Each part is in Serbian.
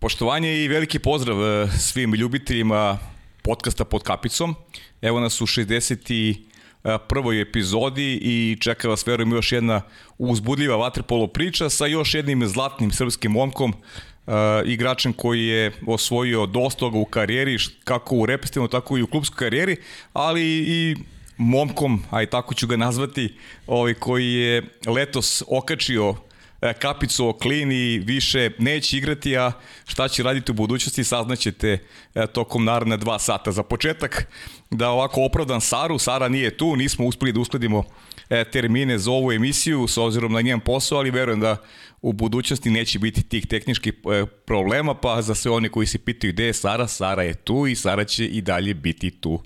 Poštovanje i veliki pozdrav e, svim ljubiteljima podcasta pod kapicom. Evo nas u 60 prvoj epizodi i čeka vas, verujem, još jedna uzbudljiva vaterpolo priča sa još jednim zlatnim srpskim momkom, uh, igračem koji je osvojio dosta toga u karijeri, kako u repestivnoj, tako i u klubskoj karijeri, ali i momkom, a i tako ću ga nazvati, ovaj, koji je letos okačio E, kapicu o klini više neće igrati, a šta će raditi u budućnosti saznaćete e, tokom naredne dva sata. Za početak, da ovako opravdan Saru, Sara nije tu, nismo uspeli da uskladimo e, termine za ovu emisiju s obzirom na njen posao, ali verujem da u budućnosti neće biti tih tehničkih problema, pa za sve one koji se pitaju gde je Sara, Sara je tu i Sara će i dalje biti tu.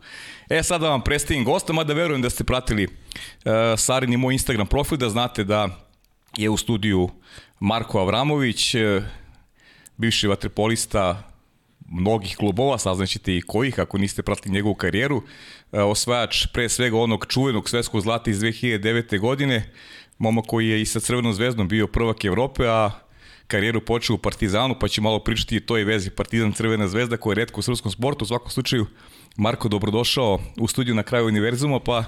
E, sada vam predstavim gosta, mada verujem da ste pratili uh, Sarin i moj Instagram profil, da znate da je u studiju Marko Avramović, e, bivši vaterpolista mnogih klubova, saznaćete i kojih ako niste pratili njegovu karijeru, e, osvajač pre svega onog čuvenog svetskog zlata iz 2009. godine, momak koji je i sa Crvenom zvezdom bio prvak Evrope, a karijeru počeo u Partizanu, pa će malo pričati i toj vezi Partizan Crvena zvezda koja je redko u srpskom sportu. U svakom slučaju, Marko, dobrodošao u studiju na kraju univerzuma, pa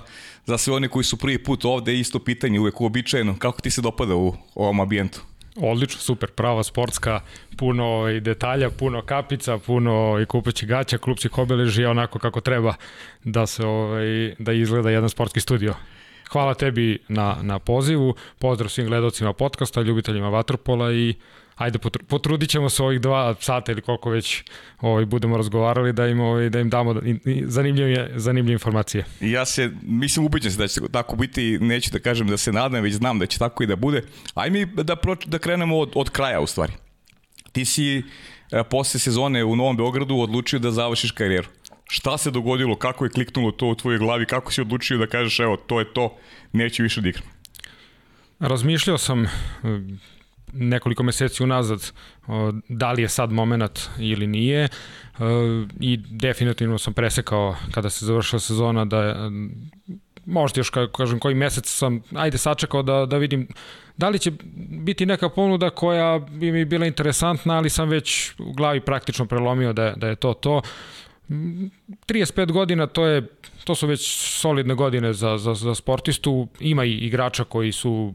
za sve one koji su prvi put ovde isto pitanje, uvek uobičajeno, kako ti se dopada u ovom ambijentu? Odlično, super, prava sportska, puno i detalja, puno kapica, puno i kupaći gaća, klupćih obeležija, onako kako treba da se ovaj, da izgleda jedan sportski studio. Hvala tebi na, na pozivu, pozdrav svim gledalcima podcasta, ljubiteljima Vatropola i ajde potrudit ćemo se ovih dva sata ili koliko već ovaj, budemo razgovarali da im, ovaj, da im damo zanimljive, zanimljive informacije. Ja se, mislim, ubiđen se da će tako biti, neću da kažem da se nadam, već znam da će tako i da bude. Ajde mi da, proč, da krenemo od, od kraja u stvari. Ti si e, posle sezone u Novom Beogradu odlučio da završiš karijeru. Šta se dogodilo, kako je kliknulo to u tvojoj glavi, kako si odlučio da kažeš evo to je to, neću više da igram? Razmišljao sam nekoliko meseci unazad da li je sad moment ili nije i definitivno sam presekao kada se završila sezona da možda još kažem koji mesec sam ajde sačekao da, da vidim da li će biti neka ponuda koja bi mi bila interesantna, ali sam već u glavi praktično prelomio da, da je to to. 35 godina to je to su već solidne godine za, za, za sportistu. Ima i igrača koji su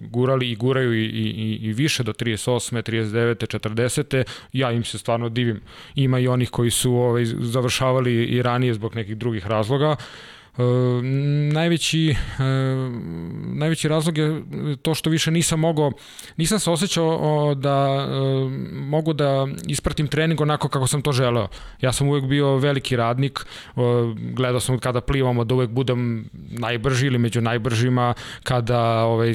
gurali i guraju i, i, i više do 38. 39. 40. Ja im se stvarno divim. Ima i onih koji su ovaj, završavali i ranije zbog nekih drugih razloga. Uh, E, najveći, e, najveći razlog je to što više nisam mogao, nisam se osjećao da e, mogu da ispratim trening onako kako sam to želeo. Ja sam uvek bio veliki radnik, gledao sam kada plivamo da uvek budem najbrži ili među najbržima, kada ovaj,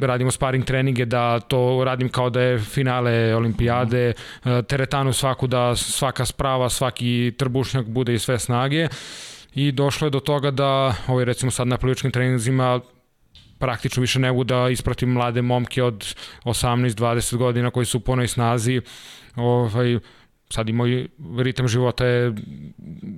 radimo sparing treninge da to radim kao da je finale olimpijade, teretanu svaku da svaka sprava, svaki trbušnjak bude i sve snage i došlo je do toga da, ovaj, recimo sad na plivačkim treninzima praktično više ne mogu da ispratim mlade momke od 18-20 godina koji su u ponoj snazi, ovaj, sad i moj ritam života je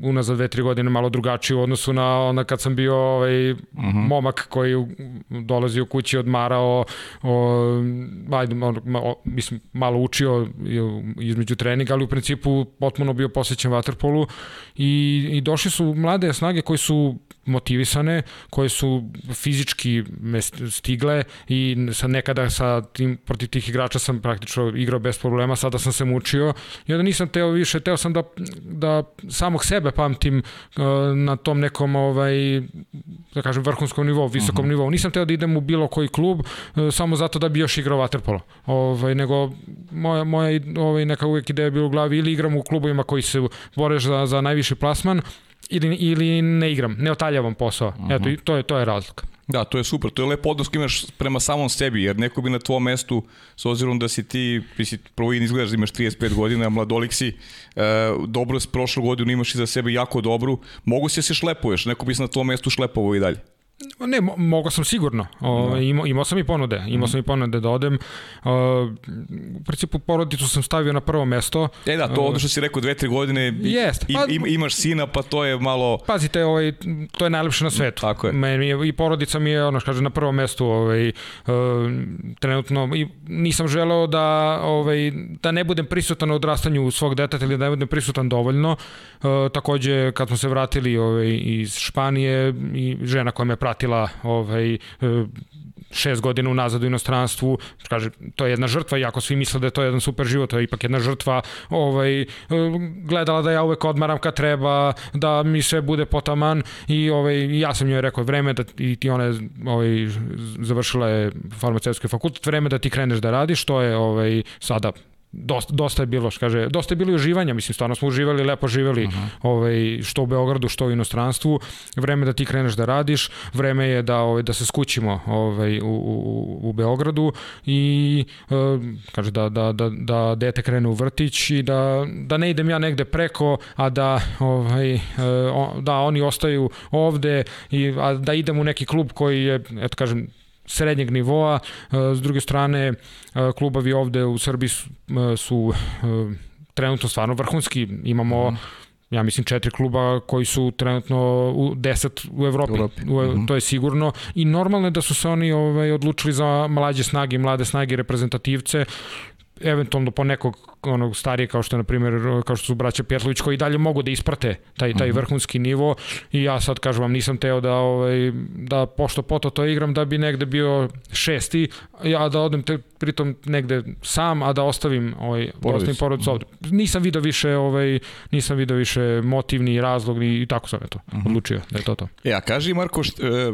unazad dve, tri godine malo drugačiji u odnosu na onda kad sam bio ovaj, uh mhm. -huh. momak koji dolazi u kući odmarao o, ajde, o, mislim, malo učio između treninga, ali u principu potpuno bio posvećen vaterpolu i, i došli su mlade snage koji su motivisane, koje su fizički stigle i sa nekada sa tim, protiv tih igrača sam praktično igrao bez problema, sada sam se mučio i onda nisam teo više, teo sam da, da samog sebe pamtim uh, na tom nekom ovaj, da kažem vrhunskom nivou, visokom uh mhm. -huh. nivou. Nisam teo da idem u bilo koji klub uh, samo zato da bi još igrao vaterpolo. Ovaj, nego moja, moja ovaj, neka uvek ideja je bila u glavi ili igram u klubovima koji se bore za, za najviši plasman ili, ili ne igram, ne otaljavam posao. Uh -huh. Eto, mhm. to je, to je razlika. Da, to je super, to je lepo odnos koji imaš prema samom sebi, jer neko bi na tvojom mestu, s obzirom da si ti, si prvo izgledaš da imaš 35 godina, mladolik si, e, dobro s prošlu godinu imaš i za sebe jako dobru, mogu se da se šlepuješ, neko bi se na tvojom mestu šlepovao i dalje. Ne, mo mogao sam sigurno. O, no. imao, imao sam i ponude. Imao mm sam i ponude da odem. O, u principu porodicu sam stavio na prvo mesto. E da, to ono što si rekao dve, tri godine jest, pa, im, imaš sina, pa to je malo... Pazite, ovaj, to je najlepše na svetu. Tako je. Meni je, I porodica mi je, ono kaže, na prvom mestu. Ovaj, uh, trenutno i nisam želeo da, ovaj, da ne budem prisutan u odrastanju svog deteta ili da ne budem prisutan dovoljno. Uh, takođe, kad smo se vratili ovaj, iz Španije i žena koja me pratila ovaj, e, šest godina unazad u inostranstvu, kaže, to je jedna žrtva, iako svi misle da je to jedan super život, to je ipak jedna žrtva, ovaj, e, gledala da ja uvek odmaram kad treba, da mi sve bude potaman i ovaj, ja sam njoj rekao, vreme da i ti ona ovaj, završila je farmaceutski fakultet, vreme da ti kreneš da radiš, to je ovaj, sada dosta, dosta je bilo, kaže, dosta je bilo i uživanja, mislim, stvarno smo uživali, lepo živeli, -huh. ovaj, što u Beogradu, što u inostranstvu, vreme da ti kreneš da radiš, vreme je da, ovaj, da se skućimo ovaj, u, u, u Beogradu i uh, kaže da, da, da, da dete krene u vrtić i da, da ne idem ja negde preko, a da, ovaj, uh, da oni ostaju ovde i a da idem u neki klub koji je, eto kažem, srednjeg nivoa. E, s druge strane, e, klubovi ovde u Srbiji su, e, su trenutno stvarno vrhunski. Imamo mm ja mislim četiri kluba koji su trenutno u 10 u Evropi, Evropi. U, -hmm. to je sigurno i normalno je da su se oni ovaj odlučili za mlađe snage, mlade snage reprezentativce eventualno po nekog onog starije kao što je na primjer kao što su braća Pjetlović koji dalje mogu da isprate taj taj mhm. vrhunski nivo. I ja sad kažem vam nisam teo da ovaj da pošto poto to igram da bi negde bio šesti ja da odem te, pritom negde sam a da ostavim ovaj da ostavim porodicu ovde. Nisam video više ovaj nisam video više motivni razlog i, i tako sam eto mhm. odlučio da je to to. Ja kaži Marko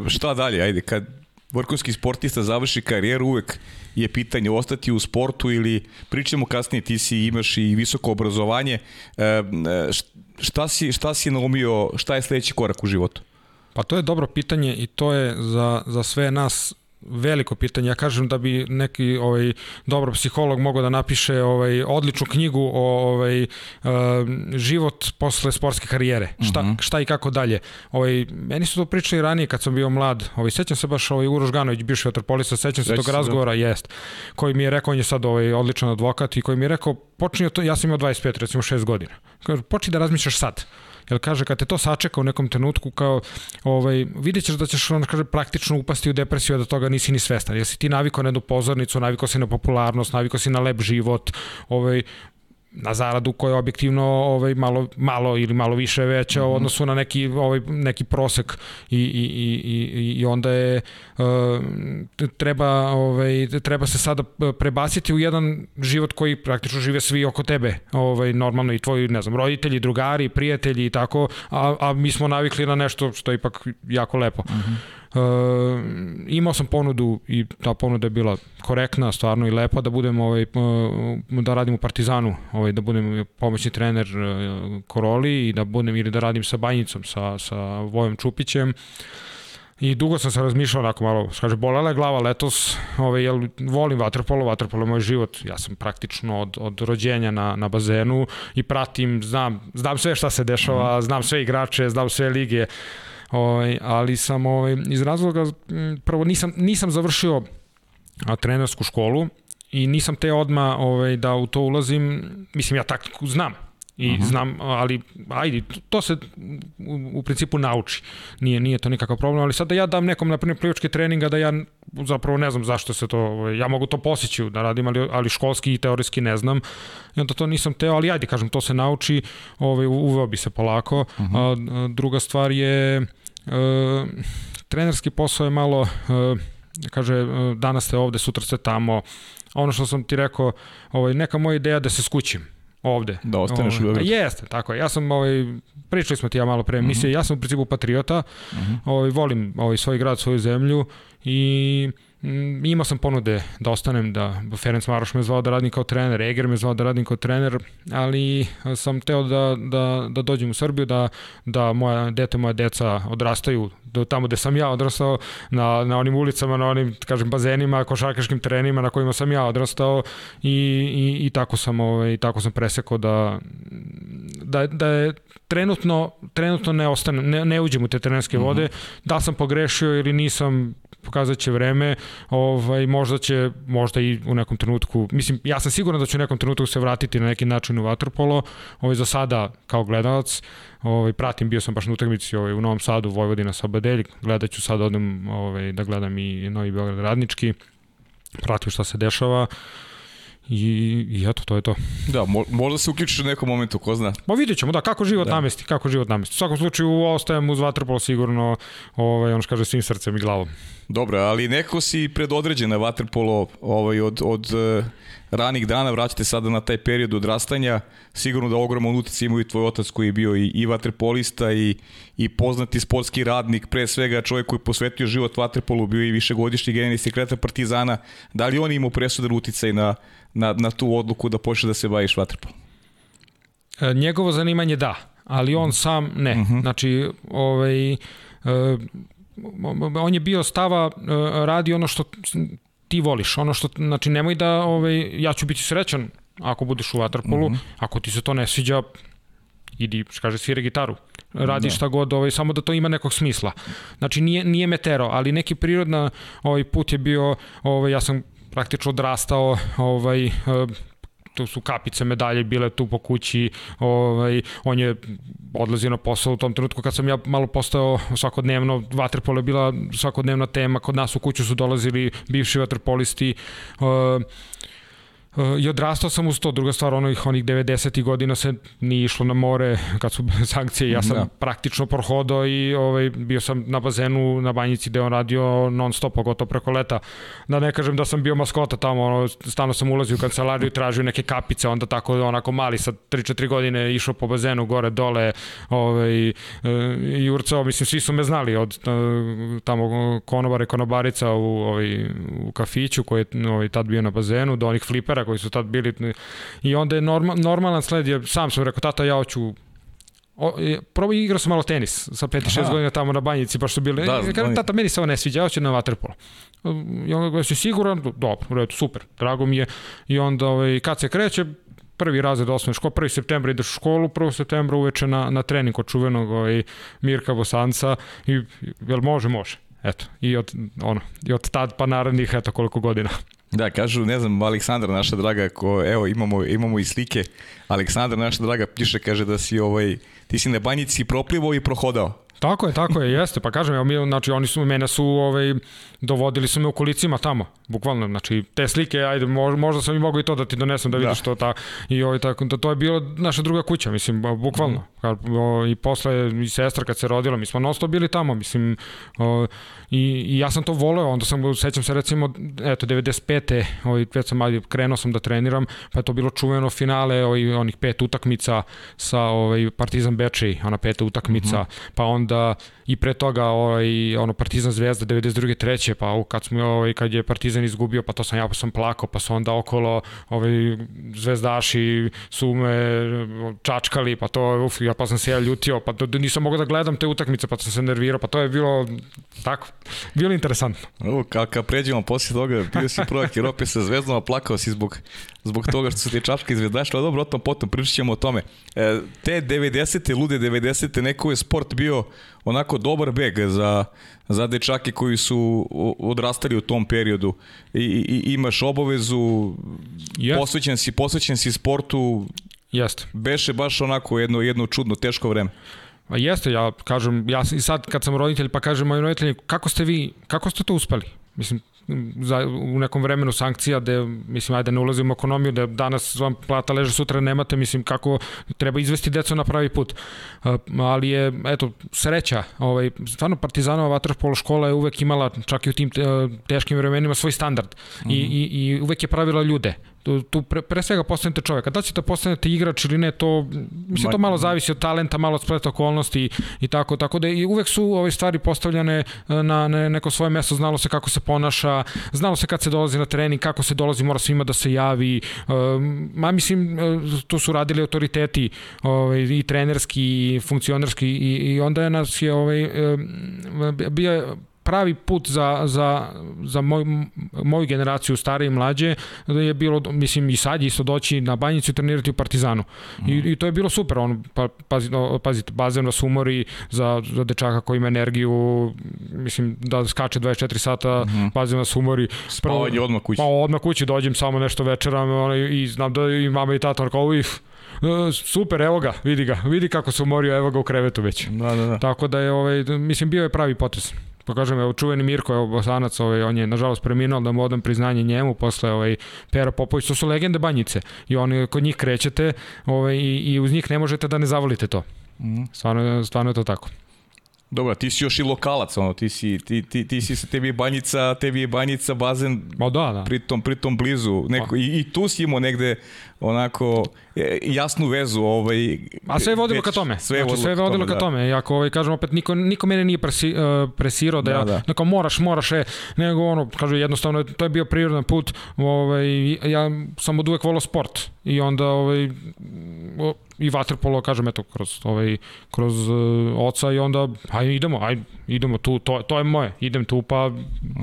šta dalje? Ajde kad vrhunski sportista završi karijeru uvek je pitanje ostati u sportu ili pričamo kasnije ti si imaš i visoko obrazovanje e, e, šta si, šta si naumio šta je sledeći korak u životu? Pa to je dobro pitanje i to je za, za sve nas veliko pitanje. Ja kažem da bi neki ovaj dobar psiholog mogao da napiše ovaj odličnu knjigu o ovaj uh, život posle sportske karijere. Uh -huh. Šta mhm. šta i kako dalje. Ovaj meni su to pričali ranije kad sam bio mlad. Ovaj sećam se baš ovaj Uroš Ganović bivši vaterpolista, sećam se tog da. razgovora, jest. Koji mi je rekao on je sad ovaj odličan advokat i koji mi je rekao počni to ja sam imao 25 recimo 6 godina. Kaže počni da razmišljaš sad. Jer kaže, kad te to sačeka u nekom trenutku, kao, ovaj, vidjet ćeš da ćeš on, kaže, praktično upasti u depresiju, da toga nisi ni svestan. Jer si ti navikao na jednu pozornicu, navikao si na popularnost, navikao si na lep život, ovaj, na zaradu koja je objektivno ovaj malo malo ili malo više veća u mhm. odnosu na neki ovaj neki prosek i i i i onda je uh, treba ovaj treba se sada prebaciti u jedan život koji praktično žive svi oko tebe ovaj normalno i tvoji ne znam roditelji drugari prijatelji i tako a a mi smo navikli na nešto što je ipak jako lepo uh mhm. Uh, imao sam ponudu i ta ponuda je bila korektna, stvarno i lepa da budem ovaj uh, da radim u Partizanu, ovaj da budem pomoćni trener uh, Koroli i da budem ili da radim sa Banjicom sa sa Vojom Čupićem. I dugo sam se razmišljao onako malo, kaže, bolala je glava letos, ovaj, jel, volim vaterpolo, vaterpolo je moj život, ja sam praktično od, od rođenja na, na bazenu i pratim, znam, znam sve šta se dešava, mhm. znam sve igrače, znam sve lige, Ovaj, ali sam ovaj, iz razloga, prvo nisam, nisam završio a, trenersku školu i nisam te odma ovaj, da u to ulazim, mislim ja taktiku znam, i uh mhm. -huh. znam, ali ajde, to se u, u principu nauči. Nije nije to nikakav problem, ali sad da ja dam nekom na primjer plivačke treninga da ja zapravo ne znam zašto se to, ovaj, ja mogu to posjeći da radim, ali, ali školski i teorijski ne znam. I onda to nisam teo, ali ajde kažem, to se nauči, ovaj, uveo bi se polako. Uh mhm. -huh. a, druga stvar je trenerski posao je malo, e, kaže, e, danas ste ovde, sutra ste tamo. Ono što sam ti rekao, ovaj, neka moja ideja da se skućim ovde. Da ostaneš ovaj, u Beogradu. Jeste, tako je. Ja sam, ovaj, pričali smo ti ja malo pre emisije, uh mhm. -huh. ja sam u principu patriota, uh mhm. -huh. ovaj, volim ovaj, svoj grad, svoju zemlju i Mm, imao sam ponude da ostanem, da Ferenc Maroš me zvao da radim kao trener, Eger me zvao da radim kao trener, ali sam teo da, da, da dođem u Srbiju, da, da moja dete, moja deca odrastaju do tamo gde sam ja odrastao, na, na onim ulicama, na onim, kažem, bazenima, košarkaškim terenima na kojima sam ja odrastao i, i, i tako sam, ovaj, tako sam presekao da, da, da je trenutno, trenutno ne ostanem, ne, ne uđem u te trenerske vode, mm -hmm. da sam pogrešio ili nisam, pokazat će vreme, ovaj, možda će, možda i u nekom trenutku, mislim, ja sam siguran da ću u nekom trenutku se vratiti na neki način u Vatrpolo, ovaj, za sada kao gledalac, ovaj, pratim, bio sam baš na utakmici ovaj, u Novom Sadu, Vojvodina Sabadelj, gledat ću sad odem ovaj, da gledam i Novi Beograd Radnički, pratim šta se dešava, I, I eto, to je to. Da, mo, možda se uključiš u nekom momentu, ko zna. Ma vidjet ćemo, da, kako život da. namesti, kako život namesti. U svakom slučaju ostajem uz Vatrpolo sigurno, ovaj, ono što kaže, svim srcem i glavom. Dobro, ali neko si predodređen na Vatrpolo ovaj, od, od uh, ranih dana, vraćate sada na taj period odrastanja, sigurno da ogroman utjec imaju tvoj otac koji je bio i, i vaterpolista i, i poznati sportski radnik, pre svega čovjek koji je posvetio život vaterpolu, bio i višegodišnji generalni sekretar Partizana, da li on imao presudan uticaj na, na, na tu odluku da počne da se baviš vaterpolom? E, njegovo zanimanje da, ali on sam ne. Uh mhm. -huh. Znači, ovaj, e, on je bio stava, e, radi ono što ti voliš. Ono što, znači, nemoj da, ovaj, ja ću biti srećan ako budeš u vaterpolu, mm -hmm. ako ti se to ne sviđa, idi, kaže, svira gitaru. Radi da. šta god, ovaj, samo da to ima nekog smisla. Znači, nije, nije metero, ali neki prirodna ovaj, put je bio, ovaj, ja sam praktično odrastao ovaj, tu su kapice medalje bile tu po kući, ovaj, on je odlazio na posao u tom trenutku kad sam ja malo postao svakodnevno, vaterpolo je bila svakodnevna tema, kod nas u kuću su dolazili bivši vaterpolisti, uh, I odrastao sam uz to. Druga stvar, onih, onih 90. godina se nije išlo na more kad su sankcije. Ja sam da. praktično prohodao i ovaj, bio sam na bazenu na banjici gde on radio non stop, pogotovo preko leta. Da ne kažem da sam bio maskota tamo, ono, stano sam ulazio u kancelariju i tražio neke kapice, onda tako onako mali sa 3-4 godine išao po bazenu gore, dole ovaj, i urcao, mislim, svi su me znali od tamo konobare, konobarica u, ovaj, u kafiću koji je ovaj, tad bio na bazenu, do onih flipera koji su tad bili i onda je norma, normalan sled je, sam sam rekao, tata ja hoću O, probao igrao sam malo tenis sa 5-6 godina tamo na banjici, baš su bili, da, kažem, tata, meni se ovo ne sviđa, ja hoću na vaterpolo. I onda ga si siguran, dobro, super, drago mi je. I onda, ovaj, kad se kreće, prvi razred osnovne škole, 1. septembra ideš u školu, 1. septembra uveče na, na trening kod čuvenog ovaj, Mirka Bosanca i jel može, može. Eto, i od, ono, i od tad pa narednih, eto koliko godina. Da, kažu, ne znam, Aleksandra naša draga, ko, evo imamo, imamo i slike, Aleksandra naša draga piše, kaže da si ovaj, ti si na banjici proplivo i prohodao. Tako je, tako je, jeste, pa kažem, evo mi, znači oni su, mene su, ovaj, dovodili su me u kolicima tamo, bukvalno, znači te slike, ajde, možda sam i mogu i to da ti donesem da vidiš da. to, ta, i ovaj, tako, da to je bilo naša druga kuća, mislim, bukvalno, mm. i posle i sestra kad se rodila, mi smo non bili tamo, mislim, o, i, i ja sam to voleo, onda sam, sećam se recimo, eto, 95. Ovaj, već sam, ajde, krenuo sam da treniram, pa je to bilo čuveno finale, ovaj, onih pet utakmica sa ovaj, Partizan Bečej, ona peta utakmica, mm -hmm. pa onda i pre toga ovaj, ono Partizan Zvezda 92. treće, pa kad smo ovaj, kad je Partizan izgubio, pa to sam ja pa sam plakao, pa su onda okolo ovaj, zvezdaši su me čačkali, pa to uf, ja pa sam se ja ljutio, pa to, nisam mogao da gledam te utakmice, pa sam se nervirao, pa to je bilo tako, bilo interesantno. Ovo, kad, kad pređemo posle toga, bio si prvak Europe sa zvezdom, a plakao si zbog, zbog toga što su ti čačke izvedašli, ali dobro, o tom potom pričat ćemo o tome. E, te 90. lude 90. neko je sport bio onako dobar beg za, za dečake koji su odrastali u tom periodu. I, i imaš obavezu, yes. posvećen si, posvećen si sportu, Jeste. Beše baš onako jedno, jedno čudno, teško vreme. A jeste, ja kažem, ja i sad kad sam roditelj pa kažem mojim roditeljima, kako ste vi, kako ste to uspeli? Mislim, za, u nekom vremenu sankcija da mislim ajde ne ulazimo u ekonomiju da danas vam plata leže sutra nemate mislim kako treba izvesti decu na pravi put uh, ali je eto sreća ovaj stvarno Partizanova vaterpolo škola je uvek imala čak i u tim teškim vremenima svoj standard mm -hmm. I, mhm. i, i uvek je pravila ljude tu pre, pre svega postanete čovjek. A da ćete postanete igrač ili ne, to, mislim, to malo zavisi od talenta, malo od spleta okolnosti i tako, tako da i uvek su ove stvari postavljane e, na, na neko svoje mesto, znalo se kako se ponaša, znalo se kad se dolazi na trening, kako se dolazi, mora svima da se javi, ma mislim, tu su radili autoriteti ovaj, i trenerski i funkcionerski i, i onda je nas je ovaj, bio pravi put za, za, za moj, moju generaciju stare i mlađe da je bilo, mislim i sad isto doći na banjicu i trenirati u Partizanu. Mm. I, I to je bilo super, on, pa, pazi, no, pazite, bazen vas umori za, za dečaka koji ima energiju, mislim da skače 24 sata, mm bazen vas umori. Spavanje odmah kući. Pa odmah kući dođem samo nešto večeram i znam da i mama i tata kao ih, e, super, evo ga, vidi ga, vidi kako se umorio, evo ga u krevetu već. Da, da, da. Tako da je, ovaj, mislim, bio je pravi potres pa kažem, evo, čuveni Mirko, evo, Bosanac, ovaj, on je, nažalost, preminuo, da mu odam priznanje njemu, posle ovaj, Pera Popović, to su legende banjice i oni, kod njih krećete ovaj, i, i uz njih ne možete da ne zavolite to. Mm. Stvarno, stvarno je to tako. Dobro, ti si još i lokalac, ono, ti si, ti, ti, ti si tebi je banjica, tebi je banjica, bazen, Ma da, da. Pritom, pritom blizu, neko, i, i tu si imao negde onako e, jasnu vezu. Ovaj, A sve je vodilo već, ka tome. Sve je znači, sve je vodilo ka tome. Da. I ako ovaj, kažem opet, niko, niko mene nije presi, uh, presirao da, da ja, da. neko moraš, moraš, e, nego ono, kažu jednostavno, to je bio prirodan put, ovaj, ja sam od uvek volao sport i onda ovaj, i vaterpolo, kažem, eto, kroz, ovaj, kroz uh, oca i onda, aj idemo, aj idemo tu, to, to je moje, idem tu pa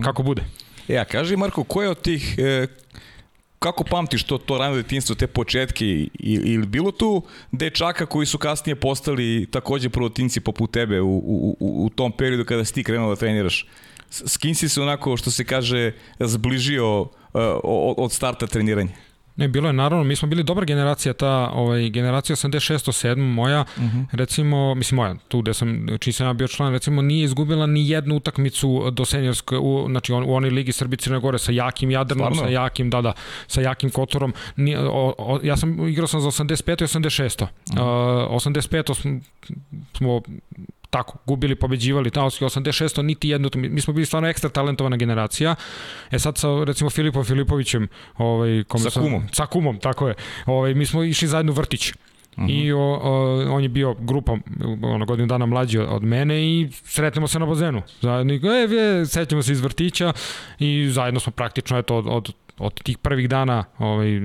kako bude. Ja, e, kaži Marko, ko je od tih e, kako pamtiš to, to rano detinstvo, te početke ili bilo tu dečaka koji su kasnije postali takođe prvotinci poput tebe u, u, u, u tom periodu kada si ti krenuo da treniraš? S kim si se onako, što se kaže, zbližio uh, od starta treniranja? Ne, bilo je naravno, mi smo bili dobra generacija, ta ovaj, generacija 86. 7. moja, uh mhm. -huh. recimo, mislim moja, tu gde sam, čiji sam ja bio član, recimo nije izgubila ni jednu utakmicu do senjorske, u, znači on, u onoj ligi Srbi Crne Gore sa jakim Jadranom, Stvarno? sa jakim, da, da, sa jakim Kotorom. Ni, o, o, ja sam igrao sam za 85. i 86. Uh -huh. uh, 85. smo, smo tako, gubili, pobeđivali, Taoski 86. niti jednu, mi smo bili stvarno ekstra talentovana generacija. E sad sa recimo Filipom Filipovićem, ovaj kome sa kumom. Sa kumom, tako je. Ovaj mi smo išli zajedno u vrtić. Uh -huh. I o, o, on je bio grupa ono, godinu dana mlađi od, mene i sretnemo se na bazenu. Zajedno, e, sećamo se iz vrtića i zajedno smo praktično eto, od, od od tih prvih dana, ovaj,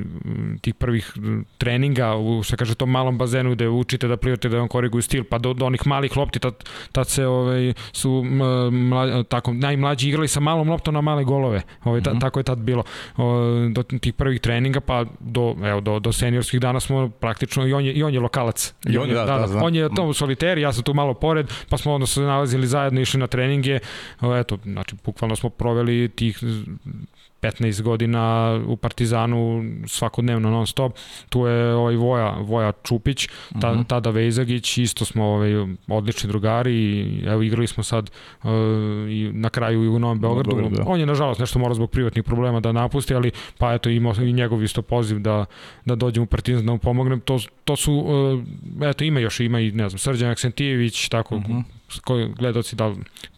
tih prvih treninga u, što kaže, tom malom bazenu gde učite da plivate, da vam koriguju stil, pa do, do onih malih lopti, tad, tad se ovaj, su mla, tako, najmlađi igrali sa malom loptom na male golove. Ovaj, ta, mm -hmm. Tako je tad bilo. O, do tih prvih treninga, pa do, evo, do, do seniorskih dana smo praktično, i on je, i on je lokalac. I on je, da, da, da, da. On je to u soliteri, ja sam tu malo pored, pa smo onda se nalazili zajedno, išli na treninge. O, eto, znači, bukvalno smo proveli tih 15 godina u Partizanu svakodnevno non stop. Tu je ovaj Voja, Voja Čupić, ta, mhm. -huh. tada Vejzagić, isto smo ovaj, odlični drugari i evo igrali smo sad uh, i na kraju i u Novom Beogradu. No, da. On je nažalost nešto morao zbog privatnih problema da napusti, ali pa eto imao i njegov isto poziv da, da dođem u Partizan da mu pomognem. To, to su, uh, eto ima još, ima i ne znam, Srđan Aksentijević, tako, uh mhm. Koji gledoci da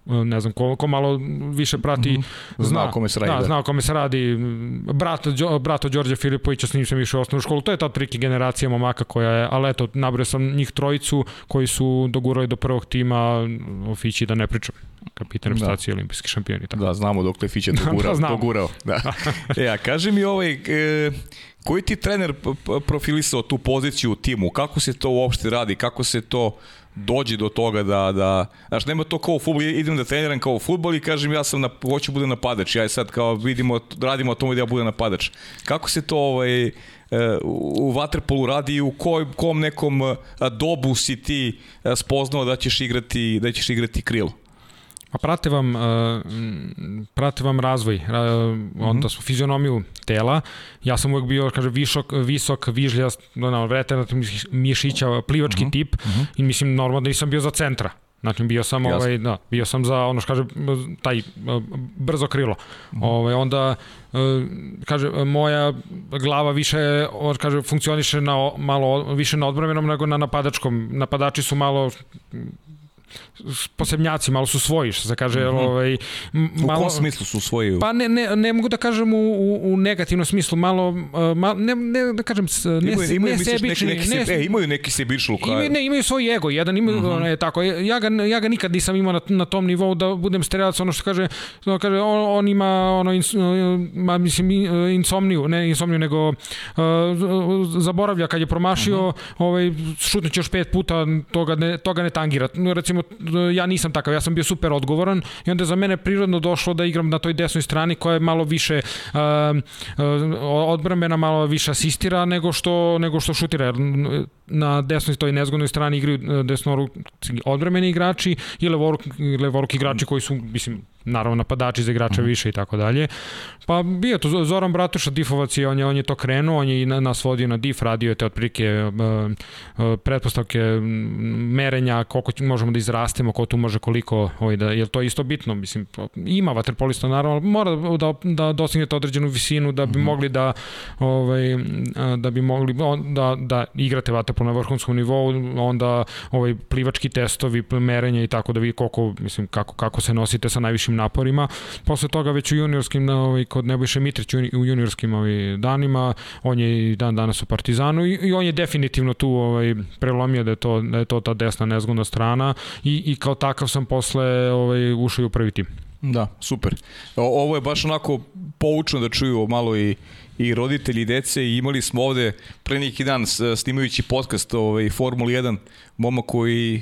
ne znam ko, ko malo više prati mm -hmm. zna, zna kome se radi da, da. zna kome se radi brat, brato Đorđe Filipovića s njim sam išao u osnovnu školu to je ta triki generacija momaka koja je ali eto nabrao sam njih trojicu koji su dogurali do prvog tima Fići da ne pričam kapitan da. stacije olimpijski šampioni tako. da znamo dok je Fića dogurao, da, dogurao da. e, a kaži mi ovaj e, koji ti trener profilisao tu poziciju u timu kako se to uopšte radi kako se to dođi do toga da, da znaš, nema to kao u futbolu, idem da treniram kao u futbol i kažem ja sam na, hoću da bude napadač, ja sad kao vidimo, radimo o tome da ja budem napadač. Kako se to ovaj, e, u Waterpolu radi i u koj, kom nekom e, dobu si ti e, spoznao da ćeš igrati, da ćeš igrati krilo? Pa prate vam, uh, prate vam razvoj, uh, onda smo fizionomiju tela. Ja sam uvek bio, kaže, visok, visok vižljast, no, veteran mišića, plivački uh mhm, -huh. tip uh mhm. -huh. i mislim, normalno da nisam bio za centra. Znači bio sam Jasne. ovaj da, bio sam za ono što kaže taj brzo krilo. Mm -hmm. Ovaj onda kaže moja glava više kaže funkcioniše na malo više na odbrambenom nego na napadačkom. Napadači su malo posebnjaci, malo su svoji, što se kaže, mm -hmm. ovaj, malo... U kom smislu su svoji? Pa ne, ne, ne mogu da kažem u, u, u negativnom smislu, malo, uh, malo ne, ne da kažem, ne, imaju, imaju, ne sebični. Neki, neki ne, e, imaju neki sebičluk. Imaju, ne, imaju svoj ego, jedan imaju, mm -hmm. ne, tako, ja ga, ja ga nikad nisam imao na, na tom nivou da budem strelac, ono što kaže, ono kaže on, on ima ono, ins, ma, mislim, insomniju, ne insomniju, nego uh, zaboravlja kad je promašio, uh -huh. ovaj, šutnuće još pet puta, toga ne, toga ne tangira. Recimo, ja nisam takav, ja sam bio super odgovoran i onda za mene prirodno došlo da igram na toj desnoj strani koja je malo više uh, odbrambena, malo više asistira nego što, nego što šutira. Na desnoj toj nezgodnoj strani igraju desnoruki odbrambeni igrači i levoruki, levoruki igrači koji su, mislim, naravno napadači za igrača mm. više i tako dalje. Pa bio to Zoran Bratuša Difovac je on je on je to krenuo, on je i nas vodio na Dif, radio je te otprilike uh, pretpostavke merenja koliko možemo da izrastemo, ko tu može koliko, ovaj da je to isto bitno, mislim ima vaterpolista naravno, mora da da dostignete određenu visinu da bi mm. mogli da ovaj da bi mogli da da igrate vaterpolo na vrhunskom nivou, onda ovaj plivački testovi, merenja i tako da vi koliko mislim kako kako se nosite sa najvišim teškim naporima. Posle toga već u juniorskim, na, ovaj, kod Nebojše Mitrić u juniorskim ovaj, danima, on je i dan danas u Partizanu i, i on je definitivno tu ovaj, prelomio da je to, da je to ta desna nezgodna strana i, i kao takav sam posle ovaj, ušao u prvi tim. Da, super. O, ovo je baš onako poučno da čuju malo i i roditelji i dece i imali smo ovde pre neki dan snimajući podcast ovaj, Formula 1 momak koji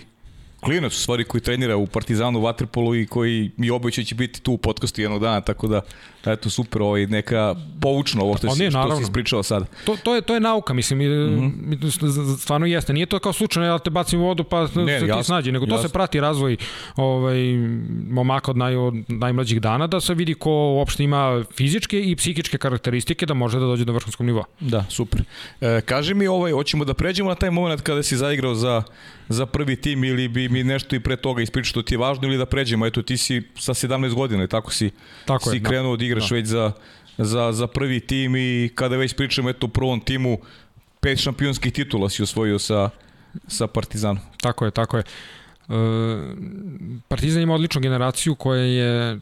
klinac u stvari koji trenira u Partizanu u Waterpolu i koji mi obeća će biti tu u podcastu jednog dana, tako da eto super, ovaj neka poučno ovo što, pa si, što si ispričao sad. To, to, je, to je nauka, mislim, mm -hmm. stvarno jeste. Nije to kao slučajno, ja te bacim u vodu pa ne, se ti snađi, nego jasno. to se prati razvoj ovaj, momaka od, naj, od najmlađih dana, da se vidi ko uopšte ima fizičke i psihičke karakteristike da može da dođe do vrhunskog nivoa. Da, super. E, kaži mi, ovaj, hoćemo da pređemo na taj moment kada si zaigrao za, za prvi tim ili bi mi nešto i pre toga ispričao što ti je važno ili da pređemo, eto ti si sa 17 godina, tako si, tako si je, da. krenuo da. da igraš da. već za, za, za prvi tim i kada već pričamo eto u prvom timu, pet šampionskih titula si osvojio sa, sa Partizanom. Tako je, tako je. E, Partizan ima odličnu generaciju koja je,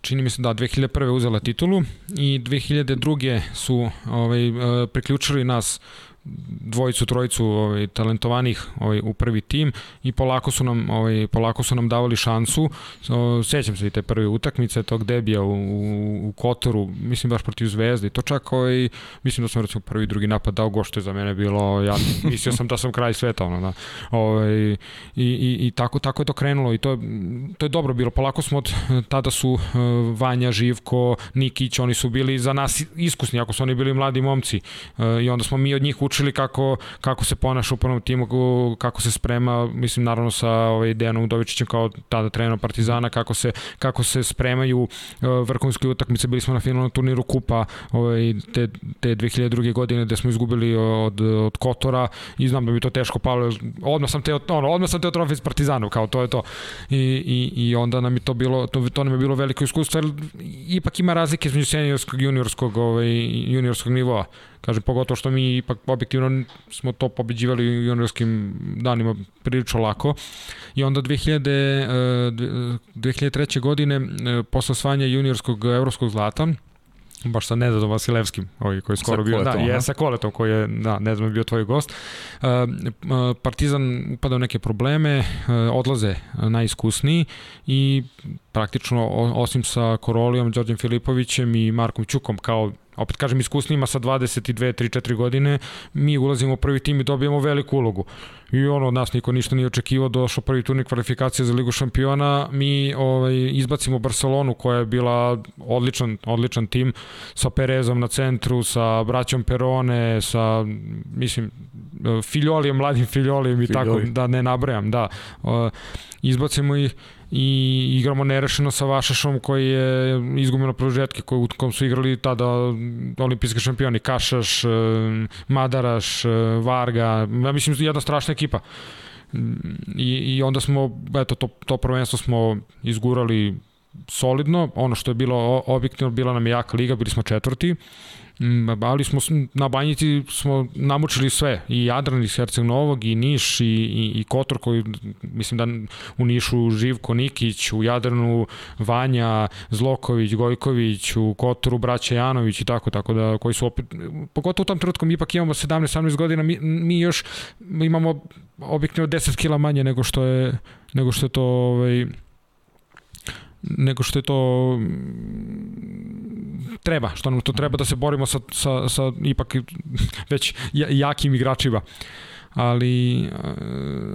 čini mi se da, 2001. uzela titulu i 2002. su ovaj, e, priključili nas dvojicu, trojicu ovaj, talentovanih ovaj, u prvi tim i polako su nam, ovaj, polako su nam davali šansu. O, sećam se i te prve utakmice, tog debija u, u, u Kotoru, mislim baš protiv Zvezde to čak ovaj, mislim da sam recimo prvi drugi napad dao go što je za mene bilo, ja mislio sam da sam kraj sveta, ono, da. Ovaj, i, i, i tako, tako je to krenulo i to, to je dobro bilo. Polako smo od, tada su uh, Vanja, Živko, Nikić, oni su bili za nas iskusni, ako su oni bili mladi momci uh, i onda smo mi od njih učili kako, kako se ponaša u prvom timu, kako se sprema, mislim naravno sa ovaj, Dejanom Udovičićem kao tada trener Partizana, kako se, kako se spremaju e, vrhunske utakmice. Bili smo na finalnom turniru Kupa ovaj, te, te 2002. godine gde smo izgubili od, od Kotora i znam da bi to teško palo. Odmah sam te, ono, odmah sam te trofej iz Partizanu, kao to je to. I, i, i onda nam je to bilo, to, to nam je bilo veliko iskustvo, jer ipak ima razlike između seniorskog i juniorskog, ovaj, juniorskog nivoa. Kaže, pogotovo što mi ipak objektivno smo to pobeđivali u juniorskim danima prilično lako. I onda 2000, 2003. godine, e, posle osvajanja juniorskog evropskog zlata, baš sa Nedadom Vasilevskim, ovaj koji je skoro bio, da, je sa Koletom koji je, da, ne znam, bio tvoj gost. Uh, Partizan upada u neke probleme, odlaze najiskusniji i praktično osim sa Korolijom, Đorđem Filipovićem i Markom Ćukom kao opet kažem iskusnima sa 22, 3, 4 godine, mi ulazimo u prvi tim i dobijemo veliku ulogu. I ono od nas niko ništa nije očekivao, došao prvi turnik kvalifikacije za Ligu šampiona, mi ovaj, izbacimo Barcelonu koja je bila odličan, odličan tim sa Perezom na centru, sa braćom Perone, sa mislim Filjolijem, mladim Filjolijem i tako da ne nabrajam, da. Izbacimo ih i igramo nerešeno sa Vašašom koji je izgubio na prožetke koji, u kom su igrali tada olimpijski šampioni Kašaš, e, Madaraš, e, Varga, ja mislim jedna strašna ekipa. I, i onda smo, eto, to, to prvenstvo smo izgurali solidno, ono što je bilo objektivno, bila nam je jaka liga, bili smo četvrti, ali smo na Banjici smo namučili sve i Jadran i Herceg Novog i Niš i, i, i Kotor koji mislim da u Nišu Živko Nikić, u Jadranu Vanja, Zloković, Gojković, u Kotoru braća Janović i tako tako da koji su opet pogotovo u tom trenutku mi ipak imamo 17-18 godina mi, mi još imamo objektivno 10 kila manje nego što je nego što je to ovaj nego što je to treba, što nam to treba da se borimo sa, sa, sa ipak već jakim igračima. Ali,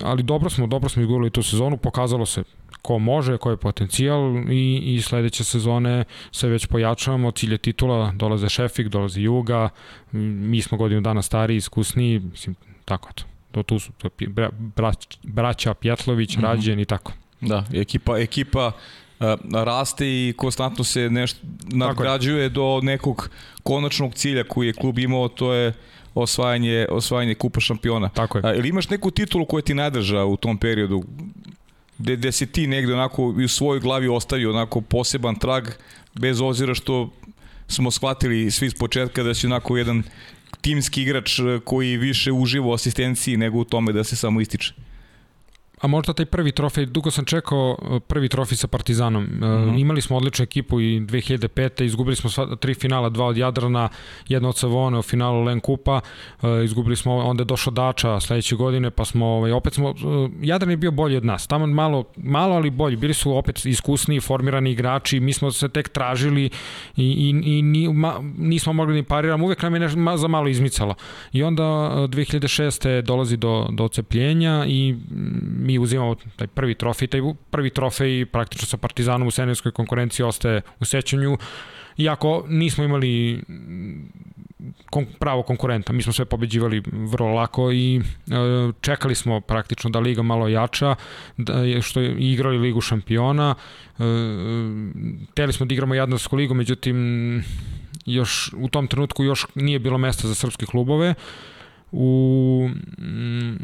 ali dobro smo, dobro smo izgurali tu sezonu, pokazalo se ko može, ko je potencijal i, i sledeće sezone se već pojačavamo, cilje titula, dolaze Šefik, dolaze Juga, mi smo godinu dana stari, iskusniji, mislim, tako to. To tu su to, bra, braća Pjetlović, mm -hmm. Rađen i tako. Da, ekipa, ekipa raste i konstantno se nešto nadgrađuje do nekog konačnog cilja koji je klub imao, to je osvajanje, osvajanje kupa šampiona. Tako je. A, ili imaš neku titulu koja ti nadrža u tom periodu? Gde, gde si ti negde onako u svojoj glavi ostavio onako poseban trag, bez ozira što smo shvatili svi s početka da si onako jedan timski igrač koji više uživa u asistenciji nego u tome da se samo ističe. A možda taj prvi trofej, dugo sam čekao uh, prvi trofej sa Partizanom. Mm -hmm. Imali smo odličnu ekipu i 2005. Izgubili smo sva, tri finala, dva od Jadrana, jedno od Savone u finalu Len Kupa. Uh, izgubili smo, onda je došao Dača sledeće godine, pa smo, ovaj, opet smo, Jadran je bio bolji od nas. Tamo malo, malo ali bolji. Bili su opet iskusni, formirani igrači, mi smo se tek tražili i, i, i ni, ma, nismo mogli ni pariramo. Uvek nam je nešto ma, za malo izmicalo. I onda 2006. dolazi do, do ocepljenja i mi uzimamo taj prvi trofej, taj prvi trofej praktično sa Partizanom u senijskoj konkurenciji ostaje u sećanju, iako nismo imali kon, pravo konkurenta. Mi smo sve pobeđivali vrlo lako i e, čekali smo praktično da liga malo jača, da što je igrali ligu šampiona. E, teli smo da igramo Jadnarsku ligu, međutim još u tom trenutku još nije bilo mesta za srpske klubove. E, U mm,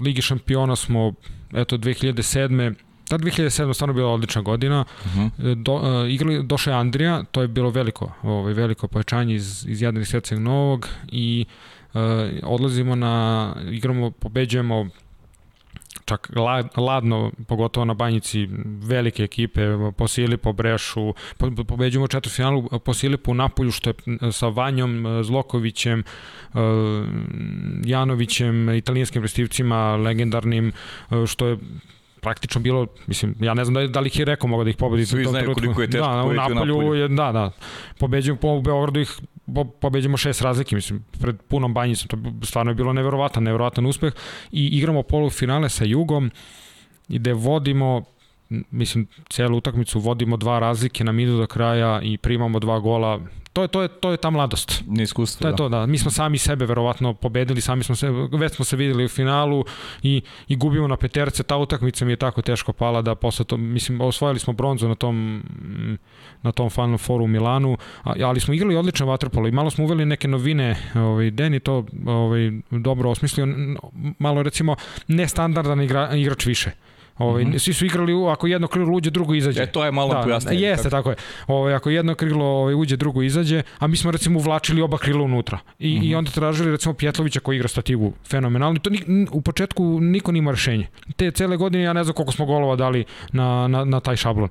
Ligi šampiona smo, eto, 2007. Ta 2007. stvarno bila odlična godina. Uh mhm. -huh. Do, uh, igrali, došao je Andrija, to je bilo veliko, ovaj, veliko pojačanje iz, iz Jadrnih Srceg Novog i uh, odlazimo na, igramo, pobeđujemo čak ladno, pogotovo na banjici, velike ekipe, po Silipu, Brešu, po, pobeđujemo četvrfinalu po Silipu u Napolju, što je sa Vanjom, Zlokovićem, e, Janovićem, italijanskim prestivcima, legendarnim, e, što je praktično bilo, mislim, ja ne znam da, da li ih je rekao mogu da ih pobedi. Svi znaju koliko je teško da, u Napolju. Je, da, da. Pobeđujemo po Beogradu ih po, pobeđujemo šest razlike, mislim, pred punom banjicom, to stvarno je bilo neverovatan, neverovatan uspeh. I igramo polufinale sa Jugom i gde vodimo mislim, celu utakmicu vodimo dva razlike na midu do kraja i primamo dva gola to je, to je, to je ta mladost. Neiskustvo, to je da. to, da. Mi smo sami sebe verovatno pobedili, sami smo se, već smo se videli u finalu i, i gubimo na peterce, ta utakmica mi je tako teško pala da posle to, mislim, osvojili smo bronzu na tom, na tom Final Fouru u Milanu, ali smo igrali odličan vaterpolo i malo smo uveli neke novine, ovaj, Deni to ovaj, dobro osmislio, malo recimo nestandardan igra, igrač više. Ovaj, mm -hmm. Svi su igrali, ako jedno krilo uđe, drugo izađe. E, to je malo da, pojasnije. Jeste, tako je. Ovaj, ako jedno krilo ovaj, uđe, drugo izađe, a mi smo recimo uvlačili oba krila unutra. I, mm -hmm. i onda tražili recimo Pjetlovića koji igra stativu fenomenalno. I to ni, u početku niko nima rešenje. Te cele godine ja ne znam koliko smo golova dali na, na, na taj šablon.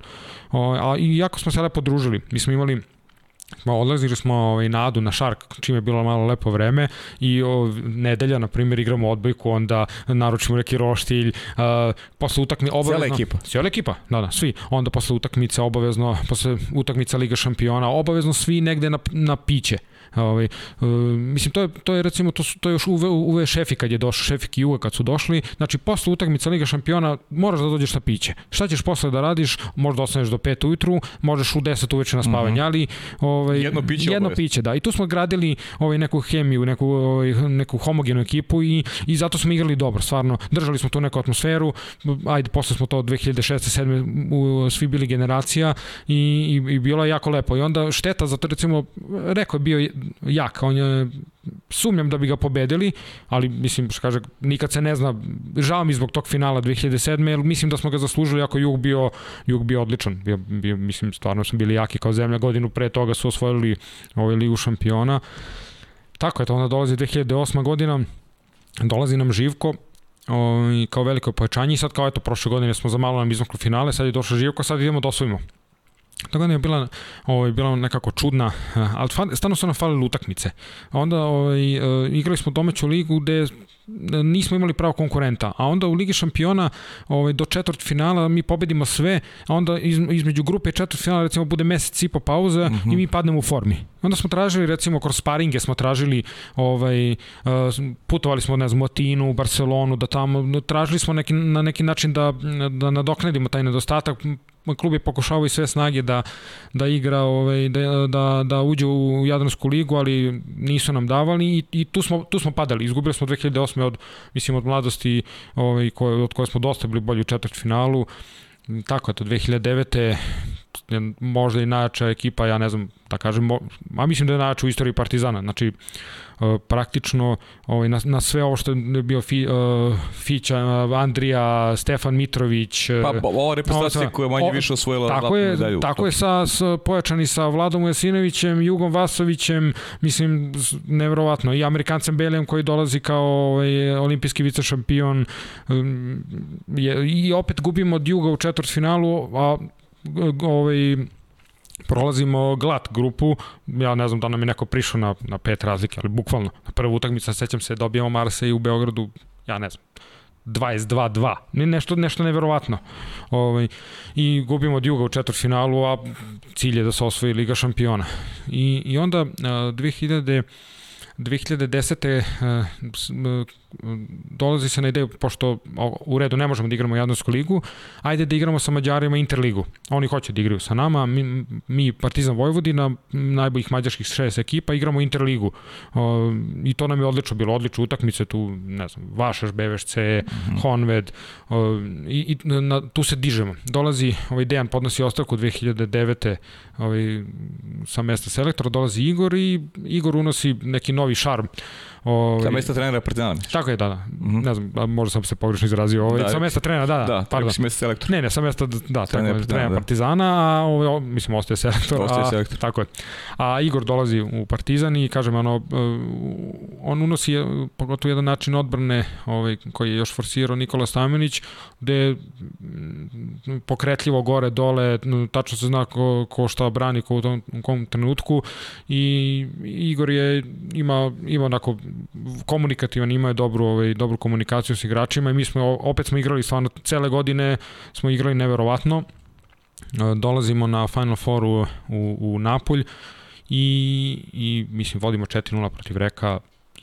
O, ovaj, a, I jako smo se lepo družili. Mi smo imali smo odlazili smo ovaj, na Adu, na Šark, čime je bilo malo lepo vreme i o, nedelja, na primjer, igramo odbojku, onda naručimo neki roštilj, uh, posle utakmice obavezno... Cijela ekipa. Cijela ekipa, da, da, svi. Onda posle utakmice obavezno, posle utakmica Liga šampiona, obavezno svi negde na, na piće. Ovaj, uh, mislim, to je, to je recimo, to, su, to je još uve, uve šefi kad je došao, šefik i Uga kad su došli, znači posle utakmice Liga šampiona moraš da dođeš na piće. Šta ćeš posle da radiš? Možda ostaneš do 5 ujutru, možeš u 10 uveče na spavanje, mm -hmm. ali ovaj, jedno piće, jedno piće, da. I tu smo gradili ovaj, neku hemiju, neku, ovaj, neku homogenu ekipu i, i zato smo igrali dobro, stvarno. Držali smo tu neku atmosferu, ajde, posle smo to 2006. 7. U, svi bili generacija i, i, i bilo je jako lepo. I onda šteta, zato recimo, rekao je bio jak, on je sumnjam da bi ga pobedili, ali mislim, što kaže, nikad se ne zna, žao mi zbog tog finala 2007. jer mislim da smo ga zaslužili ako Jug bio, Jug bio odličan. Bio, bio, mislim, stvarno smo bili jaki kao zemlja. Godinu pre toga su osvojili ovaj ligu šampiona. Tako je to, onda dolazi 2008. godina, dolazi nam Živko, o, i kao veliko pojačanje i sad kao eto prošle godine smo za malo nam izmakli finale, sad je došao Živko, sad idemo da osvojimo. Ta godina je bila, ovaj, bila nekako čudna, ali stvarno su nam falile utakmice. Onda ovaj, igrali smo domaću ligu gde nismo imali pravo konkurenta, a onda u Ligi šampiona ovaj, do četvrt finala mi pobedimo sve, a onda iz, između grupe četvrt finala recimo bude mesec i po pauza mm -hmm. i mi padnemo u formi. Onda smo tražili recimo kroz sparinge smo tražili ovaj, putovali smo ne znam, Motinu, Barcelonu, da tamo tražili smo neki, na neki način da, da nadoknadimo taj nedostatak, klub je pokušavao i sve snage da, da igra, ovaj, da, da, da uđe u Jadransku ligu, ali nisu nam davali i, i tu, smo, tu smo padali. Izgubili smo 2008. od, mislim, od mladosti ovaj, koje, od koje smo dosta bili bolji u četvrt finalu. Tako je to, 2009 možda i najjača ekipa, ja ne znam, da kažem, a mislim da je najjača u istoriji Partizana. Znači, praktično ovaj, na, na sve ovo što je bio Fi, uh, Fića, Andrija, Stefan Mitrović. Pa, ova reprezentacija koja manje više osvojila tako je, medalju. Tako je sa, sa, pojačani sa Vladom Ujasinovićem, Jugom Vasovićem, mislim, nevrovatno, i Amerikancem Belijem koji dolazi kao ovaj, olimpijski vice šampion. Um, je, I opet gubimo od Juga u četvrt finalu, a ovaj, prolazimo glat grupu, ja ne znam da nam je neko prišao na, na pet razlike, ali bukvalno, na prvu utakmicu, sećam se, dobijamo Marse i u Beogradu, ja ne znam, 22-2. Nešto, nešto neverovatno. Ovaj, I gubimo od Juga u četvrtfinalu, a cilj je da se osvoji Liga šampiona. I, i onda 2000 2010. Eh, dolazi se na ideju, pošto u redu ne možemo da igramo Jadnonsku ligu, ajde da igramo sa Mađarima Interligu. Oni hoće da igraju sa nama, mi, mi Partizan Vojvodina, najboljih mađarskih šest ekipa, igramo Interligu. I to nam je odlično bilo, odlične utakmice, tu, ne znam, Vašaš, BVŠC, mm -hmm. Honved, i, i na, tu se dižemo. Dolazi, ovaj Dejan podnosi ostavku 2009. Ovaj, sa mesta selektora, dolazi Igor i Igor unosi neki novi šarm. Ovaj, sa mesta trenera Partizana. Tako je, da, da. Mm -hmm. Ne znam, možda sam se pogrešno izrazio. Ovaj, da, sa mesta trenera, da, da. Da, pardon. si mesta selektor. Ne, ne, sa mesta, da, trenera, tako, trenera da. Partizana, a ovaj, mislim, ostaje selektor. Ostaje selektor. A, tako je. A Igor dolazi u Partizan i, kažem, ono, eh, on unosi eh, pogotovo jedan način odbrane ovaj, koji je još forsirao Nikola Stamenić, gde pokretljivo gore, dole, tačno se zna ko, ko šta brani ko u tom u kom trenutku i Igor je ima, ima onako komunikativan, ima je dobru, ovaj, dobru komunikaciju s igračima i mi smo, opet smo igrali stvarno cele godine, smo igrali neverovatno. Dolazimo na Final Four u, u, u Napolj i, i mislim vodimo 4-0 protiv Reka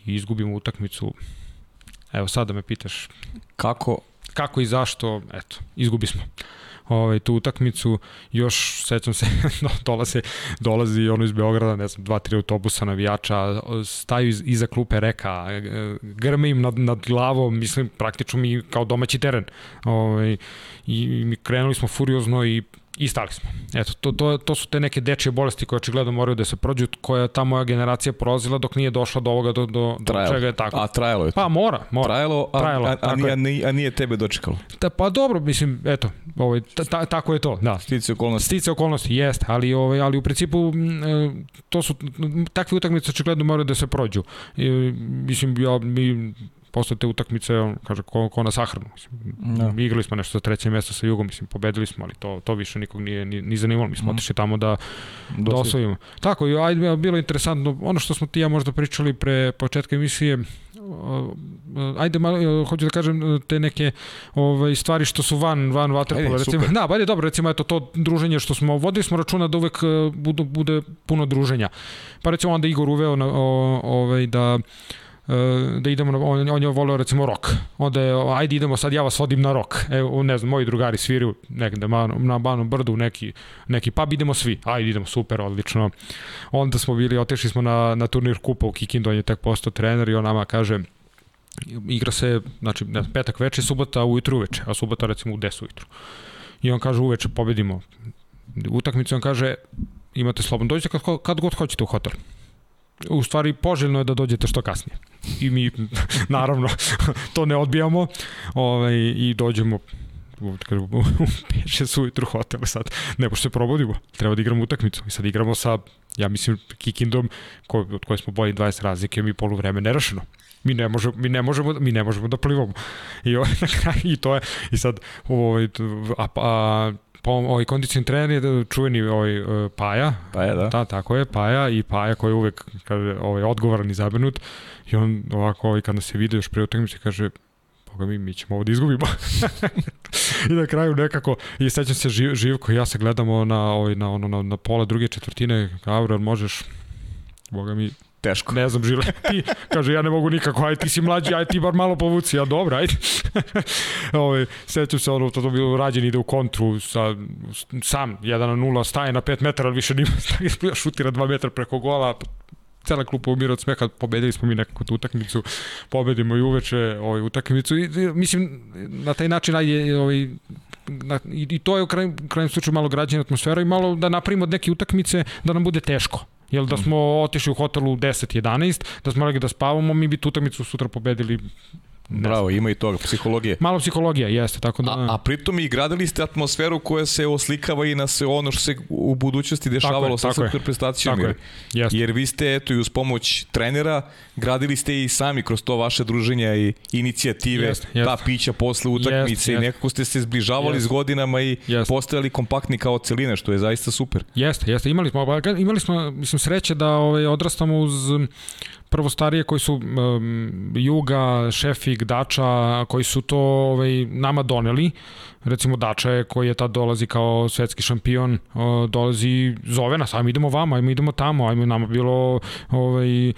i izgubimo utakmicu. Evo sad da me pitaš kako kako i zašto, eto, izgubi smo ovaj, tu utakmicu, još sećam se, dolaze, dolazi ono iz Beograda, ne znam, dva, tri autobusa navijača, staju iz, iza klupe reka, grme im nad, nad glavom, mislim, praktično mi kao domaći teren. Ovaj, I mi krenuli smo furiozno i i stali smo. Eto, to, to, to su te neke dečije bolesti koje očigledno moraju da se prođu, koja ta moja generacija prolazila dok nije došla do ovoga, do, do, do čega je tako. A trajalo je? Pa mora, mora. Trajalo, a, trajalo, a, a, a, nije, a nije tebe dočekalo? Da, pa dobro, mislim, eto, ovaj, ta, ta, tako je to, da. Stice okolnosti. Stice okolnosti, jeste, ali, ovaj, ali u principu e, to su, takve utakmice očigledno moraju da se prođu. I, mislim, ja, mi posle te utakmice, on kaže, ko, ko na sahranu. Mislim, da. Igrali smo nešto za treće mesto sa Jugom, mislim, pobedili smo, ali to, to više nikog nije ni, ni zanimalo. Mi smo mm. otišli tamo da, da osvojimo. Tako, i ajde, bilo interesantno, ono što smo ti ja možda pričali pre početka emisije, ajde malo hoću da kažem te neke ovaj stvari što su van van vaterpola recimo super. da bolje dobro recimo eto to druženje što smo vodili smo računa da uvek bude bude puno druženja pa recimo onda Igor uveo na, o, ovaj da E, da idemo, na, on, on je voleo recimo rok. Onda je, ajde idemo sad, ja vas vodim na rok. Evo, ne znam, moji drugari sviraju negde na Banom brdu, neki, neki pub, idemo svi. Ajde idemo, super, odlično. Onda smo bili, otešli smo na, na turnir kupa u Kikindu, on je tek postao trener i on nama kaže, igra se, znači, ne petak veče, subota ujutru uveče, a subota recimo u 10 ujutru. I on kaže uveče pobedimo utakmicu, on kaže imate slobodno, dođite kad, kad god hoćete u hotel. U stvari poželjno je da dođete što kasnije. I mi, naravno, to ne odbijamo ovaj, i dođemo u 5-6 ujutru hotel sad, ne pošto se probudimo, treba da igramo utakmicu i sad igramo sa, ja mislim, Kikindom, ko, od koje smo bolji 20 razlike, mi poluvreme nerašeno. Mi ne možemo, mi ne možemo, mi ne možemo da plivamo. I ovaj, na kraju, i to je, i sad, ovaj, a, a pa ovaj kondicioni trener je čuveni ovaj e, Paja. Paja, da. Da, tako je, Paja i Paja koji je uvek kaže ovaj odgovoran i zabrinut i on ovako ovaj kada se vidi još pre utakmice kaže Boga mi, mi ćemo ovo da izgubimo. I na kraju nekako, i sećam se živ, Živko i ja se gledamo na, ovaj, na, ono, na, na pola druge četvrtine, Gabriel, možeš, Boga mi, Teško. Ne znam, Žile, ti, kaže, ja ne mogu nikako, aj ti si mlađi, aj ti bar malo povuci, ja dobro, ajde. Ove, ovaj, sećam se, ono, to, to bilo rađen, ide u kontru, sa, sam, 1 na 0, staje na 5 metara, ali više nima, šutira 2 metra preko gola, cela klupa umira od smeha, pobedili smo mi nekako tu utakmicu, pobedimo i uveče ovaj, utakmicu i, mislim, na taj način ajde, ovaj, na, i, i to je u krajem, krajem slučaju malo građana atmosfera i malo da napravimo od neke utakmice da nam bude teško. Jel da smo otišli u hotelu 10-11, da smo mogli da spavamo, mi bi tu utakmicu sutra pobedili Bravo, ima i toga, psihologije. Malo psihologija, jeste, tako da... A, a pritom i gradili ste atmosferu koja se oslikava i na sve ono što se u budućnosti dešavalo sa srpskom reprezentacijom. Jer, jeste. jer vi ste, eto, i uz pomoć trenera, gradili ste i sami kroz to vaše druženja i inicijative, jeste, jeste. ta pića posle utakmice jeste, i nekako ste se zbližavali jeste. s godinama i jeste. postajali kompaktni kao celine, što je zaista super. Jeste, jeste. Imali smo, imali smo mislim, sreće da ovaj, odrastamo uz prvo starije koji su um, Juga, Šefik, Dača, koji su to ovaj, nama doneli recimo Dača koji je tad dolazi kao svetski šampion, dolazi, zove nas, ajmo idemo vama, ajmo idemo tamo, ajmo nama bilo, ovaj,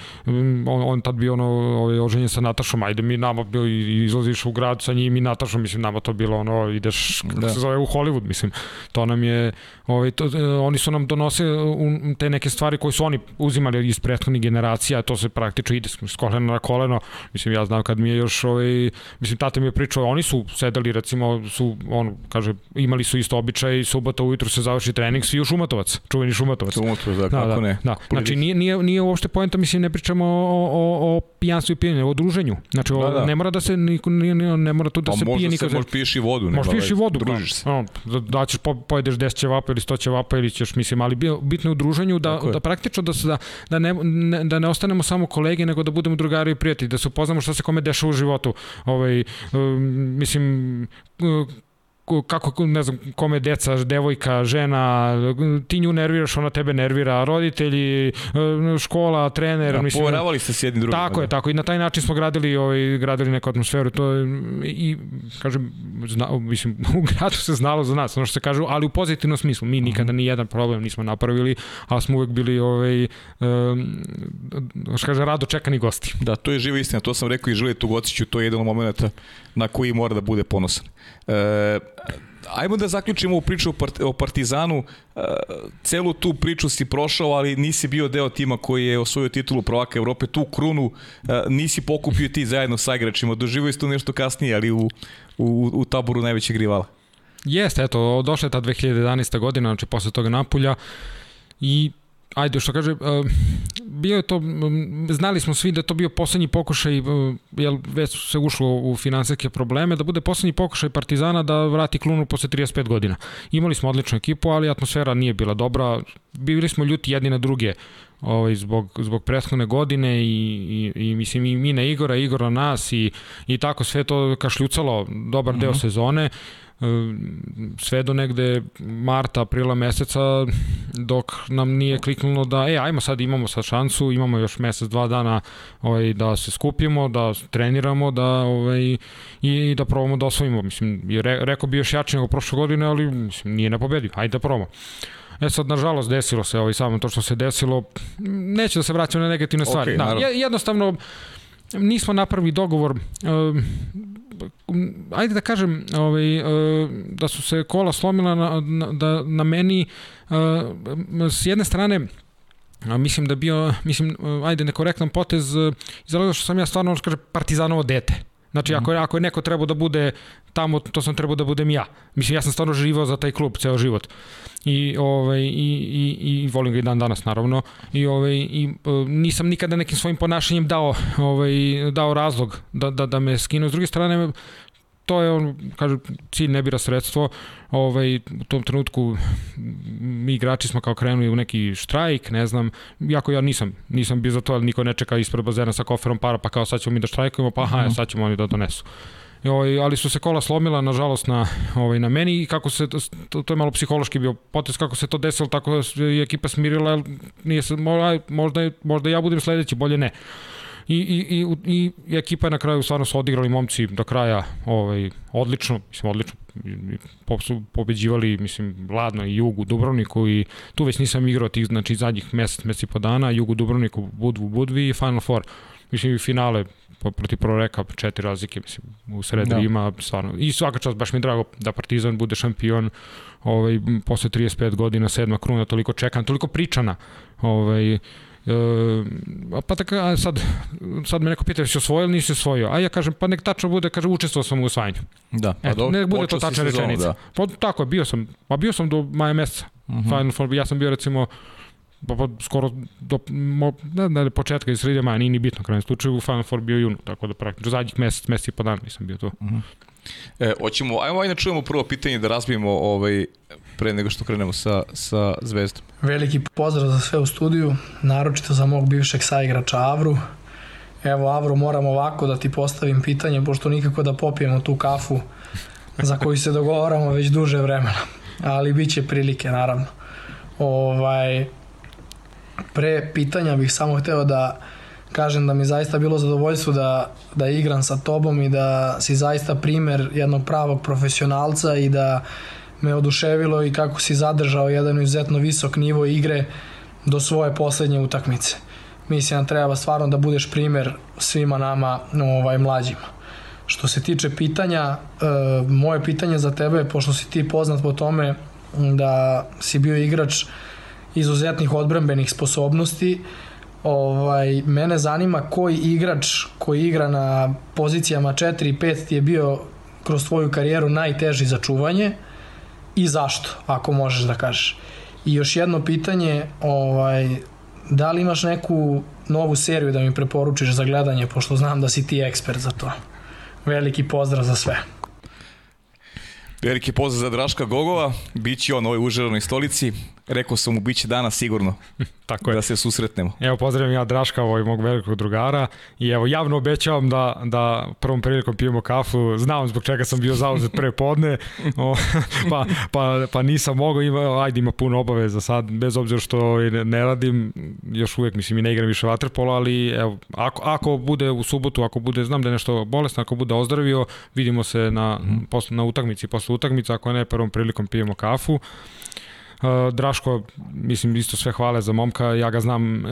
on, on tad bio ono, ovaj, oženjen sa Natašom, ajde mi nama bio, izlaziš u grad sa njim i Natašom, mislim, nama to bilo ono, ideš, da. se zove u Hollywood, mislim, to nam je, ovaj, to, oni su nam donosili te neke stvari koje su oni uzimali iz prethodnih generacija, to se praktično ide s kolena na koleno, mislim, ja znam kad mi je još, ovaj, mislim, tata mi je pričao, oni su sedeli, recimo, su on kaže, imali su isto običaj, subota ujutru se završi trening, svi u Šumatovac, čuveni Šumatovac. Šumatovac, da, kako da, ne. Da. Znači, nije, nije, nije uopšte poenta, mislim, ne pričamo o, o, o pijanstvu i pijenju, o druženju. Znači, da, da. ne mora da se, niko, ne, ne mora tu da se pije nikad. Možda piješ i vodu. Možeš piješ i vodu. Družiš se. Ono, da, da ćeš po, pojedeš 10 ćevapa ili 100 ćevapa ili ćeš, mislim, ali bitno je u druženju da, da praktično da, se, da, da, ne, ne, da ne ostanemo samo kolege, nego da budemo drugari i prijatelji, da se upoznamo šta se kome dešava u životu. Ovaj, um, mislim, kako, ne znam, kome deca, devojka, žena, ti nju nerviraš, ona tebe nervira, roditelji, e, škola, trener. Da, mislim, poveravali ste s jednim drugim. Tako je, da. tako i na taj način smo gradili, ovaj, gradili neku atmosferu. To je, i, kažem, zna, mislim, u gradu se znalo za nas, ono što se kažu, ali u pozitivnom smislu. Mi nikada ni jedan problem nismo napravili, ali smo uvek bili, ovaj, um, što kaže, rado čekani gosti. Da, to je živa istina, to sam rekao i Žilije Tugociću, to je jedan moment na koji mora da bude ponosan. E, ajmo da zaključimo ovu priču o Partizanu. E, celu tu priču si prošao, ali nisi bio deo tima koji je osvojio titulu prvaka Evrope. Tu krunu e, nisi pokupio ti zajedno sa igračima. Doživio si to nešto kasnije, ali u, u, u taboru najvećeg rivala. Jeste, eto, došla je ta 2011. godina, znači posle toga Napulja i ajde što kaže, uh, bio je to, znali smo svi da to bio poslednji pokušaj, uh, jel već se ušlo u finansijske probleme, da bude poslednji pokušaj Partizana da vrati klunu posle 35 godina. Imali smo odličnu ekipu, ali atmosfera nije bila dobra, bili smo ljuti jedni na druge ovaj, zbog, zbog prethodne godine i, i, i mislim i mi na Igora, Igor na nas i, i tako sve to kašljucalo dobar uh -huh. deo mhm. sezone sve do negde marta, aprila meseca dok nam nije kliknulo da e, ajmo sad imamo sad šansu, imamo još mesec, dva dana ovaj, da se skupimo, da treniramo, da ovaj, i da probamo da osvojimo. Mislim, re, rekao bi još jače nego prošle godine, ali mislim, nije ne pobedio. Ajde da probamo. E sad, nažalost, desilo se ovaj, samo to što se desilo. Neće da se vraćam na negativne stvari. Okay, da, jednostavno, nismo napravili dogovor ajde da kažem ovaj, e, da su se kola slomila na, na, da, na meni e, s jedne strane A mislim da bio, mislim, ajde, nekorektan potez iz što sam ja stvarno, kaže, partizanovo dete. Znači, ako, ako je neko trebao da bude tamo, to sam trebao da budem ja. Mislim, ja sam stvarno živao za taj klub ceo život. I, ovaj, i, i, i volim ga i dan danas, naravno. I, ovaj, i uh, nisam nikada nekim svojim ponašanjem dao, ovaj, dao razlog da, da, da me skinu. S druge strane, to je on, kaže, cilj ne bira sredstvo, ovaj, u tom trenutku mi igrači smo kao krenuli u neki štrajk, ne znam, jako ja nisam, nisam bio za to, ali niko ne čeka ispred bazena sa koferom para, pa kao sad ćemo mi da štrajkujemo, pa aha, sad ćemo oni da donesu. Ovaj, ali su se kola slomila nažalost na ovaj na meni i kako se to, to je malo psihološki bio potez kako se to desilo tako je ekipa smirila nije se možda možda ja budem sledeći bolje ne i, i, i, i ekipa je na kraju stvarno su odigrali momci do kraja ovaj, odlično, mislim odlično, su pobeđivali, mislim, Ladno i Jugu Dubrovniku i tu već nisam igrao tih, znači, zadnjih mesec, mesec i po dana, Jugu Dubrovniku, Budvu, Budvi i Final Four. Mislim, i finale protiv Proreka, četiri razlike, mislim, u sredu da. ima stvarno. I svaka čast, baš mi je drago da Partizan bude šampion ovaj, posle 35 godina, sedma kruna, toliko čekana, toliko pričana. Ovaj, E, pa tako, a sad, sad me neko pita si osvojio ili nisi osvojio, a ja kažem, pa nek tačno bude, kaže, učestvovao sam u osvajanju. Da, pa Eto, nek bude to tačna rečenica. Da. Pa tako je, bio sam, pa bio sam do maja meseca. Uh mhm. -huh. Final Four, ja sam bio recimo, pa, pa skoro do mo, ne, ne, početka iz sredine maja, nije ni bitno krajem slučaju, Final Four bio junu, tako da praktično zadnjih mesec, mesec i po dana nisam bio tu. Uh mhm. -huh. E, hoćemo, ajmo ajde čujemo prvo pitanje da razbijemo ovaj, pre nego što krenemo sa, sa Zvezdom. Veliki pozdrav za sve u studiju, naročito za mog bivšeg saigrača Avru. Evo Avro, moram ovako da ti postavim pitanje, pošto nikako da popijemo tu kafu za koju se dogovaramo već duže vremena. Ali bit će prilike, naravno. Ovaj, pre pitanja bih samo hteo da kažem da mi zaista bilo zadovoljstvo da, da igram sa tobom i da si zaista primer jednog pravog profesionalca i da me oduševilo i kako si zadržao jedan izuzetno visok nivo igre do svoje poslednje utakmice. Mislim da treba stvarno da budeš primer svima nama ovaj, mlađima. Što se tiče pitanja, e, moje pitanje za tebe, pošto si ti poznat po tome da si bio igrač izuzetnih odbrambenih sposobnosti, ovaj, mene zanima koji igrač koji igra na pozicijama 4 i 5 ti je bio kroz tvoju karijeru najteži za čuvanje i zašto, ako možeš da kažeš. I još jedno pitanje, ovaj, da li imaš neku novu seriju da mi preporučiš za gledanje, pošto znam da si ti ekspert za to. Veliki pozdrav za sve. Veliki pozdrav za Draška Gogova, bit će on ovoj užaranoj stolici. Rekao sam mu, bit će danas sigurno Tako je. da se susretnemo. Evo, pozdravim ja Draška, ovoj mog velikog drugara i evo, javno obećavam da, da prvom prilikom pijemo kafu, znam zbog čega sam bio zauzet pre podne, o, pa, pa, pa nisam mogao, ima, ajde ima puno obaveza sad, bez obzira što ne radim, još uvek mislim i ne igram više vaterpola, ali evo, ako, ako bude u subotu, ako bude, znam da je nešto bolesno, ako bude ozdravio, vidimo se na, mm. posle, na utakmici, posle utakmice, ako ne, prvom prilikom pijemo kafu. Draško, mislim, isto sve hvale za momka, ja ga znam, uh,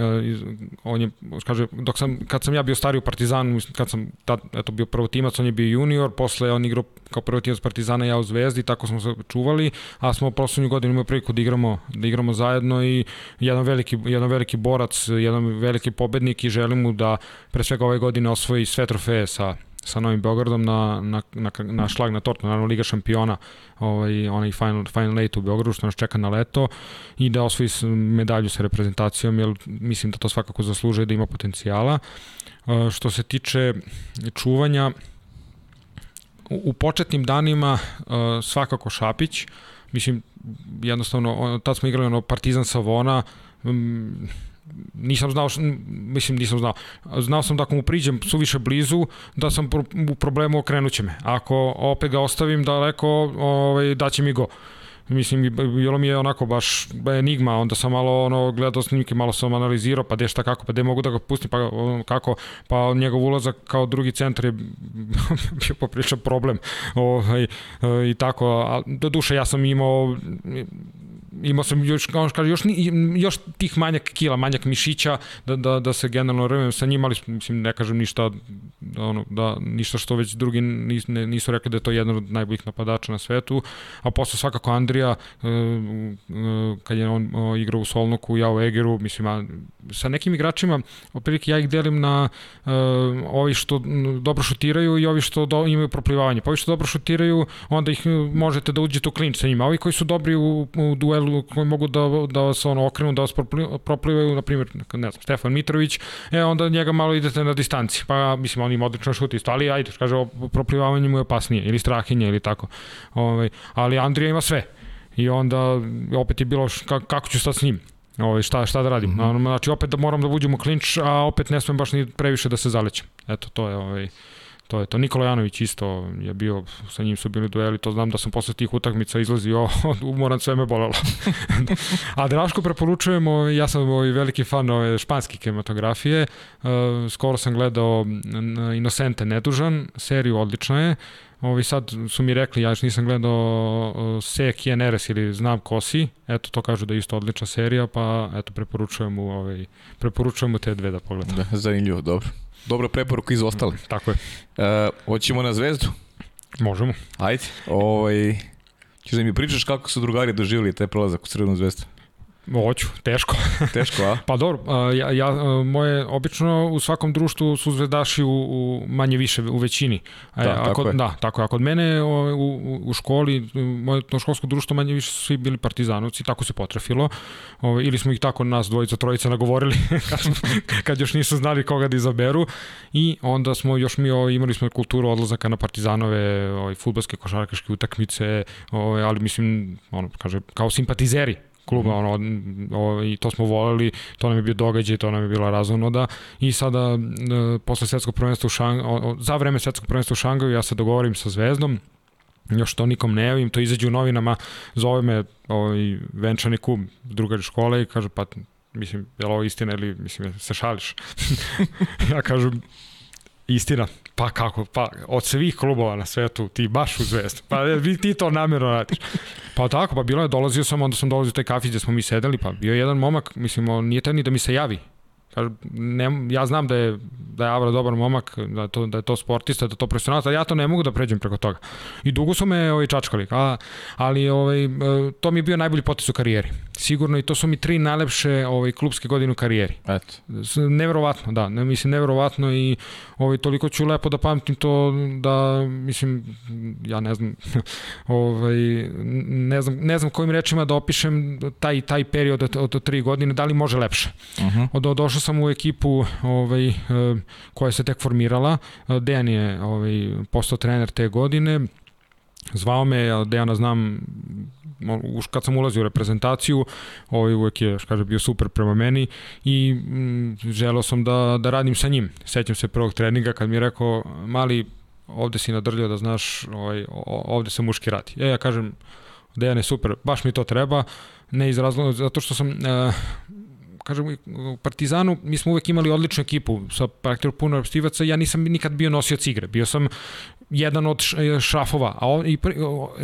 on je, kaže, dok sam, kad sam ja bio stari u Partizanu, kad sam tad, eto, bio prvotimac, on je bio junior, posle on igrao kao prvotimac Partizana, ja u Zvezdi, tako smo se čuvali, a smo poslednju godinu imali priliku da igramo, da igramo zajedno i jedan veliki, jedan veliki borac, jedan veliki pobednik i želim mu da pre svega ove godine osvoji sve trofeje sa sa Novim Beogradom na, na, na, na šlag na tortu, naravno Liga šampiona, ovaj, onaj final, final eight u Beogradu što nas čeka na leto i da osvoji medalju sa reprezentacijom, jer mislim da to svakako zaslužuje da ima potencijala. Uh, što se tiče čuvanja, u, početnim danima uh, svakako Šapić, mislim, jednostavno, tad smo igrali ono Partizan Savona, nisam znao, mislim nisam znao, znao sam da ako mu priđem suviše blizu, da sam u problemu okrenut će me. Ako opet ga ostavim daleko, ovaj, daće mi go. Mislim, bilo mi je onako baš enigma, onda sam malo ono, gledao snimke, malo sam analizirao, pa gde šta kako, pa gde mogu da ga pustim, pa kako, pa njegov ulazak kao drugi centar je bio popričan problem. Ovaj, I tako, a do duše ja sam imao imao sam još, kao što kaže, još, još tih manjak kila, manjak mišića, da, da, da se generalno revem sa njim, ali mislim, ne kažem ništa, da, ono, da, ništa što već drugi nis, ne, nisu rekli da je to jedan od najboljih napadača na svetu, a posle svakako Andrija, e, e, kad je on igrao u Solnoku, ja u Egeru, mislim, a, sa nekim igračima, oprilike ja ih delim na uh, ovi što dobro šutiraju i ovi što do, imaju proplivavanje. Pa ovi što dobro šutiraju, onda ih možete da uđete u klinč sa njima. Ovi koji su dobri u, u duelu, koji mogu da, da vas ono, okrenu, da vas proplivaju, na primjer, ne znam, Stefan Mitrović, e, onda njega malo idete na distanci. Pa, mislim, on ima odlično šut isto, ali ajde, kaže, proplivavanje mu je opasnije, ili strahinje, ili tako. Ovaj, ali Andrija ima sve. I onda opet je bilo kako ću stati s njim. Ovaj, šta, šta da radim? Mm -hmm. Znači, opet da moram da uđem u klinč, a opet ne smem baš ni previše da se zalećem. Eto, to je ovaj, to je to. Nikola Janović isto je bio, sa njim su bili dueli, to znam da sam posle tih utakmica izlazio, umoran sve me bolelo. A Draško preporučujemo, ja sam ovaj veliki fan ove španske kinematografije, uh, skoro sam gledao Inocente nedužan, seriju odlična je, Ovi sad su mi rekli, ja još nisam gledao Se Eres ili Znam ko si, eto to kažu da je isto odlična serija, pa eto preporučujem mu, ovaj, preporučujem mu te dve da pogledam. Da, zanimljivo, dobro. Dobra preporuka iz ostale. Tako je. E, hoćemo na zvezdu? Možemo. Ajde. Ovaj, ćeš da mi pričaš kako su drugari doživjeli taj prolazak u Crvenu zvezdu? Hoću, teško. Teško, a? pa dobro, ja, ja, moje, obično u svakom društvu su zvezdaši u, u manje više, u većini. Da, a, tako kod, je. Da, tako je. A kod mene u, u, u školi, moje to školsko društvo manje više su svi bili partizanovci, tako se potrafilo. O, ili smo ih tako nas dvojica, trojica nagovorili kad, kad još nisu znali koga da izaberu. I onda smo još mi o, imali smo kulturu odlazaka na partizanove, o, futbolske košarkaške utakmice, o, ali mislim, ono, kaže, kao simpatizeri kluba, ono, o, i to smo voleli, to nam je bio događaj, to nam je bila razonoda i sada e, posle svetskog prvenstva u Šang, o, za vreme svetskog prvenstva u Šangaju ja se dogovorim sa Zvezdom, još to nikom ne javim, to izađe u novinama, zove me ovaj, venčani kum drugari škole i kaže pa mislim, je li ovo istina ili mislim, se šališ? ja kažem, istina, pa kako, pa od svih klubova na svetu ti baš u zvezdu, pa vi ti to namjerno radiš. Pa tako, pa bilo je, dolazio sam, onda sam dolazio u taj kafić gde smo mi sedeli, pa bio je jedan momak, mislim, on nije taj ni da mi se javi. Kaže, ne, ja znam da je, da je Avra dobar momak, da je to, da je to sportista, da je to profesionalac, ali ja to ne mogu da pređem preko toga. I dugo su me ovaj, čačkali, a, ali ovaj, to mi je bio najbolji potes u karijeri. Sigurno i to su mi tri najlepše ovaj, klubske godine u karijeri. Eto. Neverovatno, da, ne, mislim neverovatno i ovaj, toliko ću lepo da pamtim to da, mislim, ja ne znam, ovaj, ne znam, ne znam kojim rečima da opišem taj, taj period od, od, od tri godine, da li može lepše. Uh -huh. od, došao sam u ekipu ovaj, eh, koja se tek formirala, Dejan je ovaj, postao trener te godine, zvao me, Dejana znam už kad sam ulazio u reprezentaciju, ovaj uvek je, kaže, bio super prema meni i mm, želeo sam da, da radim sa njim. Sećam se prvog treninga kad mi je rekao, mali, ovde si nadrljao da znaš, ovaj, ovde se muški radi. E, ja kažem, Dejan je super, baš mi to treba, ne iz razloga, zato što sam, uh, kažem, u Partizanu mi smo uvek imali odličnu ekipu sa praktično puno repstivaca, ja nisam nikad bio nosioc igre, bio sam jedan od e, šrafova, a on, i,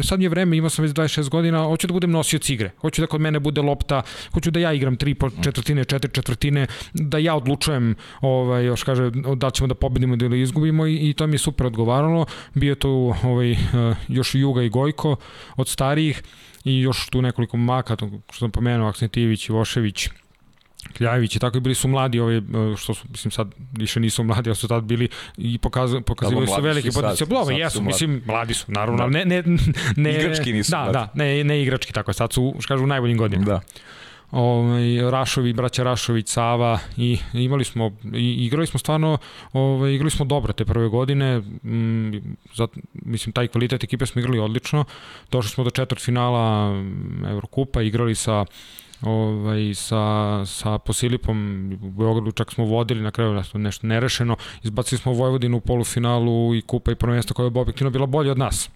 sad je vreme, imao sam već 26 godina, hoću da budem nosioc igre, hoću da kod mene bude lopta, hoću da ja igram tri po četvrtine, četiri četvrtine, da ja odlučujem, ovaj, još kaže, da ćemo da pobedimo ili izgubimo i, i to mi je super odgovaralo, bio tu ovaj, e, još Juga i Gojko od starijih i još tu nekoliko maka, što sam pomenuo, Aksentijević, Vošević, Kljajević i tako i bili su mladi ovi što su mislim sad više nisu mladi, ali su tad bili i pokazali pokazivali su velike potencijale. Blavo jesu, mislim mladi su, naravno, da. ne ne ne igrački nisu. Da, mladi. da, ne ne igrački tako, sad su kažu u najboljim godinama. Da ovaj Rašovi, braća Rašović, Sava i imali smo i igrali smo stvarno, ovaj igrali smo dobro te prve godine. Mm, za, mislim taj kvalitet ekipe smo igrali odlično. Došli smo do četvrtfinala Evrokupa, igrali sa ovaj, sa, sa Posilipom u Beogradu čak smo vodili na kraju nešto nerešeno izbacili smo Vojvodinu u polufinalu i kupa i prvenstvo koja je objektivno bila bolja od nas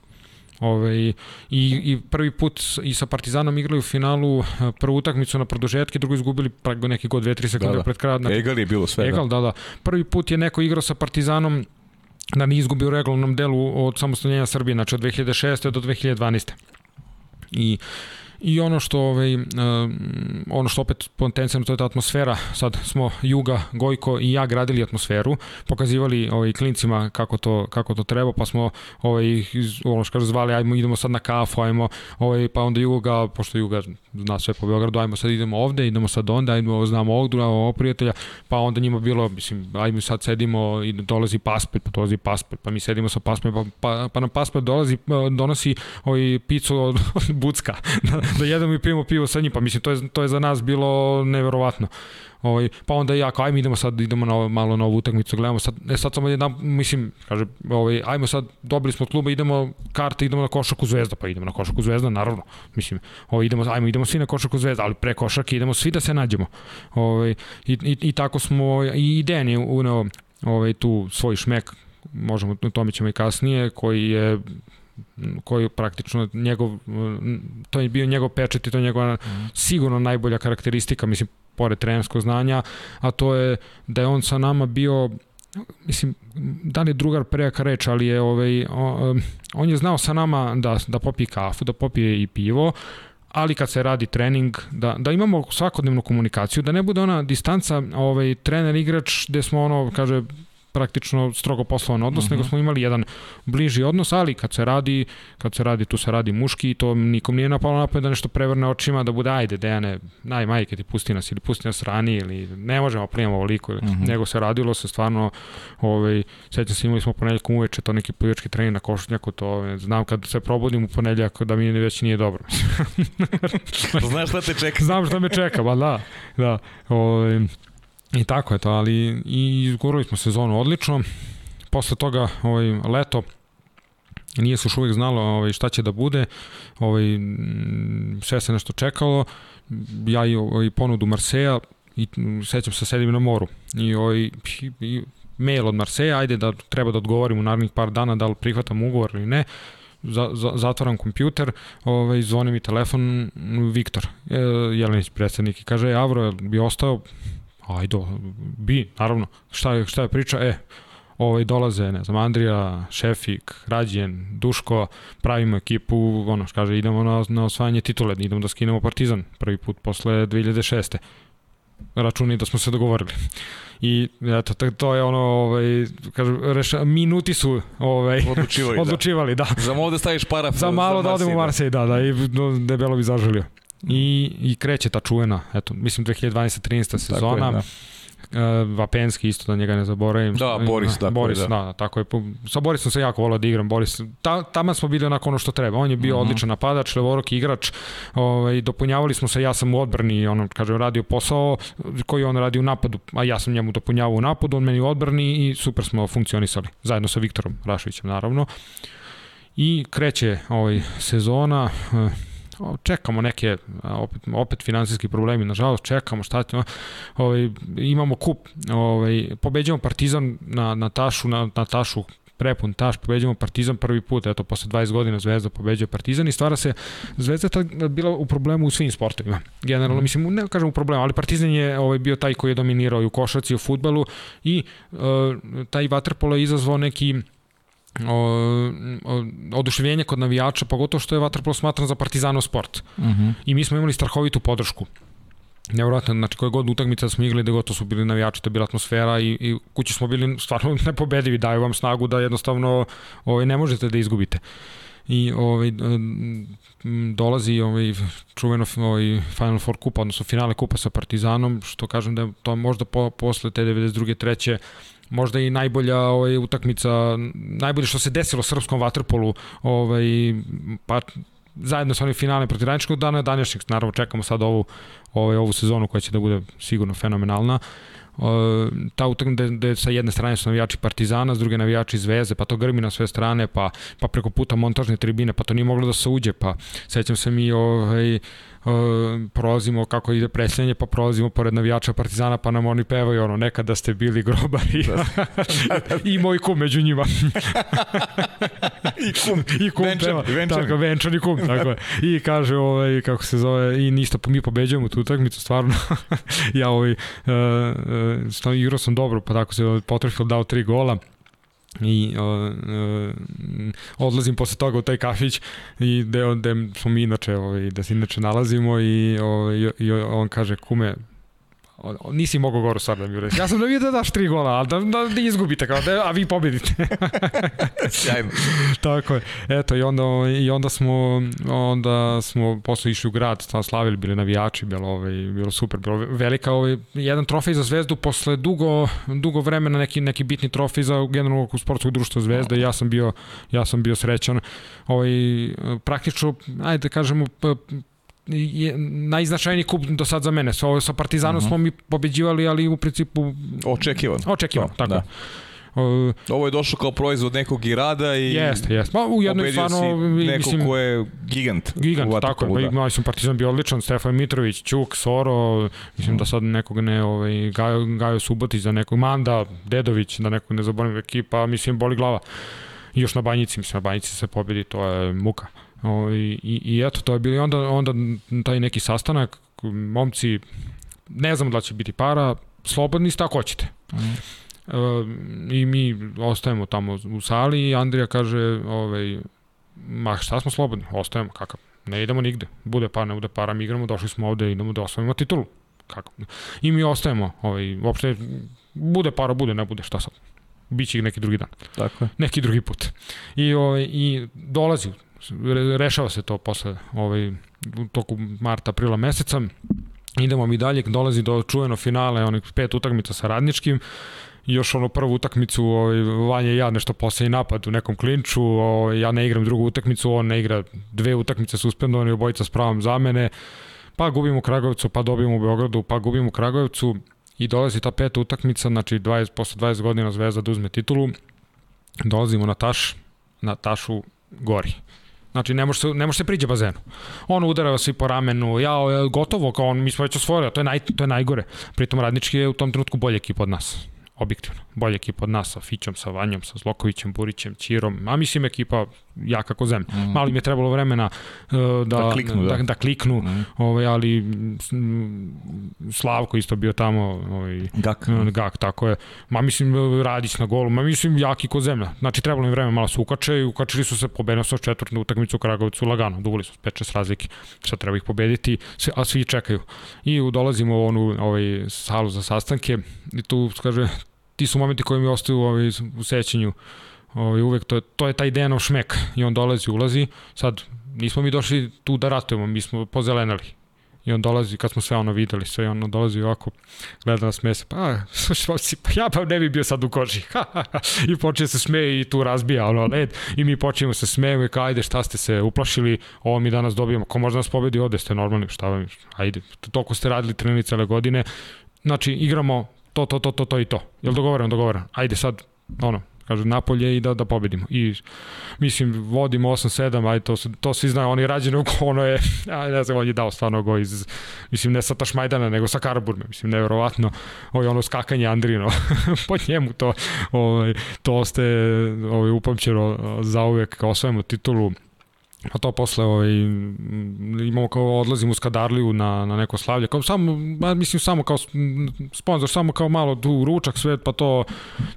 Ove, ovaj, i, I prvi put i sa Partizanom igrali u finalu prvu utakmicu na produžetke, drugo izgubili preko neki god 2-3 sekunde da, da. pred krajem. Egal je bilo sve. Egal, da. da, da. Prvi put je neko igrao sa Partizanom da nije izgubio u regularnom delu od samostaljenja Srbije, znači od 2006. do 2012. I I ono što ovaj ono što opet potencijalno to je ta atmosfera. Sad smo Juga, Gojko i ja gradili atmosferu, pokazivali ovaj klincima kako to kako to treba, pa smo ovaj ono što kaže zvali ajmo idemo sad na kafu, ajmo ovaj pa onda Juga pošto Juga zna sve po Beogradu, ajmo sad idemo ovde, idemo sad onda, ajmo znamo ovog druga, ovog prijatelja, pa onda njima bilo mislim ajmo sad sedimo i dolazi paspet, pa dolazi paspet, pa mi sedimo sa paspet, pa, pa, pa nam paspet dolazi donosi ovaj picu od, od Bucka da, jedemo i pijemo pivo sa njim, pa mislim to je to je za nas bilo neverovatno. Ovaj, pa onda ja kao, ajmo idemo sad, idemo na, malo na ovu utakmicu, gledamo sad, ne sad samo jedan, mislim, kaže, ovaj, ajmo sad, dobili smo od kluba, idemo karte, idemo na košaku Zvezda, pa idemo na košaku Zvezda, naravno, mislim, ovaj, idemo, ajmo, idemo svi na košaku Zvezda, ali pre košake idemo svi da se nađemo. Ovaj, i, i, i tako smo, i Dejan je uneo ovaj, tu svoj šmek, možemo, o tome ćemo i kasnije, koji je koji praktično njegov to je bio njegov pečet i to je njegova mm. sigurno najbolja karakteristika mislim pored trenerskog znanja, a to je da je on sa nama bio mislim, da li je drugar prejaka reč, ali je ovaj, on je znao sa nama da, da popije kafu, da popije i pivo, ali kad se radi trening, da, da imamo svakodnevnu komunikaciju, da ne bude ona distanca ovaj, trener-igrač gde smo ono, kaže, praktično strogo poslovan odnos, uh -huh. nego mhm. smo imali jedan bliži odnos, ali kad se radi, kad se radi, tu se radi muški i to nikom nije napalo napad da nešto prevrne očima, da bude ajde, Dejane, naj majke ti pusti nas ili pusti nas rani ili ne možemo primamo ovoliko, uh mhm. -huh. nego se radilo se stvarno, ovaj, sećam se imali smo ponedjeljkom uveče to neki plivački trening na košutnjaku, to ovaj, znam kad se probudim u ponedjeljak da mi već nije dobro. Znaš šta te čeka? Znam šta me čeka, ba da, da. Ovaj, I tako je to, ali i izgurali smo sezonu odlično. Posle toga ovaj, leto nije se još uvijek znalo ovaj, šta će da bude, ovaj, sve se nešto čekalo, ja i, ovaj, ponudu Marseja, i sećam se sedim na moru. I, ovaj, i mail od Marseja, ajde da treba da odgovorim u narednih par dana da li prihvatam ugovor ili ne, za, za, zatvaram kompjuter, ovaj, zvoni mi telefon Viktor e, Jelenić, predsednik, i kaže, Avro, bi ostao, ajde, bi, naravno, šta je, šta je priča, e, ovaj, dolaze, ne znam, Andrija, Šefik, Rađen, Duško, pravimo ekipu, ono, kaže, idemo na, na osvajanje titule, idemo da skinemo Partizan prvi put posle 2006. Računi da smo se dogovorili. I eto, to je ono, ovaj, kažem, reša, minuti su ovaj, odlučivali, da. odlučivali da. da. Za malo da staviš para. Za malo za da odemo u Marsej, da, da, i debelo bi zaželio. I, i kreće ta čuvena, eto, mislim 2012-13 sezona. Tako je, da. Uh, Vapenski isto da njega ne zaboravim. Da, Boris, da, Boris, da. da. tako je. Sa Borisom se jako volao da igram. Boris, ta, tamo smo bili onako ono što treba. On je bio uh mhm. -huh. odličan napadač, levorok igrač. Ovaj dopunjavali smo se, ja sam u odbrani, on kaže radio posao koji on radi u napadu, a ja sam njemu dopunjavao u napadu, on meni u odbrani i super smo funkcionisali zajedno sa Viktorom Rašovićem naravno. I kreće ovaj sezona, uh, čekamo neke opet opet finansijski problemi nažalost čekamo šta ćemo ovaj imamo kup ovaj pobeđujemo Partizan na na tašu na, na tašu prepun taš, pobeđujemo Partizan prvi put, eto, posle 20 godina Zvezda pobeđuje Partizan i stvara se, Zvezda je bila u problemu u svim sportovima, generalno, mm. mislim, ne kažem u problemu, ali Partizan je ovaj, bio taj koji je dominirao i u košarci i u futbalu i uh, taj vaterpolo je izazvao neki o, o, oduševljenje kod navijača, pogotovo što je vaterpolo smatran za partizanov sport. Uh mhm. -huh. I mi smo imali strahovitu podršku. Nevjerojatno, znači koje god utakmice da smo igrali, da gotovo su bili navijači, to je bila atmosfera i, i kući smo bili stvarno nepobedivi, daju vam snagu da jednostavno ovaj, ne možete da izgubite. I ovaj, dolazi ovaj, čuveno ovaj, Final Four kupa, odnosno finale kupa sa Partizanom, što kažem da je to možda po, posle te 92. treće možda i najbolja ovaj, utakmica, najbolje što se desilo srpskom vaterpolu, ovaj, pa zajedno sa onim finale protiv Radničkog dana, danjašnjeg, naravno čekamo sad ovu, ovaj, ovu sezonu koja će da bude sigurno fenomenalna. Uh, ta utakmica gde, gde sa jedne strane su navijači Partizana, s druge navijači Zvezde, pa to grmi na sve strane, pa, pa preko puta montažne tribine, pa to nije moglo da se uđe, pa sećam se mi ovaj, prolazimo kako ide presljanje, pa prolazimo pored navijača Partizana, pa nam oni pevaju ono, nekada ste bili grobari. I moj kum među njima. I kum, i kum venčan, peva, venčan. tako, venčan i kum, tako I kaže, ovaj, kako se zove, i ništa, pa mi pobeđujemo tu utakmicu, stvarno, ja ovaj, uh, uh, igrao sam dobro, pa tako se Potterfield dao tri gola, i o, o, odlazim posle toga u taj kafić i gde, gde smo mi inače, ovaj, da se inače nalazimo i, ovaj, i on kaže kume nisi mogao goru stvar da mi ureš. Ja sam da vidio da daš tri gola, ali da, da, da izgubite, kao da, a vi pobedite. Sjajno. Tako je. Eto, i onda, i onda smo, onda smo posle išli u grad, tamo slavili, bili navijači, bilo, ovaj, bilo super, bilo velika, ovaj, jedan trofej za Zvezdu posle dugo, dugo vremena, neki, neki bitni trofej za generalnog sportskog društva Zvezda i ja sam bio, ja sam bio srećan. Ovaj, praktično, ajde da kažemo, je najznačajniji kup do sad za mene. Sa, sa Partizanom uh mhm. -huh. smo mi pobeđivali, ali u principu... Očekivano. Očekivano, da, tako. Da. Uh, Ovo je došlo kao proizvod nekog i rada i jeste, jeste. Ma u jednoj stvarno neko mislim, ko je gigant. Gigant, tako je. Pa, imali smo Partizan bio odličan, Stefan Mitrović, Ćuk, Soro, mislim mm. da sad nekog ne, ovaj, Gajo, Gajo Subotić za nekog, Manda, Dedović, da nekog ne zaboravim ekipa, mislim, boli glava. I još na banjici, mislim, na banjici se pobedi, to je muka. O, i, i, eto, to je bilo onda, onda taj neki sastanak, momci, ne znam da će biti para, slobodni ste ako hoćete. Mm. E, I mi ostajemo tamo u sali i Andrija kaže, ovaj, ma šta smo slobodni, ostajemo, kakav, ne idemo nigde, bude para, ne bude para, mi igramo, došli smo ovde, idemo da osvojimo titulu. Kako? I mi ostajemo, ovaj, uopšte, bude para, bude, ne bude, šta sad? Biće ih neki drugi dan. Tako je. Neki drugi put. I, ovaj, i dolazi rešava se to posle ovaj, u toku marta, aprila meseca. Idemo mi dalje, dolazi do čujeno finale, onih pet utakmica sa radničkim, još ono prvu utakmicu ovaj, Vanja i ja nešto posle napad u nekom klinču, ovaj, ja ne igram drugu utakmicu, on ne igra dve utakmice suspendovane, obojica s pravom za mene, pa gubimo u Kragujevcu, pa dobijemo u Beogradu, pa gubimo u Kragujevcu i dolazi ta peta utakmica, znači 20, posle 20 godina Zvezda da uzme titulu, dolazimo na taš, na tašu gori. Znači, ne može se, ne može se priđe bazenu. On udara svi po ramenu, ja, gotovo, kao on, mi smo već osvojili, to je, naj, to je najgore. Pritom radnički je u tom trenutku bolji ekip od nas objektivno. Bolja ekipa od nas sa Fićom, sa Vanjom, sa Zlokovićem, Burićem, Čirom, a mislim ekipa ja kako zem. Mm. Malo im je trebalo vremena uh, da, da kliknu, da. da, da kliknu mm. ovaj, ali Slavko isto bio tamo. Ovaj, Gak. Gak, tako je. Ma mislim Radić na golu, ma mislim jaki ko zemlja. Znači trebalo im vreme malo se ukače i ukačili su se pobedio sa četvrtnu utakmicu u Kragovicu lagano. Duvali su 5-6 razlike. Sad treba ih pobediti, a svi čekaju. I dolazimo u onu ovaj, salu za sastanke i tu kaže ti su momenti koji mi ostaju ovaj, u sećanju. Ovaj, uvek to, to je taj Dejanov šmek i on dolazi, ulazi. Sad, nismo mi došli tu da ratujemo, mi smo pozelenali. I on dolazi, kad smo sve ono videli, sve ono dolazi ovako, gleda nas mese, pa, slušaj, pa ja pa ne bi bio sad u koži. I počne se smeje i tu razbija ono led i mi počnemo se smejemo i kao, ajde, šta ste se uplašili, ovo mi danas dobijemo, ko možda nas pobedi ovde, ste normalni, šta vam, ajde, toliko ste radili trenirani cele godine, znači igramo to, to, to, to, to i to. Jel dogovoreno, dogovoreno? Ajde sad, ono, kažu napolje i da da pobedimo. I mislim vodimo 8-7, aj to to svi znaju, oni rađeno ono je, ja ne znam, on je dao stvarno go iz mislim ne sa Tašmajdana, nego sa Karaburme, mislim neverovatno. Ovo ono skakanje Andrino po njemu to ovaj to ostaje ovaj upamćeno za uvek kao osvajamo titulu Pa to posle ovaj, imamo kao odlazimo u Skadarliju na, na neko slavlje, kao samo, mislim samo kao sponsor, samo kao malo tu ručak sve, pa to,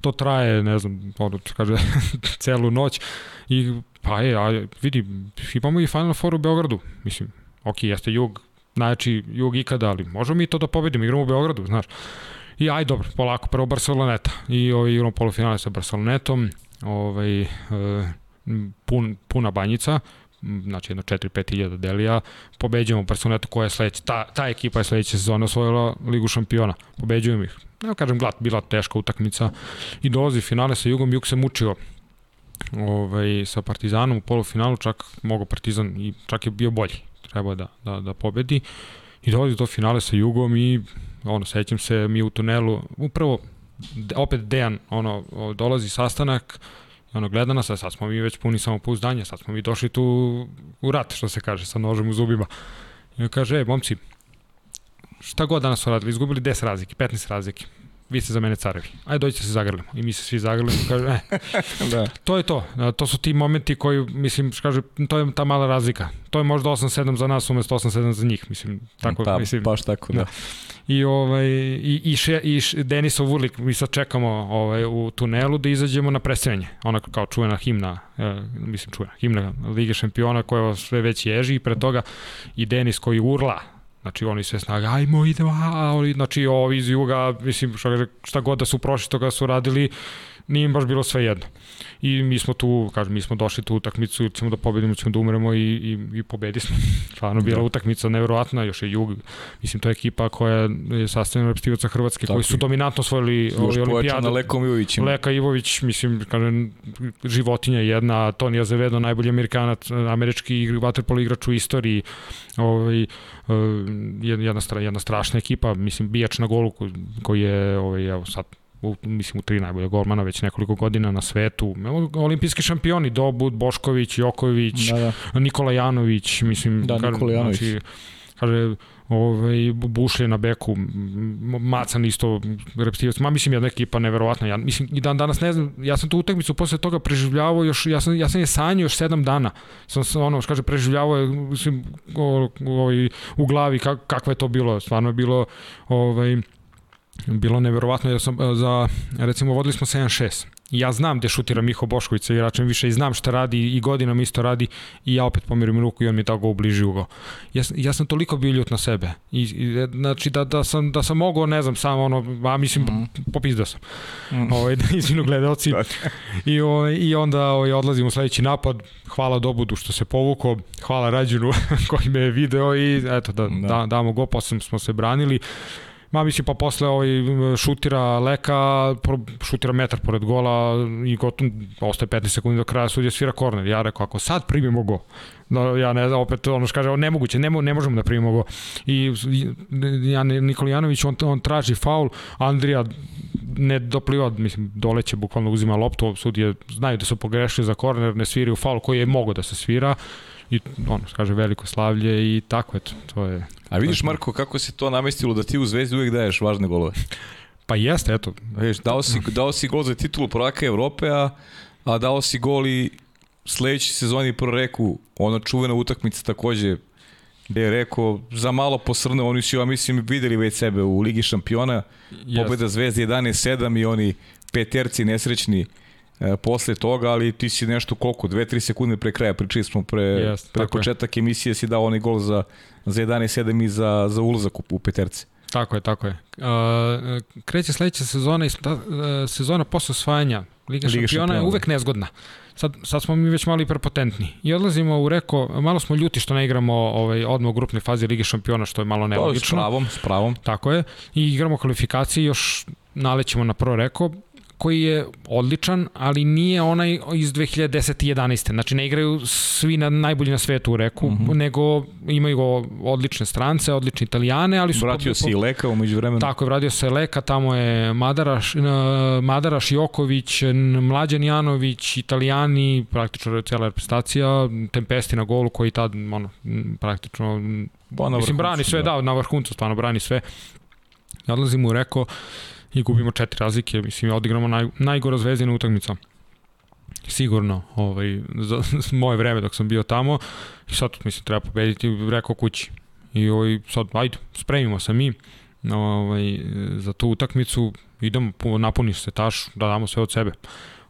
to traje, ne znam, ono, kaže, celu noć. I pa je, a vidi, imamo i Final Four u Beogradu, mislim, ok, jeste jug, najjači jug ikada, ali možemo mi to da pobedimo, igramo u Beogradu, znaš. I aj dobro, polako, prvo Barceloneta. I ovaj, igramo polufinale sa Barcelonetom, ovaj, e, pun, puna banjica, znači jedno 4-5 hiljada delija, pobeđujemo Barcelonetu koja je sledeća, ta, ta ekipa je sledeća sezona osvojila Ligu šampiona, pobeđujemo ih. Ne kažem glat, bila teška utakmica i dolazi finale sa Jugom, Jug se mučio ovaj, sa Partizanom u polufinalu, čak mogo Partizan i čak je bio bolji, treba da, da, da pobedi i dolazi do finale sa Jugom i ono, sećam se mi u tunelu, upravo opet Dejan, ono, dolazi sastanak, ono, gleda nas, sad smo mi već puni samopouzdanja, sad smo mi došli tu u rat, što se kaže, sa nožem u zubima. I on kaže, e, momci, šta god danas su radili, izgubili 10 razlike, 15 razlike, vi ste za mene carevi. Ajde dođite se zagrlimo. I mi se svi zagrlimo. Kaže, e, da. to je to. To su ti momenti koji, mislim, kaže, to je ta mala razlika. To je možda 8-7 za nas umesto 8-7 za njih, mislim. Tako, pa, mislim, baš tako, da. da. I, ovaj, i, i, še, i še, Denisov Vurlik, mi sad čekamo ovaj, u tunelu da izađemo na presrenje. Ona kao čuvena himna, e, mislim čuvena, himna Lige šampiona koja sve već ježi i pre toga i Denis koji urla Znači oni sve snage, ajmo idemo, a, oni, znači ovi iz juga, mislim šta, šta god da su prošli toga su radili, nije im baš bilo sve jedno. I mi smo tu, kažem, mi smo došli tu utakmicu, ćemo da pobedimo, ćemo da umremo i, i, i pobedi smo. Stvarno bila da. utakmica nevjerovatna, još je Jug, mislim, to je ekipa koja je sastavljena repstivaca Hrvatske, Tako koji su dominantno osvojili ovaj olimpijadu. Lekom Ivovićem. Leka Ivović, mislim, kažem, životinja jedna, Toni Azevedo, najbolji amerikanac, američki vaterpolo igrač u istoriji, ovaj, eh, jedna, jedna strašna ekipa, mislim, bijač na golu koji je, ovaj, evo sad, u, mislim u tri najbolja golmana već nekoliko godina na svetu. Olimpijski šampioni, Dobut, Bošković, Joković, da, da. Nikola Janović, mislim, da, Nikola Janović. Znači, kaže, ovaj, Bušlje na beku, Macan isto repstivac, ma mislim jedna ekipa neverovatna, ja mislim i dan danas ne znam, ja sam tu utakmicu posle toga preživljavao još, ja sam, ja sam je sanjao još sedam dana, sam se ono, kaže, preživljavao mislim, o, ovaj, u glavi kak, kakva je to bilo, stvarno je bilo ovaj, bilo neverovatno. Jer sam e, za recimo vodili smo 7-6 ja znam gde šutira Miho Bošković sa igračem više i znam šta radi i godinama isto radi i ja opet pomirim ruku i on mi tako ubliži ugo. Ja, ja sam toliko bio ljut na sebe. I, i znači da, da, sam, da sam mogao, ne znam, samo ono, a mislim, mm. popizdao sam. Mm. Ovaj, da izvinu gledalci. I, ovaj, I onda ovaj, odlazim u sledeći napad. Hvala Dobudu što se povuko. Hvala Rađinu koji me je video i eto da, da. da damo go, posle smo se branili. Ma mislim pa posle ovaj šutira Leka, šutira metar pored gola i gotovo ostaje 15 sekundi do kraja, sudija svira korner. Ja rekao ako sad primimo go, da ja ne znam, opet ono što kaže, nemoguće, ne, ne možemo da primimo go. I ja Nikolijanović on on traži faul, Andrija ne dopliva, mislim, doleće, bukvalno uzima loptu, sudije znaju da su pogrešili za korner, ne sviraju faul koji je mogo da se svira i ono, kaže veliko slavlje i tako eto, to je... A vidiš Marko kako se to namestilo da ti u Zvezdi uvek daješ važne golove? Pa jeste, eto. Vidiš, dao si, dao si gol za titulu prvaka Evrope, a, a dao si gol i sledeći sezoni pro reku, ona čuvena utakmica takođe gde je rekao za malo posrne, oni su ja mislim videli već sebe u Ligi šampiona, pobeda Zvezde 11-7 i oni peterci nesrećni e, posle toga, ali ti si nešto koliko, 2-3 sekunde pre kraja, pričali smo pre, yes, pre početak je. emisije si dao onaj gol za, za 11-7 i za, za ulazak u, u peterci. Tako je, tako je. Uh, kreće sledeća sezona i uh, sezona posle osvajanja Liga, Liga šampiona, je uvek nezgodna. Sad, sad smo mi već malo hiperpotentni. I odlazimo u Reko, malo smo ljuti što ne igramo ovaj, odmah u grupnoj fazi Lige šampiona, što je malo nelogično. S pravom, s pravom. Tako je. I igramo kvalifikacije, još nalećemo na pro Reko koji je odličan, ali nije onaj iz 2010. i 11. Znači ne igraju svi na, najbolji na svetu u reku, mhm. -huh. nego imaju odlične strance, odlične italijane, ali su... Vratio se i Leka umeđu vremenu. Tako je, vratio se Leka, tamo je Madaraš, Madaraš Joković, Mlađan Janović, italijani, praktično cijela reprezentacija, Tempesti na golu koji tad, ono, praktično, pa, mislim, brani sve, da. da, na vrhuncu, stvarno brani sve. Odlazimo u Reko, i gubimo četiri razlike, mislim, odigramo naj, najgora zvezdina utakmica. Sigurno, ovaj, za, za moje vreme dok sam bio tamo, i sad, mislim, treba pobediti, rekao kući. I ovaj, sad, ajde, spremimo se mi ovaj, za tu utakmicu, idemo, napuni se taš, da damo sve od sebe.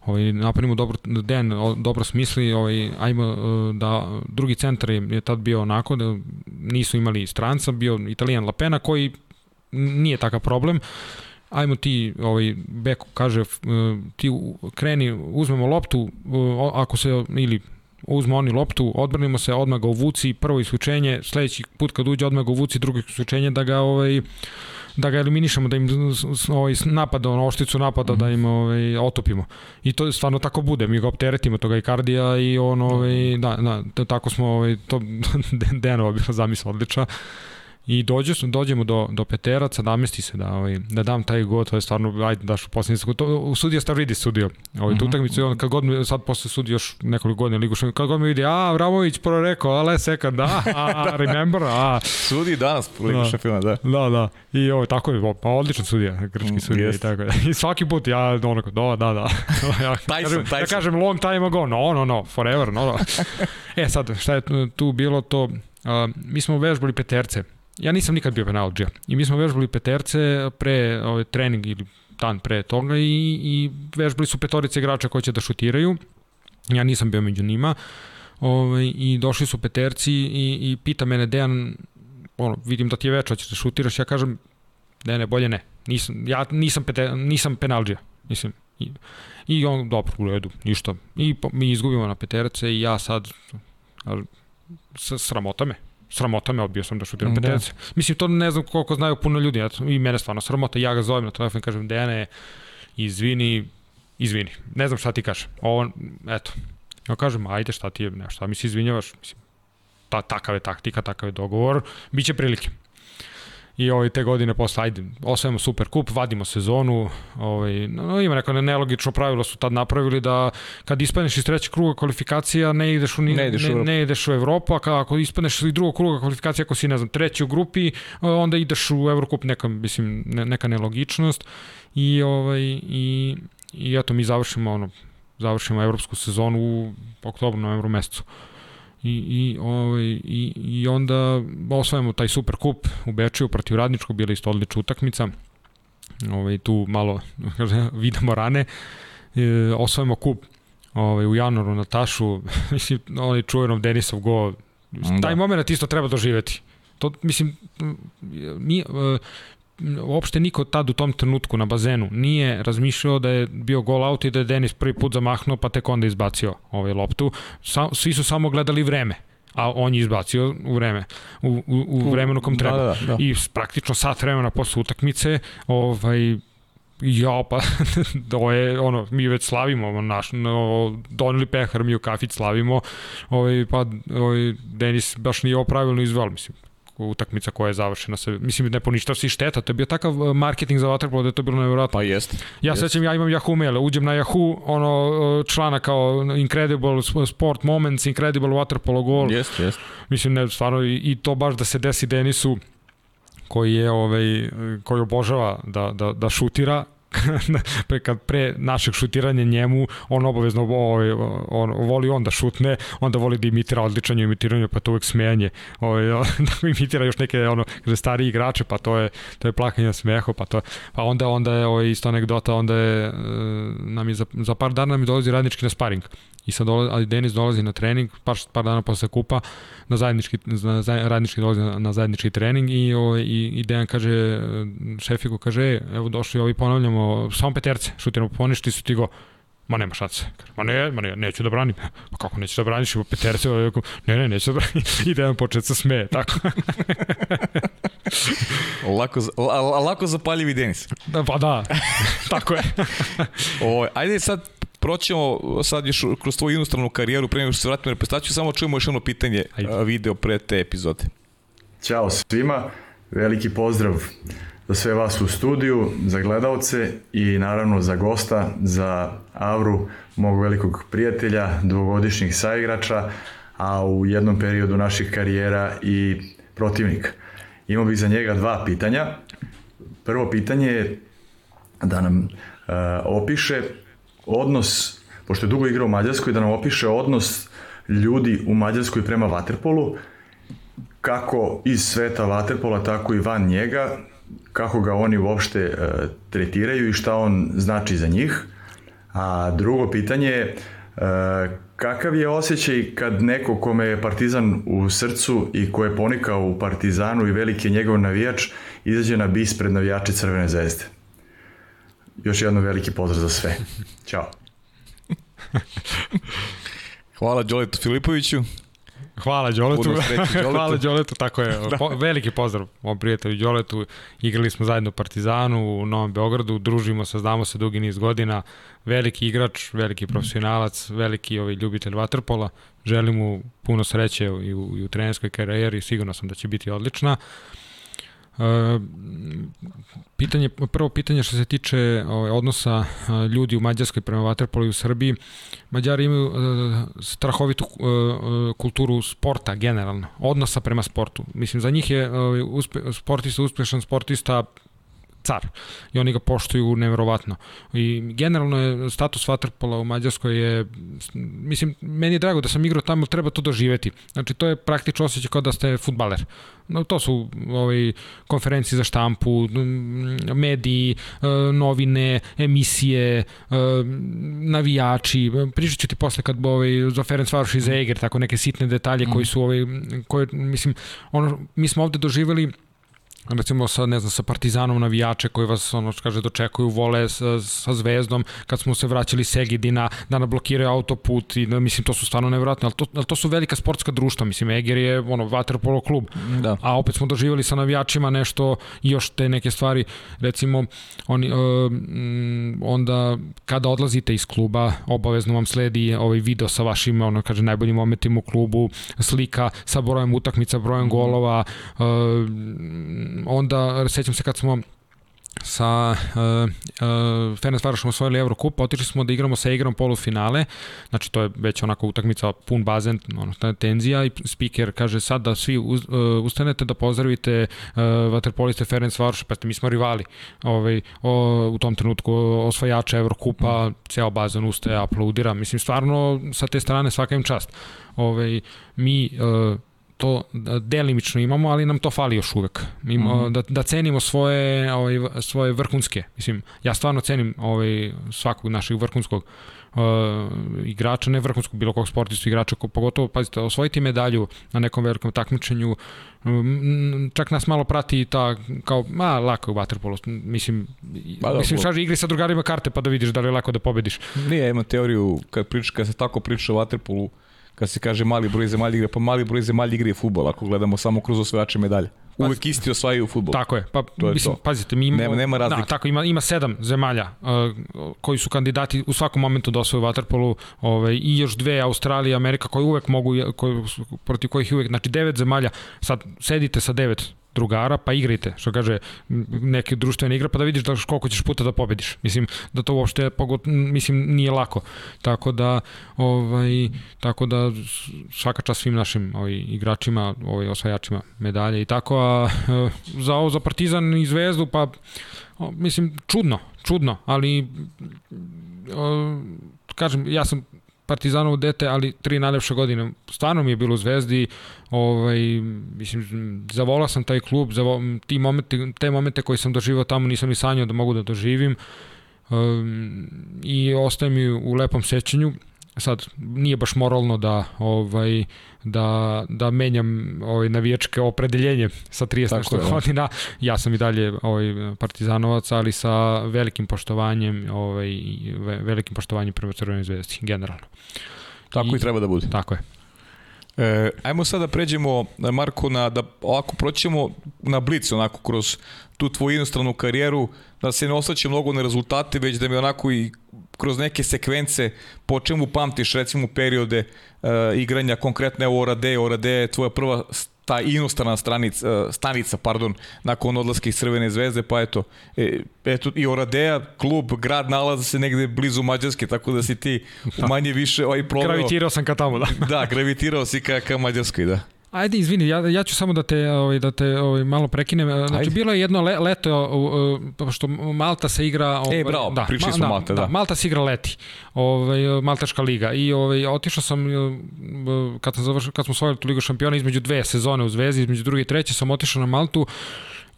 Ovaj, napunimo dobro, den, dobro smisli, ovaj, ajmo e, da drugi centar je, je tad bio onako, da nisu imali stranca, bio italijan Lapena koji nije takav problem ajmo ti, ovaj, Beko kaže, e, ti kreni, uzmemo loptu, ako se, ili uzmo oni loptu, odbranimo se, odmah ga uvuci, prvo isključenje, sledeći put kad uđe odmah ga uvuci, drugo isključenje, da ga ovaj, da ga eliminišemo, da im ovaj, napada, ono, ošticu napada, mm -hmm. da im ovaj, otopimo. I to stvarno tako bude, mi ga opteretimo toga Ikardija i on, ovaj, da, da, tako smo, ovaj, to Denova bila zamisla odlična I dođe, dođemo do, do peteraca, namesti se da, ovaj, da dam taj god, to je stvarno, ajde daš u posljednji sekund. To, u sudija Stavridis sudio ovaj, tu mhm. utakmicu i on kad god mi, sad posle sudi još nekoliko godina ligu šampiona, kad god mi vidi, a, Vramović prvo rekao, ale sekund, da, a, a, remember, a. Sudi danas ligu da. šampiona, da. Da, da. I ovo, tako je, pa odličan sudija, grčki mm, sudija i tako. I svaki put ja onako, da, da, da. ja, Tyson, kažem, Tyson. ja kažem long time ago, no, no, no, forever, no, no. e sad, šta je tu bilo to, Uh, mi smo vežbali peterce ja nisam nikad bio penalđija i mi smo vežbali peterce pre ovaj, trening ili dan pre toga i, i vežbali su petorice igrača koji će da šutiraju. Ja nisam bio među njima. Ovaj, I došli su peterci i, i pita mene Dejan, ono, vidim da ti je večer, hoćeš da šutiraš, ja kažem, ne, ne, bolje ne. Nisam, ja nisam, pete, nisam penalđija. Mislim, i, i on, dobro, u redu, ništa. I mi izgubimo na peterce i ja sad, sramota me, sramota me, odbio sam da šutiram da. peterce. Mislim, to ne znam koliko znaju puno ljudi, eto, i mene stvarno sramota, ja ga zovem na telefon i kažem, Dejane, izvini, izvini, ne znam šta ti kažem, ovo, eto, ja kažem, ajde, šta ti je, ne, šta mi se izvinjavaš, mislim, ta, takav je taktika, takav je dogovor, bit će prilike i ovaj, te godine posle, ajde, osvajamo super kup, vadimo sezonu, ovaj, no, ima neko nelogično pravilo su tad napravili da kad ispadneš iz trećeg kruga kvalifikacija ne ideš u, ni, ne, ideš ne, u ne ideš u Evropu, a ako ispadneš iz drugog kruga kvalifikacija ako si, ne znam, treći u grupi, onda ideš u Evrokup, neka, mislim, neka nelogičnost i, ovaj, i, i eto, mi završimo ono, završimo evropsku sezonu u oktobru, novembru mesecu i, i, ovaj, i, i onda osvajamo taj super kup u Bečiju protiv Radničkog, bila isto odlična utakmica. Ovaj, tu malo vidimo rane. E, osvajamo kup ovaj, u januaru na Tašu, mislim, onaj čuvenom Denisov go, da. taj moment isto treba doživeti. To, mislim, mi, e, uopšte niko tad u tom trenutku na bazenu nije razmišljao da je bio gol out i da je Denis prvi put zamahnuo pa tek onda izbacio ovaj loptu. Sa, svi su samo gledali vreme a on je izbacio u vreme, u, u, u vremenu kom treba. Da, da, da. I praktično sat vremena posle utakmice, ovaj, ja, pa, to je, ono, mi već slavimo, naš, no, doneli pehar, mi u kafić slavimo, ovaj, pa, ovaj, Denis baš nije ovo pravilno izveo, mislim, utakmica koja je završena se mislim ne poništava se šteta to je bio takav uh, marketing za waterpolo da je to bilo nevjerojatno. Pa jeste ja jest. sećam ja imam Yahoo mail uđem na Yahoo ono uh, člana kao incredible sport moments incredible waterpolo goal. Jeste jeste mislim ne stvarno i, i to baš da se desi Denisu koji je ovaj koji obožava da da da šutira pre, kad pre našeg šutiranja njemu, on obavezno ovaj, on, voli on da šutne, onda voli da imitira odličan je imitiranju, pa to uvek smejanje. Ovaj, da imitira još neke ono, kaže, stariji igrače, pa to je, to je plakanje na smehu, pa to pa onda, onda je ovaj, isto anegdota, onda je, e, nam je za, za par dana je dolazi radnički na sparing. I sad dolazi, ali Denis dolazi na trening, par, par dana posle kupa, na zajednički, na zaj, radnički dolazi na, na zajednički trening i, o, i, i Dejan kaže, šefiku kaže, evo došli ovi ponavljamo, samo peterce, šutiramo poništi su ti go, Ma nema šanse. Ma ne, ma ne, neću da branim. Pa kako nećeš da braniš? Po peterce, ne, ne, neću da branim. I Dejan počet se smeje, tako. lako, lako zapaljivi Denis. Da, pa da, tako je. o, ajde sad proćemo sad još kroz tvoju inostranu karijeru, pre nego što se vratimo na reprezentaciju, samo čujemo još jedno pitanje Ajde. video pre te epizode. Ćao svima, veliki pozdrav za sve vas u studiju, za gledalce i naravno za gosta, za Avru, mog velikog prijatelja, dvogodišnjih saigrača, a u jednom periodu naših karijera i protivnika. Imao bih za njega dva pitanja. Prvo pitanje je da nam uh, opiše odnos, pošto je dugo igrao u Mađarskoj, da nam opiše odnos ljudi u Mađarskoj prema Waterpolu, kako iz sveta Waterpola, tako i van njega, kako ga oni uopšte e, tretiraju i šta on znači za njih. A drugo pitanje je, e, kakav je osjećaj kad neko kome je Partizan u srcu i ko je ponikao u Partizanu i veliki je njegov navijač, izađe na bis pred navijače Crvene zvezde? Još jedno veliki pozdrav za sve. Ćao. Hvala Đoletu Filipoviću. Hvala Đoletu. Hvala Đoletu, tako je. Da. Po, veliki pozdrav mom prijatelju Đoletu. Igrali smo zajedno u Partizanu u Novom Beogradu, družimo se, znamo se dugi niz godina. Veliki igrač, veliki profesionalac, veliki ovaj ljubitelj vaterpola. Želim mu puno sreće i u, i u trenerskoj karijeri, sigurno sam da će biti odlična. Pitanje, prvo pitanje što se tiče ovaj, odnosa ljudi u Mađarskoj prema Vaterpolu i u Srbiji, Mađari imaju strahovitu kulturu sporta generalno, odnosa prema sportu. Mislim, za njih je ovaj, sportista, uspešan sportista car i oni ga poštuju neverovatno. I generalno je status Waterpola u Mađarskoj je, mislim, meni je drago da sam igrao tamo, treba to doživeti. Znači, to je praktično osjećaj kao da ste futbaler. No, to su ovaj, konferencije za štampu, mediji, e, novine, emisije, e, navijači. Pričat ću ti posle kad ovaj, za Ferenc Varoš i za Eger, tako neke sitne detalje koji su, ovaj, koje, mislim, ono, mi smo ovde doživeli recimo sa, ne znam, sa Partizanom navijače koji vas, ono, kaže, dočekuju, vole sa, sa Zvezdom, kad smo se vraćali Segedina, da nam blokiraju autoput i da, mislim, to su stvarno nevjerojatno, ali to, ali to su velika sportska društva, mislim, Eger je, ono, vaterpolo klub, da. a opet smo doživjeli sa navijačima nešto, još te neke stvari, recimo, oni, uh, onda, kada odlazite iz kluba, obavezno vam sledi ovaj video sa vašim, ono, kaže, najboljim momentima u klubu, slika sa brojem utakmica, brojem golova, uh, onda sećam se kad smo sa uh, uh, Ferenc Varošom osvojili Eurocup, otišli smo da igramo sa igrom polufinale, znači to je već onako utakmica pun bazen, ono, tenzija i speaker kaže sad da svi uz, uh, ustanete da pozdravite uh, vaterpoliste Ferenc Varoš, pa mi smo rivali ovaj, o, u tom trenutku osvajača Eurocupa, mm. ceo bazen ustaje, aplaudira, mislim stvarno sa te strane svaka im čast. Ovaj, mi uh, to delimično imamo, ali nam to fali još uvek. Ima, mm -hmm. da, da cenimo svoje, ovaj, svoje vrhunske. Mislim, ja stvarno cenim ovaj, svakog našeg vrhunskog uh, igrača, ne vrhunskog bilo kog sportistu igrača, ko, pogotovo, pazite, osvojiti medalju na nekom velikom takmičenju, um, čak nas malo prati ta, kao, ma, lako je u vaterpolu, mislim, ba, da, mislim, šaži igri sa drugarima karte pa da vidiš da li je lako da pobediš. Nije, ima teoriju, kad, priča, kad se tako priča o vaterpolu, kad se kaže mali broj zemalja igre, pa mali broj zemalja igre je futbol, ako gledamo samo kroz osvajače medalje. Uvek isti osvajaju futbol. Tako je. Pa to je mislim, to. pazite, mi imamo, nema, nema razlike. Da, tako ima ima sedam zemalja uh, koji su kandidati u svakom momentu da osvoje waterpolu, ovaj i još dve Australija Amerika koji uvek mogu koji protiv kojih uvek znači devet zemalja. Sad sedite sa devet drugara, pa igrajte, što kaže neke društvene igre, pa da vidiš da koliko ćeš puta da pobediš. Mislim da to uopšte pogot, mislim nije lako. Tako da ovaj tako da svaka čast svim našim ovaj igračima, ovaj osvajačima medalje i tako, a za ovo za Partizan i Zvezdu pa mislim čudno, čudno, ali o, kažem ja sam Partizanovo dete, ali tri najlepše godine. Stvarno mi je bilo u Zvezdi, ovaj, mislim, zavolao sam taj klub, zavol, ti momente, te momente koje sam doživao tamo nisam ni sanjao da mogu da doživim um, i ostaje mi u lepom sećanju sad nije baš moralno da ovaj da da menjam ovaj navijačke opredeljenje sa 30 nešto da. godina. Ja sam i dalje ovaj partizanovac, ali sa velikim poštovanjem, ovaj velikim poštovanjem prema Crvenoj zvezdi generalno. Tako i, i treba da bude. Tako je. E, ajmo sada da pređemo, Marko, na, da ovako proćemo na blic, onako, kroz tu tvoju inostranu karijeru, da se ne osjeća mnogo na rezultate, već da mi onako i kroz neke sekvence po čemu pamtiš recimo periode uh, igranja konkretno evo Orade, Orade je tvoja prva ta inostrana stranica, stanica, pardon, nakon odlaska iz Crvene zvezde, pa eto, e, eto i Oradea, klub, grad nalazi se negde blizu Mađarske, tako da si ti da. manje više ovaj proveo. Gravitirao sam ka tamo, da. da, gravitirao si ka, ka Mađarskoj, da. Ajde, izvini, ja, ja ću samo da te, ovaj, da te ovaj, malo prekinem. Znači, Ajde. bilo je jedno le, leto, što Malta se igra... Ovaj, e, bravo, da, pričali smo da, Malta, da. da. Malta se igra leti, ovaj, Maltaška liga. I ovaj, otišao sam, kad, sam završio, kad smo osvojili tu ligu šampiona, između dve sezone u Zvezdi, između druge i treće, sam otišao na Maltu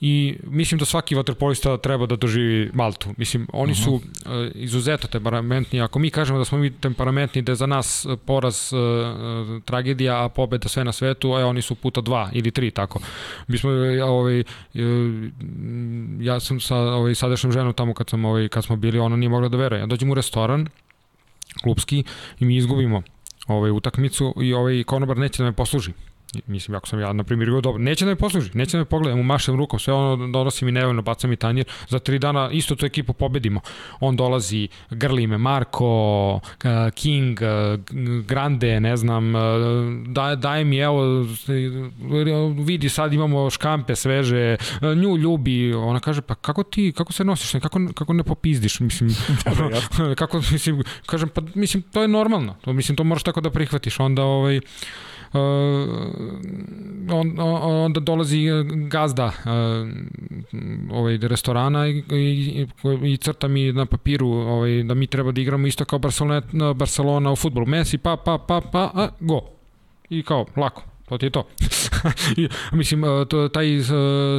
i mislim da svaki vaterpolista treba da doživi Maltu. Mislim, oni uh -huh. su uh, izuzetno temperamentni. Ako mi kažemo da smo mi temperamentni, da je za nas poraz uh, tragedija, a pobeda sve na svetu, a oni su puta dva ili tri, tako. Mi smo, ovaj, ja sam sa ovaj, sadašnjom ženom tamo kad, sam, ovaj, kad smo bili, ona nije mogla da veruje. Ja dođem u restoran, klubski, i mi izgubimo ovaj, utakmicu i ovaj konobar neće da me posluži Mislim, ako sam ja, na primjer, igrao dobro, neće da me posluži, neće da me pogleda, mu mašem rukom, sve ono donosi mi nevoljno, baca mi tanjir, za tri dana isto tu ekipu pobedimo. On dolazi, grli me Marko, King, Grande, ne znam, daje, daje mi, evo, vidi, sad imamo škampe sveže, nju ljubi, ona kaže, pa kako ti, kako se nosiš, kako, kako ne popizdiš, mislim, kako, mislim, kažem, pa, mislim, to je normalno, to, mislim, to moraš tako da prihvatiš, onda, ovaj, on, onda dolazi gazda uh, ovaj, restorana i, i, i crta mi na papiru ovaj, da mi treba da igramo isto kao Barcelona, Barcelona u futbolu. Messi, pa, pa, pa, pa, a, go. I kao, lako. To ti je to. Mislim, e, to, taj uh,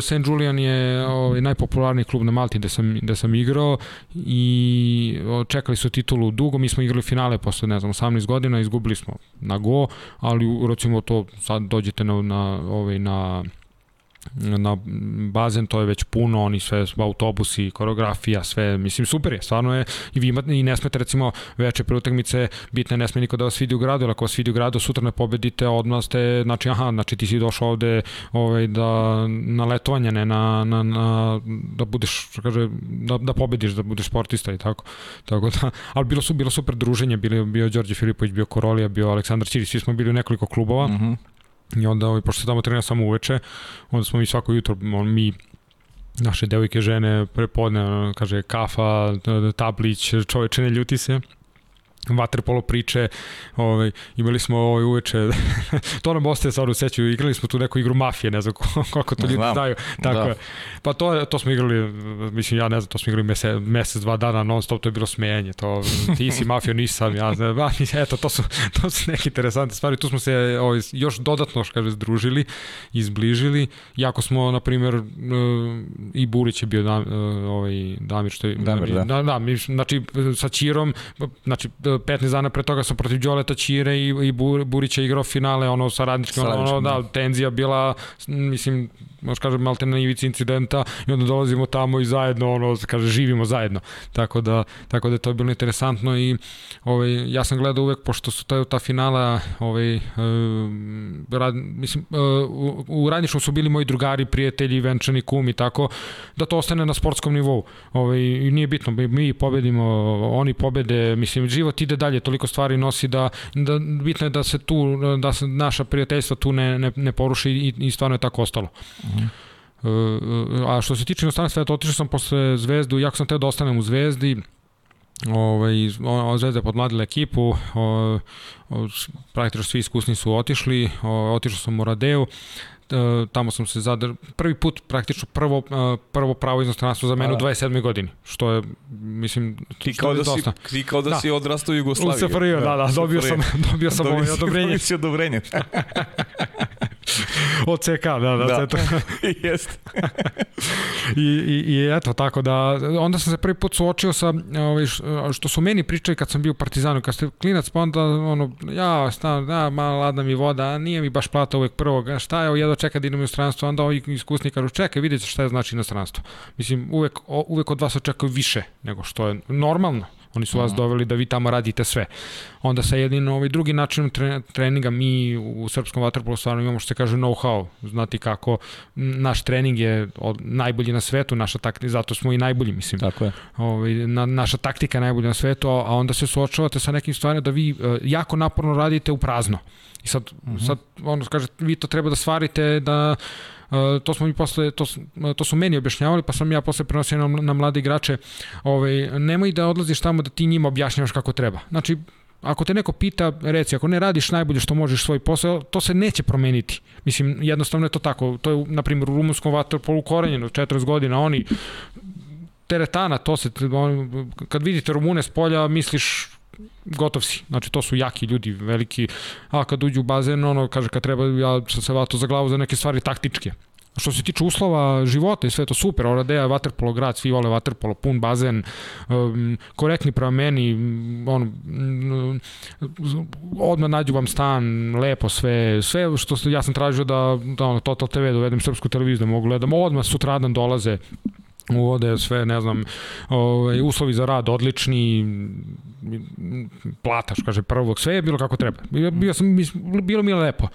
St. Julian je ovaj, najpopularniji klub na Malti gde sam, gde sam igrao i čekali su titulu dugo, mi smo igrali finale posle, ne znam, 18 godina, izgubili smo na go, ali recimo to sad dođete na, na, ovaj, na na bazen to je već puno, oni sve autobusi, koreografija, sve, mislim super je, stvarno je i vi imate i ne smete recimo veče pre utakmice, bitno ne sme niko da vas vidi u gradu, ali ako vas vidi u gradu sutra ne pobedite, odmah ste, znači aha, znači ti si došao ovde ovaj, da, na letovanje, ne na, na, na da budeš, kaže, da, da pobediš, da budeš sportista i tako. Tako da, ali bilo su bilo super druženje, bio bio Đorđe Filipović, bio Korolija, bio Aleksandar Ćirić, svi smo bili u nekoliko klubova. Mm -hmm I onda, ovaj, pošto se tamo trenira samo uveče, onda smo mi svako jutro, on, mi naše devojke, žene, prepodne, kaže, kafa, tablić, čoveče, ne ljuti se vaterpolo priče, ovaj, imali smo ovaj, uveče, to nam ostaje stvarno u seću, igrali smo tu neku igru mafije, ne znam koliko to ljudi znaju. Tako da. Pa to, to smo igrali, mislim, ja ne znam, to smo igrali mesec, mesec dva dana non stop, to je bilo smenjanje, to, ti si mafija, nisam, ja znam, ba, eto, to su, to su neke interesante stvari, tu smo se ovaj, još dodatno, što kaže, združili, izbližili, jako smo, na primjer, eh, i Burić je bio da, ovaj, Damir, što je, Damir, da. da, da, znači, sa Čirom, znači, 15 dana pre toga sam protiv Đoleta Ćire i, i Burića igrao finale, ono sa radničkim, ono, ono, da, da, tenzija bila, mislim, možeš kažem, malte na ivici incidenta i onda dolazimo tamo i zajedno, ono, kaže, živimo zajedno. Tako da, tako da to je bilo interesantno i ovaj, ja sam gledao uvek, pošto su ta, ta finala, ovaj, uh, rad, mislim, uh, u, u radničkom su bili moji drugari, prijatelji, venčani, kumi, tako, da to ostane na sportskom nivou. Ovaj, nije bitno, mi pobedimo, oni pobede, mislim, život ide dalje, toliko stvari nosi da, da bitno je da se tu, da se naša prijateljstva tu ne, ne, ne poruši i, i stvarno je tako ostalo. Uh -huh. A što se tiče inostranstva, ja otišao sam posle Zvezdu, jako sam teo da ostanem u Zvezdi, ovaj, Zvezda je podmladila ekipu, o, o, praktično svi iskusni su otišli, o, otišao sam u Radeu, tamo sam se zadar prvi put praktično prvo e, prvo pravo inostranstvo za mene u 27. Da. godini što je mislim ti kao da dosta. si ti kao da, da. si odrastao u Jugoslaviji u da, da, dobio sam dobio sam ovaj odobrenje dobio si odobrenje od CK da da, da. jest I, i, i eto tako da onda sam se prvi put suočio sa ovaj što su meni pričali kad sam bio u Partizanu kad ste klinac pa onda ono ja stan da malo ladna mi voda nije mi baš plata uvek prvog šta je jedva čeka da idem u inostranstvo, onda ovi iskusni kažu čekaj, vidjet ćeš šta je znači inostranstvo. Mislim, uvek, uvek od vas očekuju više nego što je normalno. Oni su vas mhm. doveli da vi tamo radite sve. Onda sa jednim ovaj drugi način treninga mi u srpskom vaterpolu stvarno imamo što se kaže know-how, znati kako naš trening je od, najbolji na svetu, naša taktika, zato smo i najbolji, mislim. Tako je. Ovaj na, naša taktika je najbolja na svetu, a onda se suočavate sa nekim stvarima da vi uh, jako naporno radite u prazno. I sad, uh mhm. -huh. sad ono kaže, vi to treba da stvarite da to smo mi posle to, to su meni objašnjavali pa sam ja posle prenosio na, na mlade igrače ovaj nemoj da odlaziš tamo da ti njima objašnjavaš kako treba znači ako te neko pita, reci, ako ne radiš najbolje što možeš svoj posao, to se neće promeniti. Mislim, jednostavno je to tako. To je, na primjer, u rumunskom vaterpolu korenjeno, 40 godina, oni teretana, to se, kad vidite Rumune s polja, misliš gotov si. Znači, to su jaki ljudi, veliki, a kad uđu u bazen, ono, kaže, kad treba, ja sam se vato za glavu za neke stvari taktičke. Što se tiče uslova života i sve to super, Oradea je vaterpolo grad, svi vole vaterpolo, pun bazen, um, korektni prema meni, on, um, odmah nađu vam stan, lepo sve, sve što ja sam tražio da, da ono, Total TV dovedem srpsku televiziju da mogu gledam, odmah sutradan dolaze, uvode sve, ne znam, ovaj, uslovi za rad odlični, plata, što kaže, prvog, sve je bilo kako treba. Bio sam, bilo mi je lepo.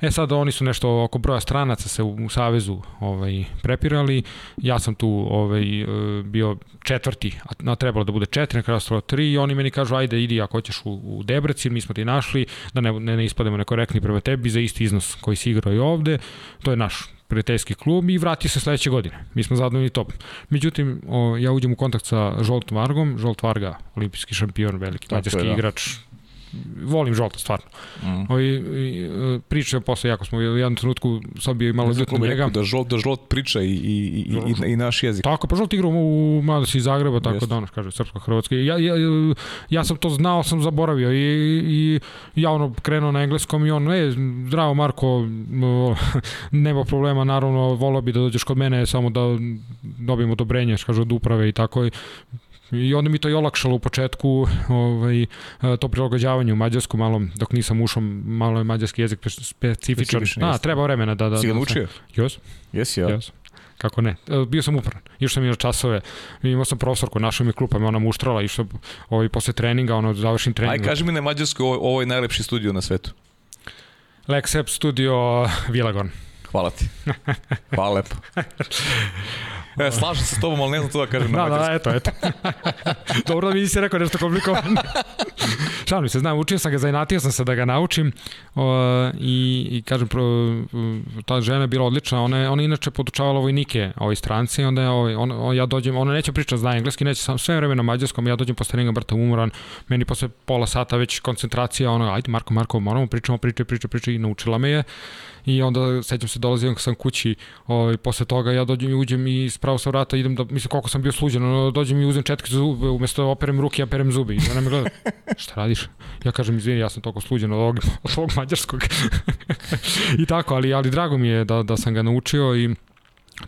E sad oni su nešto oko broja stranaca se u, u Savezu ovaj, prepirali, ja sam tu ovaj, e, bio četvrti, a trebalo da bude četiri, kraju ostalo tri i oni meni kažu, ajde, idi ako hoćeš u, u Debrecin, mi smo ti našli, da ne, ne, ne ispademo nekorektni prema tebi za isti iznos koji si igrao i ovde, to je naš prijateljski klub i vrati se sledeće godine. Mi smo zadovoljni top. Međutim, o, ja uđem u kontakt sa Žolt Vargom, Žolt Varga, olimpijski šampion, veliki mađarski da. igrač, volim žolta, stvarno. Mm. Ovi, e, priča posle, jako smo u jednom trenutku sad bio malo ljut na njega. Da žolt, da žolt priča i, i, i, i, naš jezik. Tako, pa žolt igra u Madosi iz Zagreba, tako Jest. da ono kaže srpsko-hrvatski. Ja, ja, ja sam to znao, sam zaboravio i, i ja ono krenuo na engleskom i on, e, zdravo Marko, nema problema, naravno, volao bi da dođeš kod mene samo da dobijem odobrenje, kaže od uprave i tako. I onda mi to i olakšalo u početku ovaj, e, to prilagođavanje u mađarsku, malo, dok nisam ušao, malo je mađarski jezik specifičan. A, treba vremena da... da si ga da naučio? Jes. Jesi, ja. Jes. Kako ne? E, bio sam upran. Išao sam i na časove. Imao sam profesorku, našao mi klupa, me ona muštrala, išao ovaj, posle treninga, ono, završim trening. Aj, kaži mi na mađarskoj, ovo, ovo je najlepši studio na svetu. Lexep studio Vilagon. Hvala ti. Hvala lepo. E, slažem se s tobom, ali ne znam to da kažem da, na Da, eto, eto. Dobro da mi nisi rekao nešto komplikovano. Šalim se, znam, učio sam ga, zainatio sam se da ga naučim o, i, i kažem, pro, ta žena je bila odlična, ona je, ona je inače podučavala vojnike ovoj stranci, onda je, ovaj, on, on, ja dođem, ona neće pričati, zna engleski, neće sam sve vreme na mađarskom, ja dođem posle ringa brta umoran, meni posle pola sata već koncentracija, ono, ajde Marko, Marko, moramo pričamo, priče, priče, priče i naučila me je i onda sećam se dolazim sam kući ovaj posle toga ja dođem i uđem i spravo sa vrata idem da mislim koliko sam bio sluđen ono, dođem i uzem četke za zube umesto da operem ruke ja perem zube. I ona me gleda šta radiš? Ja kažem izvini ja sam toliko sluđen od ovog, od ovog mađarskog. I tako ali ali drago mi je da da sam ga naučio i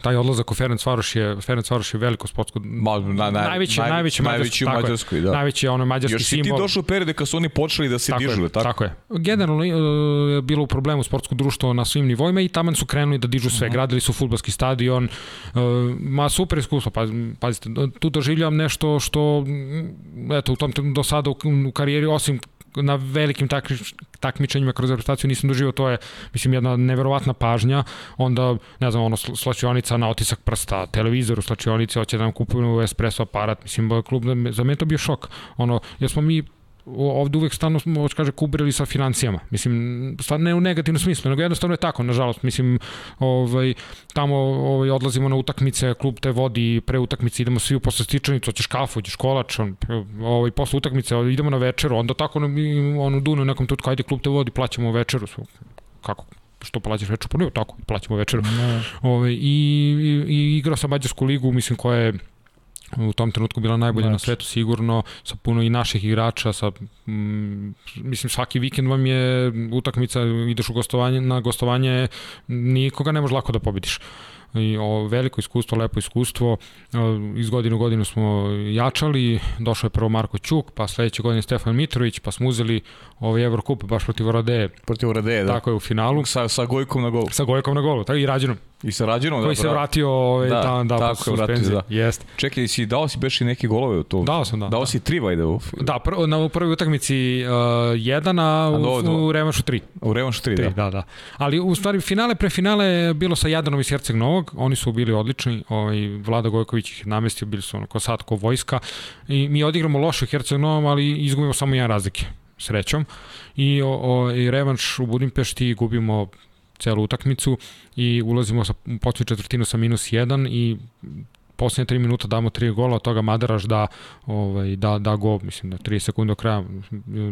taj odlazak u Ferenc Varoš je Ferenc Varoš je veliko sportsko Ma, na, na, najveći naj, najveći najveći u Mađarskoj, da. Najveći ono mađarski Još simbol. Još ti došao u periode kad su oni počeli da se tako dižu, je, tako? Tako je. Generalno je uh, bilo u problemu sportsko društvo na svim nivoima i tamo su krenuli da dižu sve. Uh -huh. Gradili su fudbalski stadion. Uh, ma super iskustvo, pa pazite, tu doživljavam nešto što eto u tom do sada u, u karijeri osim na velikim takmi, takmičenjima kroz reprezentaciju nisam doživao, to je, mislim, jedna neverovatna pažnja, onda, ne znam, ono, slačionica na otisak prsta, televizor u slačionici, hoće da nam kupuju espresso aparat, mislim, klub, za mene to bio šok, ono, jer smo mi ovde uvek stalno smo, kaže, kubrili sa financijama. Mislim, stvarno ne u negativnom smislu, nego jednostavno je tako, nažalost. Mislim, ovaj, tamo ovaj, odlazimo na utakmice, klub te vodi, pre utakmice idemo svi u posle stičanicu, hoćeš kafu, hoćeš kolač, on, ovaj, posle utakmice idemo na večeru, onda tako ono, ono dunu nekom tutku, ajde klub te vodi, plaćamo večeru. Kako? što plaćaš večeru, pa ne, tako, plaćamo večeru. Ne. Ove, ovaj, i, i, i igrao sam Mađarsku ligu, mislim, koja je u tom trenutku bila najbolja znači. na svetu sigurno, sa puno i naših igrača, sa, mm, mislim svaki vikend vam je utakmica, ideš u gostovanje, na gostovanje, nikoga ne može lako da pobediš i o, veliko iskustvo, lepo iskustvo. Iz godine u godinu smo jačali, došao je prvo Marko Ćuk, pa sledeće godine Stefan Mitrović, pa smo uzeli ovaj Evrokup baš protiv Oradeje. Protiv Oradeje, da. Tako je u finalu. Sa, sa Gojkom na golu. Sa Gojkom na golu, tako i Rađenom. I sa Rađenom, da. Koji se vratio ovaj, da, da, da, tako je vratio, da. Jest. Čekaj, si dao si beš i neke golove u to? Dao sam, da. Dao da. si tri vajde u... Da, pr na prvoj utakmici uh, jedan, a, u, u, u revanšu tri. U revanšu tri, tri, da. da. da. Ali u stvari finale, pre finale bilo sa Jadanom iz Herceg Novog, oni su bili odlični, ovaj, Vlada Gojković ih namestio, bili su ono ko sad, ko vojska. I mi odigramo loše u Herceg Novom, ali izgubimo samo jedan razlike srećom. I, o, o, i revanš u Budimpešti gubimo celu utakmicu i ulazimo sa početnu četvrtinu sa minus 1 i poslednje 3 minuta damo 3 gola, od toga Madaraš da, ovaj, da, da go, mislim, da 3 sekunde do kraja,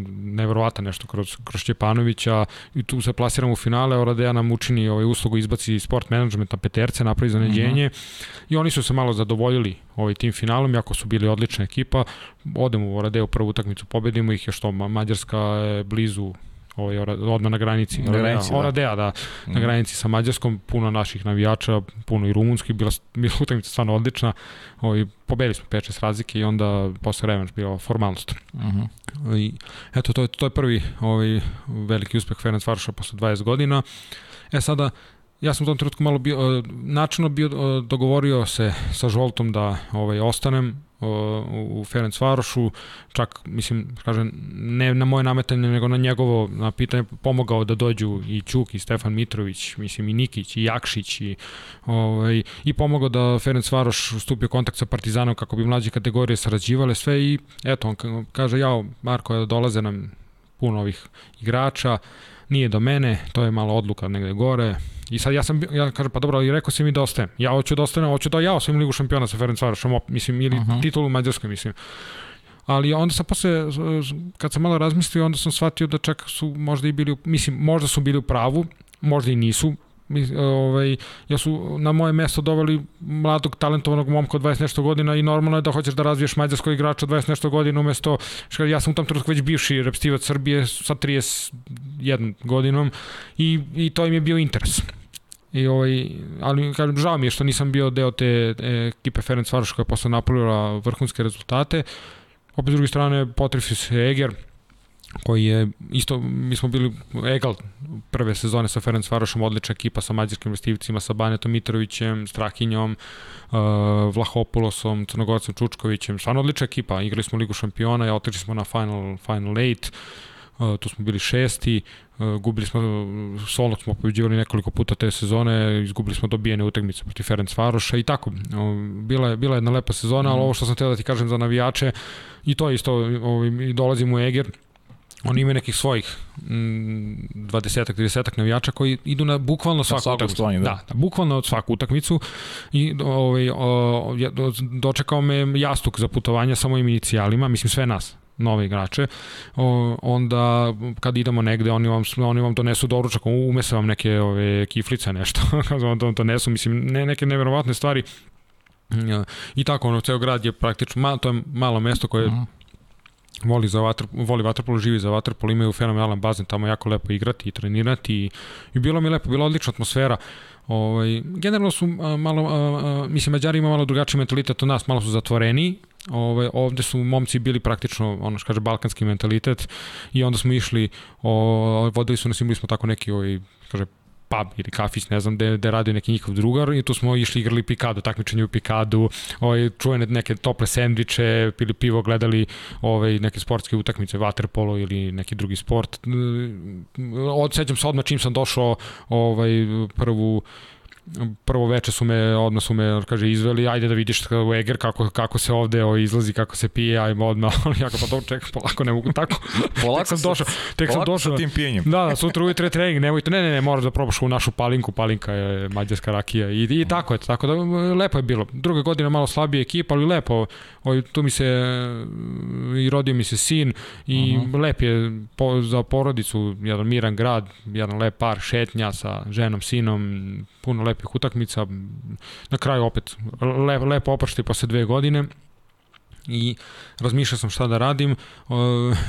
neverovata nešto kroz, kroz Čepanovića i tu se plasiramo u finale, Oradeja nam učini ovaj, uslugu, izbaci sport management na peterce, napravi zaneđenje. Mm -hmm. i oni su se malo zadovoljili ovaj tim finalom, jako su bili odlična ekipa, odemo u Oradeju prvu utakmicu, pobedimo ih, je što Mađarska je blizu ovaj, odmah na granici. Na granici, da. Oradea, da. Mm. Na mhm. granici sa Mađarskom, puno naših navijača, puno i rumunski, bila, bila utakmica stvarno odlična. Ovaj, pobedili smo 5-6 razlike i onda posle revanš bio formalnost. Mm -hmm. I, eto, to je, to je prvi ovaj, veliki uspeh Ferenc Varša posle 20 godina. E sada, ja sam u tom trenutku malo bio, načinno bio dogovorio se sa Žoltom da ovaj, ostanem, u Ferenc Varošu, čak, mislim, kažem, ne na moje nametanje, nego na njegovo na pitanje pomogao da dođu i Ćuk i Stefan Mitrović, mislim i Nikić i Jakšić i, ovaj, i pomogao da Ferenc Varoš stupi u kontakt sa Partizanom kako bi mlađe kategorije sarađivale sve i eto, on kaže, jao, Marko, dolaze nam puno ovih igrača, nije do mene, to je malo odluka negde gore, I sad ja sam, ja kažem, pa dobro, i rekao si mi da ostajem. Ja hoću da ostanem, hoću da ja osvojim ligu šampiona sa Ferencvarošom, mislim, ili uh -huh. titulu u Mađarskoj, mislim. Ali onda sam posle, kad sam malo razmislio, onda sam shvatio da čak su možda i bili, mislim, možda su bili u pravu, možda i nisu, ovaj, ja su na moje mesto doveli mladog talentovanog momka od 20 nešto godina i normalno je da hoćeš da razviješ mađarskog igrača od 20 nešto godina umesto, što ja sam u tom trenutku već bivši repstivac Srbije sa 31 godinom i, i to im je bio interes. I ovaj, ali kažem, žao mi je što nisam bio deo te ekipe Ferenc Varoš koja je posle napravila vrhunske rezultate. Opet s druge strane, potrefio se Eger, koji je isto, mi smo bili egal prve sezone sa Ferenc Varošom, odlična ekipa sa mađarskim investivicima, sa Banetom Mitrovićem, Strahinjom, uh, Vlahopulosom, Crnogorcem Čučkovićem, stvarno odlična ekipa, igrali smo Ligu šampiona, ja otišli smo na Final, final 8, Uh, tu smo bili šesti, uh, gubili smo, solno smo pobeđivali nekoliko puta te sezone, izgubili smo dobijene utakmice protiv Ferenc Varoša i tako. Uh, bila je, bila je jedna lepa sezona, ali mhm. ovo što sam teo da ti kažem za navijače, i to isto, ovaj, dolazim u Eger, Oni imaju nekih svojih mm, 20-ak, 30-ak navijača koji idu na bukvalno svaku, svaku utakmicu. Da. da, da, bukvalno svaku utakmicu i ovaj, o, dočekao me jastuk za putovanje sa mojim inicijalima, mislim sve nas, nove igrače, o, onda kad idemo negde, oni vam, oni vam donesu doručak, umese vam neke ove, kiflice, nešto, kad vam donesu, mislim, ne, neke neverovatne stvari, I tako, ono, ceo grad je praktično, ma, to je malo mesto koje. -huh voli za vatr, voli vaterpolo, živi za vaterpolo, imaju fenomenalan bazen, tamo jako lepo igrati i trenirati i, i bilo mi lepo, bila odlična atmosfera. Ovaj, generalno su a, malo, a, mislim, Mađari ima malo drugačiji mentalitet od nas, malo su zatvoreni, Ove, ovde su momci bili praktično, ono što kaže, balkanski mentalitet i onda smo išli, o, vodili su nas, imali smo tako neki, ovaj, kaže, pub ili kafić, ne znam, gde, gde radio neki njihov drugar i tu smo išli igrali pikadu, takmičenje u pikadu, ovaj, čuvene neke tople sendviče, pili pivo, gledali ovaj, neke sportske utakmice, waterpolo ili neki drugi sport. Odsećam se odmah čim sam došao ovaj, prvu prvo veče su me, odmah su me, kaže, izveli, ajde da vidiš u Eger kako, kako se ovde o, izlazi, kako se pije, ajmo odmah, ja pa to čekam, polako, ne mogu tako. polako sam došao, tek sam došao. sa tim pijenjem. Da, da, sutra ujutro je trening, nemojte, ne, ne, ne, moraš da probaš u našu palinku, palinka je mađarska rakija i, i tako je, tako da lepo je bilo. Druga godina malo slabije ekipa, ali lepo, o, tu mi se i rodio mi se sin i uh -huh. lep je po, za porodicu, jedan miran grad, jedan lep par, šetnja sa ženom, sinom, puno lepih utakmica, na kraju opet lep, lepo oprašti posle dve godine i razmišljao sam šta da radim.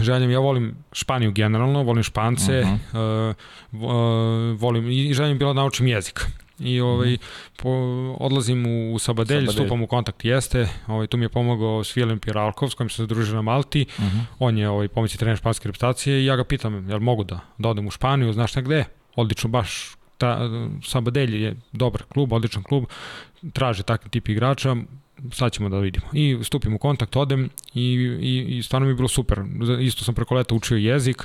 želim, ja volim Španiju generalno, volim Špance, uh -huh. volim i želim bilo da naučim jezik. I ovaj, -hmm. po, odlazim u, u Sabadelj, Sabadelj, stupam u kontakt jeste, ovaj, tu mi je pomogao Svilen Piralkov, s kojim sam se družio na Malti, mm -hmm. on je ovaj, pomoći trener španske reputacije i ja ga pitam, jel mogu da, da odem u Španiju, znaš negde? Odlično, baš ta, Sabadelj je dobar klub, odličan klub, traže takvi tip igrača, sad ćemo da vidimo. I stupim u kontakt, odem i, i, i stvarno mi je bilo super. Isto sam preko leta učio jezik,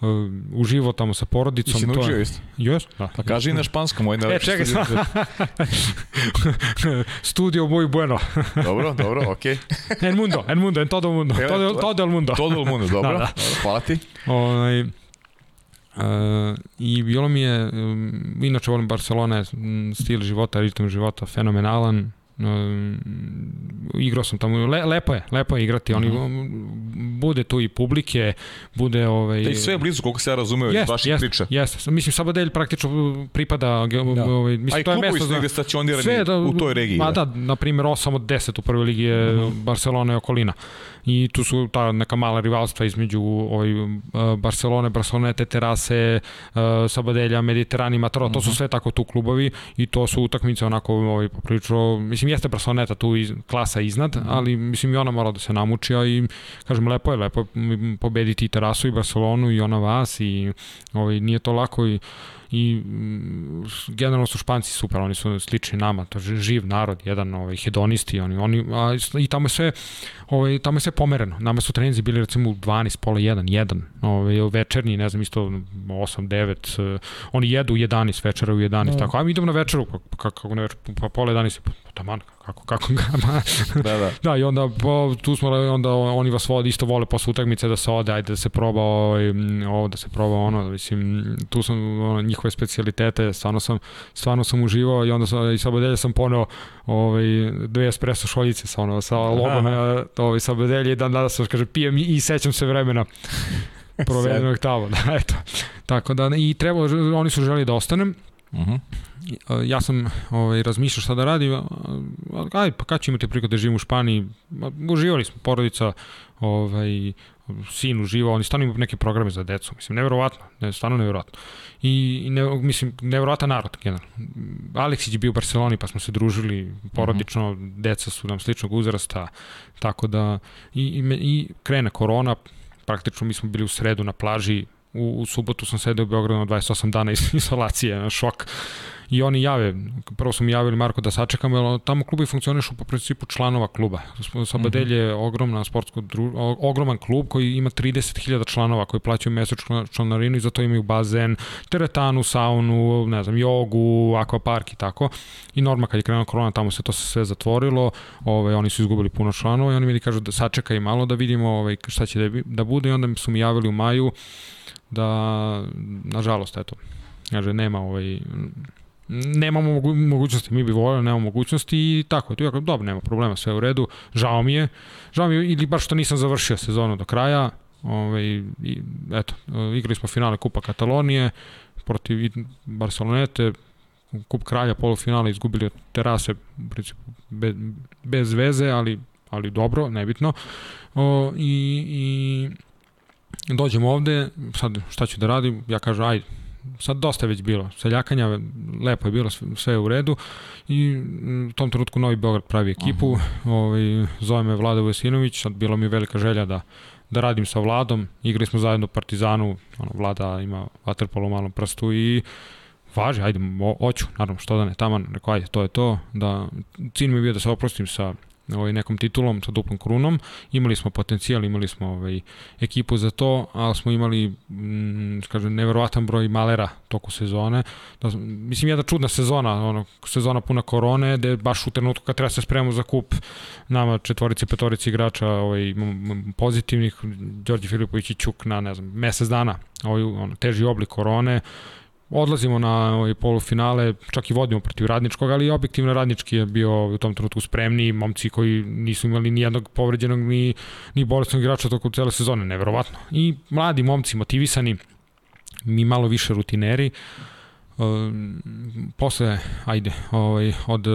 uh, uživo tamo sa porodicom. I si naučio isto? Jes, da. Pa kaži i na španskom, moj E, čekaj sam. studio muy bueno. dobro, dobro, okej. Okay. en mundo, en mundo, en todo mundo. Todo, todo el mundo. Todo el mundo, dobro. da, da. Hvala ti. Onaj, Uh, I bilo mi je, inače volim Barcelona, stil života, ritam života fenomenalan, Uh, igrao sam tamo, le, lepo je, lepo je igrati, oni, mhm. -huh. bude tu i publike, bude ovaj... Da i sve je blizu, koliko se ja razumeo iz vaših jest, priča. Jeste, mislim Sabadelj praktično pripada, da. ovaj, mislim, A to je mesto za... stacionirani sve, da, u toj regiji. Ma da, da na primjer 8 od 10 u prvoj ligi je mhm. -huh. Barcelona i okolina. I tu su ta neka mala rivalstva između ovaj, Barcelone, Barcelone, te terase, Sabadelja, Mediterani, Mataro, -huh. to su mhm. sve tako tu klubovi i to su utakmice onako ovaj, poprilično, mislim jeste Barceloneta tu iz, klasa iznad, -hmm. ali mislim i ona mora da se namuči, a i kažem lepo je, lepo je pobediti i Terasu i Barcelonu i ona vas i ovaj, nije to lako i i mm, generalno su Španci super, oni su slični nama, to je živ narod, jedan ovaj, hedonisti, oni, oni, a, i tamo je sve, ovaj, tamo je sve pomereno. Nama su treninzi bili recimo u 12, pola 1, 1, ovaj, večernji, ne znam, isto 8, 9, uh, oni jedu u 11, večera u 11, no. tako, a mi idemo na večeru, pa, kako ne, pa pola 11, pa, pa taman, kako, kako ga, da, da. da, i onda po, tu smo, onda oni vas vode, isto vole posle utakmice da se ode, ajde da se proba ovaj, ovo, da se proba ono, mislim, tu sam ono, njihove specialitete, stvarno sam, stvarno sam uživao i onda sam, i sabodelje sam poneo ovaj, dve espresso šoljice sa, ono, sa logom ovaj, sabodelje i dan danas sam, kaže, pijem i, i sećam se vremena provedenog tamo, da, eto. Tako da, i treba, oni su želi da ostanem, Uh mhm. -huh. Ja sam ovaj, razmišljao šta da radim, aj, pa kad ću imati priliku da živim u Španiji, uživali smo, porodica, ovaj, sin uživao, oni stvarno imaju neke programe za decu, mislim, neverovatno, ne, stvarno neverovatno. I, ne, mislim, neverovatan narod, generalno. Aleksić je bio u Barceloni, pa smo se družili porodično, mhm. -huh. deca su nam sličnog uzrasta, tako da, i, i, i krene korona, praktično mi smo bili u sredu na plaži, u, u subotu sam sedeo u Beogradu na 28 dana izolacije, šok. I oni jave, prvo su mi javili Marko da sačekamo, jer tamo klubi funkcionišu po principu članova kluba. Sabadelj je ogromna sportsko dru, ogroman klub koji ima 30.000 članova koji plaćaju mesečnu članarinu i zato imaju bazen, teretanu, saunu, ne znam, jogu, akvapark i tako. I norma kad je krenula korona, tamo se to sve zatvorilo, ovaj, oni su izgubili puno članova i oni mi kažu da sačekaj malo da vidimo ovaj, šta će da, da bude i onda su mi javili u maju da, nažalost, eto, kaže, nema ovaj, nemamo mogu, mogućnosti, mi bi voljeli, nemamo mogućnosti i tako, je dobro, nema problema, sve u redu, žao mi je, žao mi je ili baš što nisam završio sezonu do kraja, ovaj, i, eto, igrali smo finale Kupa Katalonije protiv Barcelonete, Kup kralja polufinale izgubili od terase principu bez, bez veze, ali, ali dobro, nebitno. O, i, i dođem ovde, sad šta ću da radim, ja kažem ajde, sad dosta je već bilo, seljakanja, lepo je bilo, sve je u redu. I u tom trenutku Novi Beograd pravi ekipu, ovaj, zove me Vlada Vesinović, sad bilo mi velika želja da da radim sa Vladom, igrali smo zajedno Partizanu, ono, Vlada ima vaterpolo u malom prstu i važi, ajde, hoću, naravno, što da ne, taman, rekao, ajde, to je to, da cilj mi je bio da se oprostim sa ovaj, nekom titulom sa duplom krunom. Imali smo potencijal, imali smo ovaj, ekipu za to, ali smo imali mm, kažem, neverovatan broj malera toku sezone. Da, mislim, jedna čudna sezona, ono, sezona puna korone, gde baš u trenutku kad treba se spremamo za kup nama četvorice, petorice igrača ovaj, pozitivnih, Đorđe Filipović i Ćuk na, ne znam, mesec dana, ovaj, ono, teži oblik korone, odlazimo na ovaj polufinale, čak i vodimo protiv radničkog, ali objektivno radnički je bio u tom trenutku spremni, momci koji nisu imali ni jednog povređenog ni, ni bolestnog igrača tokom cele sezone, neverovatno. I mladi momci, motivisani, mi malo više rutineri, Uh, posle, ajde, ovaj, od,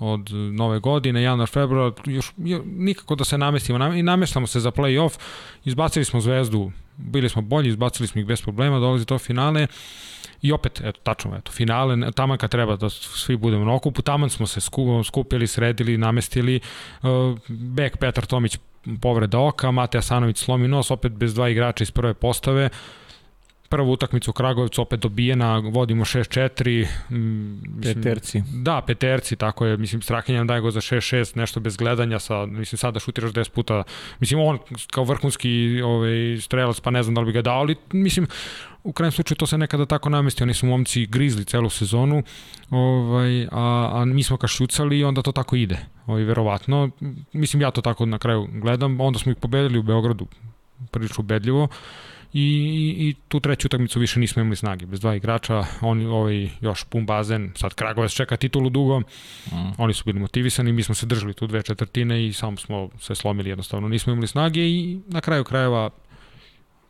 od nove godine, januar, februar, još, još nikako da se namestimo, i namestamo se za play-off, izbacili smo zvezdu, bili smo bolji, izbacili smo ih bez problema, dolazi to finale, I opet, eto, tačno, eto, finale, taman kad treba da svi budemo na okupu, taman smo se skupili, sredili, namestili, uh, bek Petar Tomić povreda oka, Mate Asanović slomi nos, opet bez dva igrača iz prve postave, prvu utakmicu u Kragovicu opet dobijena, vodimo 6-4. Mm, peterci. Da, peterci, tako je. Mislim, Strahinja nam daje go za 6-6, nešto bez gledanja, sa, mislim, sada šutiraš 10 puta. Mislim, on kao vrhunski ovaj, strelac, pa ne znam da li bi ga dao, ali mislim, u krajem slučaju to se nekada tako namesti, oni su momci grizli celu sezonu, ovaj, a, a mi smo kašucali i onda to tako ide, ovaj, verovatno. Mislim, ja to tako na kraju gledam, onda smo ih pobedili u Beogradu prilično ubedljivo i, i tu treću utakmicu više nismo imali snage, bez dva igrača, oni ovaj još pun bazen, sad Kragovac čeka titulu dugo, mm. oni su bili motivisani, mi smo se držali tu dve četvrtine i samo smo se slomili jednostavno, nismo imali snage i na kraju krajeva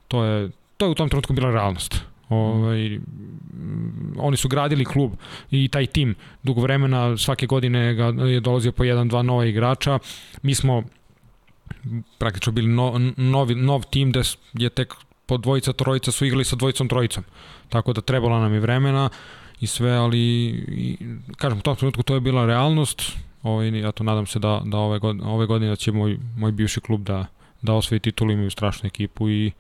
to je to je u tom trenutku bila realnost. Ovaj, oni su gradili klub i taj tim dugo vremena, svake godine ga je dolazio po jedan, dva nova igrača. Mi smo praktično bili no, novi, nov tim da je tek po dvojica, trojica su igrali sa dvojicom, trojicom. Tako da trebalo nam je vremena i sve, ali i, kažem, u tom trenutku to je bila realnost. Ovaj, ja to nadam se da, da ove, godine, ove godine da će moj, moj bivši klub da, da osvoji titulu, imaju strašnu ekipu i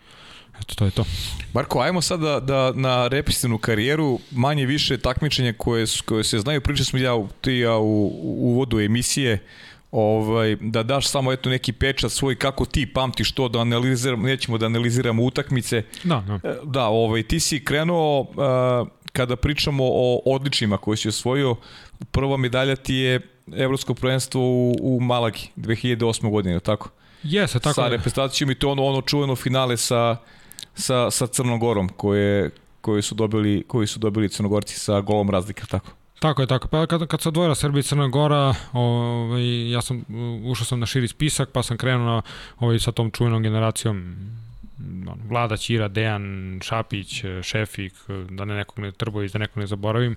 Eto, to je to. Marko, ajmo sad da, da na repistivnu karijeru, manje više takmičenja koje, koje se znaju, pričali smo ja, ti ja u, uvodu emisije, ovaj, da daš samo eto neki pečat svoj kako ti pamtiš to da analiziramo, nećemo da analiziramo utakmice. Da, da. E, da, ovaj, ti si krenuo uh, kada pričamo o odličima koje si osvojio, prva medalja ti je evropsko prvenstvo u, u Malagi 2008. godine, tako? Jeste, tako Sa reprezentacijom i to ono, ono čuveno finale sa, sa, sa Crnom Gorom koje, koje su dobili, koji su dobili Crnogorci sa golom razlike, tako? Tako je, tako. Pa kad, kad se odvojila Srbija i Crna Gora, ovaj, ja sam, ušao sam na širi spisak, pa sam krenuo na, ovaj, sa tom čuvenom generacijom Vlada Ćira, Dejan, Šapić, Šefik, da ne nekog ne Trbović, da nekog ne zaboravim.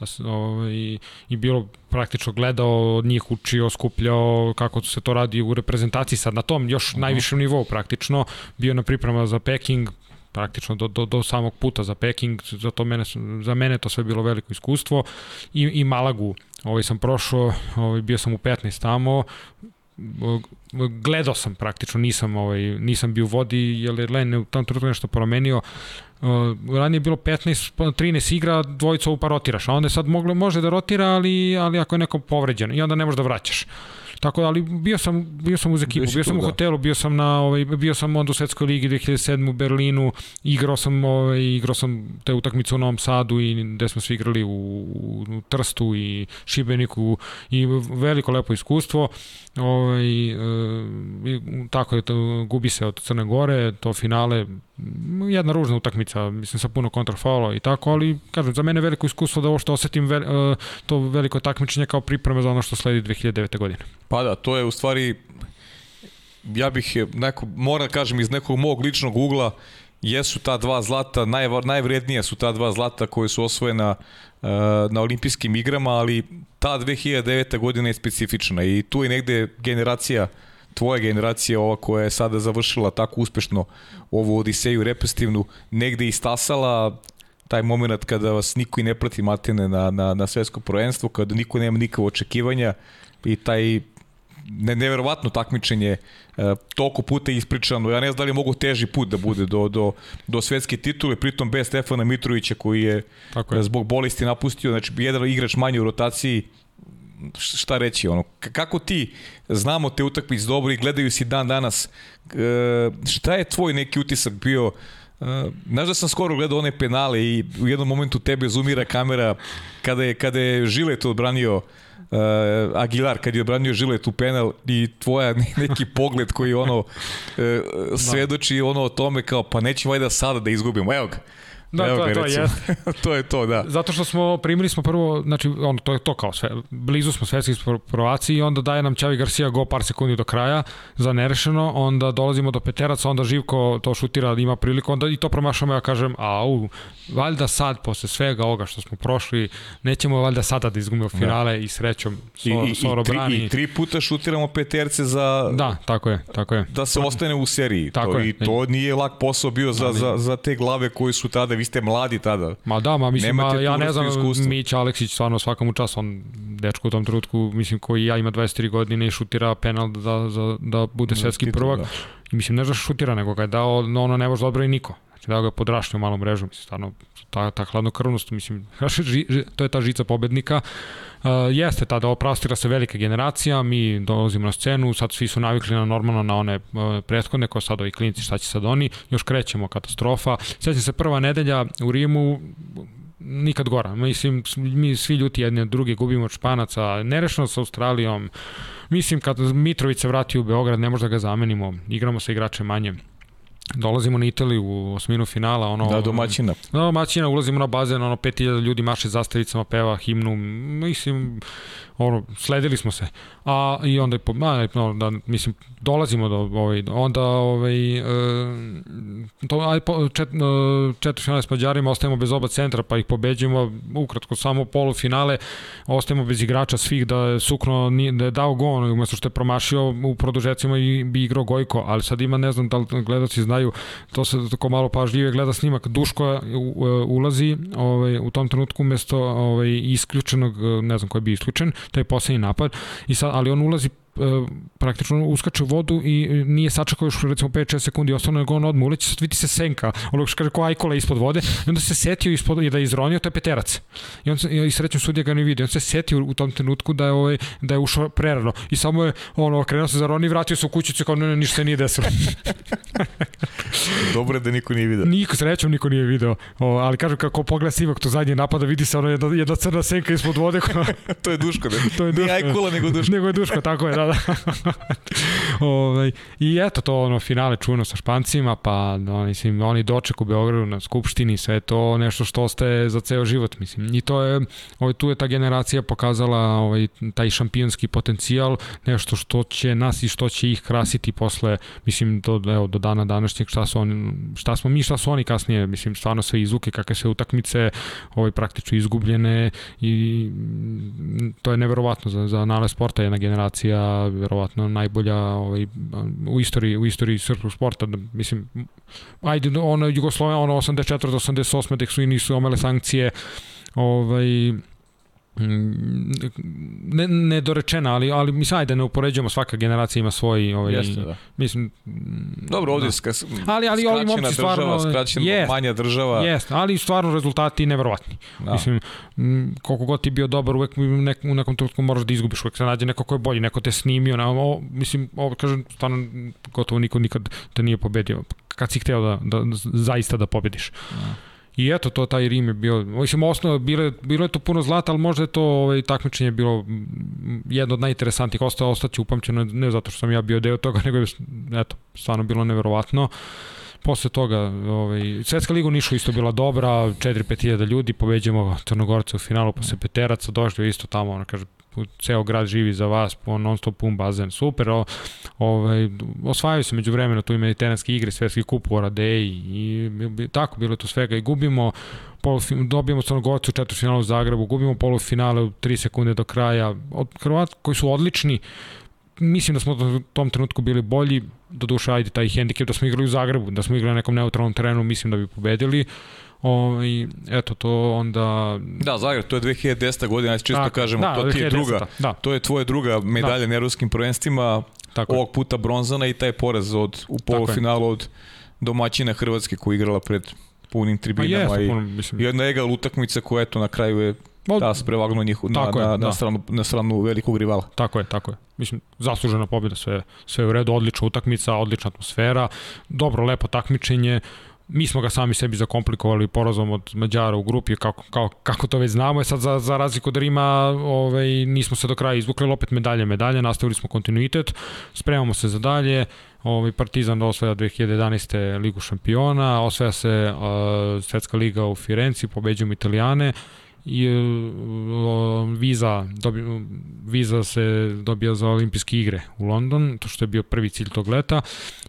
Da se, ovaj, I bilo praktično gledao od njih, učio, skupljao kako se to radi u reprezentaciji sad na tom još uh -huh. najvišem nivou praktično. Bio na priprema za Peking, praktično do, do, do samog puta za Peking, za, to mene, za mene to sve bilo veliko iskustvo i, i Malagu ovaj sam prošao, ovaj, bio sam u 15 tamo, gledao sam praktično, nisam ovaj nisam bio u vodi jer je Len u tom trenutku nešto promenio. Uh, ranije je bilo 15 13 igra, dvojica upa rotiraš, a onda je sad moglo može da rotira, ali ali ako je neko povređen i onda ne možeš da vraćaš. Tako da, ali bio sam, bio sam uz ekipu, bio sam u da. hotelu, bio sam na ovaj bio sam onda u svetskoj ligi 2007 u Berlinu, igrao sam ovaj igrao sam te utakmice u Novom Sadu i gde smo svi igrali u, u Trstu i Šibeniku i veliko lepo iskustvo. Ovaj e, tako je to gubi se od Crne Gore, to finale jedna ružna utakmica, mislim sa puno kontrafaula i tako, ali kažem za mene veliko iskustvo da ovo što osetim ve, e, to veliko takmičenje kao pripreme za ono što sledi 2009. godine. Pa da, to je u stvari ja bih neko, moram da kažem iz nekog mog ličnog ugla jesu ta dva zlata, naj, najvrednija su ta dva zlata koje su osvojena uh, na olimpijskim igrama, ali ta 2009. godina je specifična i tu je negde generacija tvoja generacija, ova koja je sada završila tako uspešno ovu Odiseju repestivnu, negde istasala taj moment kada vas niko i ne prati matene na, na, na svetsko prvenstvo, kada niko nema nikakve očekivanja i taj ne, neverovatno takmičenje, e, toliko puta ispričano, ja ne znam da li mogu teži put da bude do, do, do svetske titule, pritom bez Stefana Mitrovića koji je, Tako je. zbog bolesti napustio, znači jedan igrač manje u rotaciji, šta reći, ono, kako ti znamo te utakmice dobro i gledaju si dan danas, e, šta je tvoj neki utisak bio Uh, znaš da sam skoro gledao one penale i u jednom momentu tebe zoomira kamera kada je, kada je Žilet odbranio uh, Aguilar kad je obranio žilet u penal i tvoja neki pogled koji ono uh, svedoči ono o tome kao pa nećemo vajda sada da izgubimo. Evo ga. Da, Evo to, ga, to, je. to je to, da. Zato što smo primili smo prvo, znači ono to je to kao sve, blizu smo svetskih provaci i onda daje nam Čavi Garcia go par sekundi do kraja za nerešeno, onda dolazimo do Peteraca, onda Živko to šutira, ima priliku, onda i to promašamo, ja kažem, au, valjda sad posle svega ovoga što smo prošli, nećemo valjda sada da izgubimo da. finale da. i srećom so, I, i, Soro i, tri, brani. I tri puta šutiramo peterce za Da, tako je, tako je. Da se ostane u seriji. Tako to, je. I to nije lak posao bio za, za, za te glave koji su tada, vi ste mladi tada. Ma da, ma mislim, ma, ja ne znam, iskustva. Mić Aleksić stvarno svakom u čas, on dečko u tom trenutku, mislim, koji ja ima 23 godine i šutira penal da, za, da bude svetski prvak. Da. I mislim, ne znaš šutira, nego ga je dao, no, ono ne može dobro i niko. Znači, dao ga je podrašnio malom mrežom, mislim, stvarno, ta, ta hladnokrvnost, mislim, ži, ži, to je ta žica pobednika. Uh, jeste tada oprastira se velika generacija, mi dolazimo na scenu, sad svi su navikli na normalno na one uh, prethodne, ko sad ovi klinici, šta će sad oni, još krećemo, katastrofa. Sjećam se prva nedelja u Rimu, nikad gora. Mislim, mi svi ljuti jedni od druge, gubimo od Španaca, nerešeno sa Australijom. Mislim, kad Mitrović se vrati u Beograd, ne možda ga zamenimo, igramo sa igračem manje dolazimo na Italiju u osminu finala, ono... Da, domaćina. Da, domaćina, ulazimo na bazen, ono, 5000 ljudi maše zastavicama, peva himnu, mislim, ono, sledili smo se. A, i onda a, no, da, mislim, dolazimo do, ovaj, onda, ovaj, e, to, aj, po, čet, e, četiri finale s Mađarima, ostajemo bez oba centra, pa ih pobeđujemo, ukratko, samo polufinale, ostajemo bez igrača svih, da je Sukno, da je dao gon, umesto što je promašio u produžecima i bi igrao Gojko, ali sad ima, ne znam da li gledaci znaju, to se tako malo pažljivije gleda snimak, Duško ulazi ovaj, u tom trenutku umesto ovaj, isključenog, ne znam ko je bio isključen, to je poslednji napad, i sad, ali on ulazi praktično uskače u vodu i nije sačekao još recimo 5-6 sekundi ostalo nego on odmah uleće, sad vidi se senka, ono što kaže ko ajkola ispod vode i onda se setio ispod, i da je izronio, to je peterac. I on se, i srećno sudija ga ne vidi, on se setio u tom trenutku da je, ovaj, da je ušao prerano i samo je ono, okrenuo se za Roni i vratio se u kućicu kao ne, ne, ništa se nije desilo. Dobro je da niko nije video. Niko, srećom niko nije video, o, ali kažem kako pogleda Sivak to zadnje napada, vidi se ono jedna, jedna crna senka ispod vode. to je Duško, da. to je Duško. Nije Ajkula, nego Duško. nego je Duško, tako je, da, da. ovaj, I eto to ono finale čuno sa Špancima, pa no, mislim, oni doček u Beogradu na Skupštini, sve to nešto što ostaje za ceo život, mislim. I to je, ovaj, tu je ta generacija pokazala ovaj, taj šampionski potencijal, nešto što će nas i što će ih krasiti posle, mislim, do, evo, do dana današnjeg, šta, su oni, šta smo mi, šta su oni kasnije, mislim, stvarno sve izvuke, kakve sve utakmice, ovaj, praktično izgubljene i to je neverovatno za, za nale sporta, jedna generacija verovatno najbolja ovaj, u istoriji u istoriji srpskog sporta da, mislim ajde ono Jugoslavija ono 84 88 tek su i nisu omele sankcije ovaj Mm, ne, nedorečena, ali, ali mislim, ajde, ne upoređujemo, svaka generacija ima svoj, ovaj, Jeste, da. mislim... Dobro, ovdje da. skas, ali, ali ovi momci stvarno... Skraćena jest, manja država. Jest, ali stvarno rezultati neverovatni. Da. Mislim, koliko god ti bio dobar, uvek nek, u nekom trenutku moraš da izgubiš, uvek se nađe neko ko je bolji, neko te snimio, na, o, mislim, ovo, kažem, stvarno, gotovo niko nikad te nije pobedio, kad si hteo da, da, da zaista da pobediš. Da. I eto, to taj Rim je bio, mislim, osnovno, bilo, bilo je to puno zlata, ali možda je to ovaj, takmičenje bilo jedno od najinteresantnijih, ostao ostaće upamćeno, ne zato što sam ja bio deo toga, nego je, eto, stvarno bilo neverovatno. Posle toga, ovaj, Svetska liga u Nišu isto bila dobra, 4-5 hiljada ljudi, pobeđujemo Crnogorce u finalu posle Peteraca, došli isto tamo, ono kaže, ceo grad živi za vas, po non stop pun bazen, super, o, ovaj, osvajaju se među vremena tu i mediteranske igre, svetski kup u Oradeji i, i tako, bilo to svega. I gubimo, polufin, dobijemo Crnogorcu u četvrtfinalu u Zagrebu, gubimo polufinale u 3 sekunde do kraja, od Hrvata koji su odlični, mislim da smo u tom trenutku bili bolji, do duše ajde taj hendikep da smo igrali u Zagrebu, da smo igrali na nekom neutralnom terenu, mislim da bi pobedili, O, i eto to onda... Da, Zagreb, to je 2010. godina, ajde čisto Tako, kažemo, da, to ti je druga, da. to je tvoja druga medalja da. na evropskim prvenstvima, Tako ovog puta bronzana i taj poraz od, u polufinalu od domaćina Hrvatske koja igrala pred punim tribinama pa jest, i, puno, jedna egal utakmica koja eto na kraju je Da, se prevagnuo njih na, na, na, da. stranu, na stranu velikog rivala. Tako je, tako je. Mislim, zaslužena pobjeda, sve, sve u redu, odlična utakmica, odlična atmosfera, dobro, lepo takmičenje, mi smo ga sami sebi zakomplikovali porazom od Mađara u grupi, kako, kako, kako to već znamo, je sad za, za razliku od Rima ovaj, nismo se do kraja izvukli, opet medalje, medalje, nastavili smo kontinuitet, spremamo se za dalje, ovaj, Partizan osvaja 2011. ligu šampiona, osvaja se uh, Svetska liga u Firenci, pobeđujemo Italijane, i uh, viza, dobi, viza se dobija za olimpijske igre u London, to što je bio prvi cilj tog leta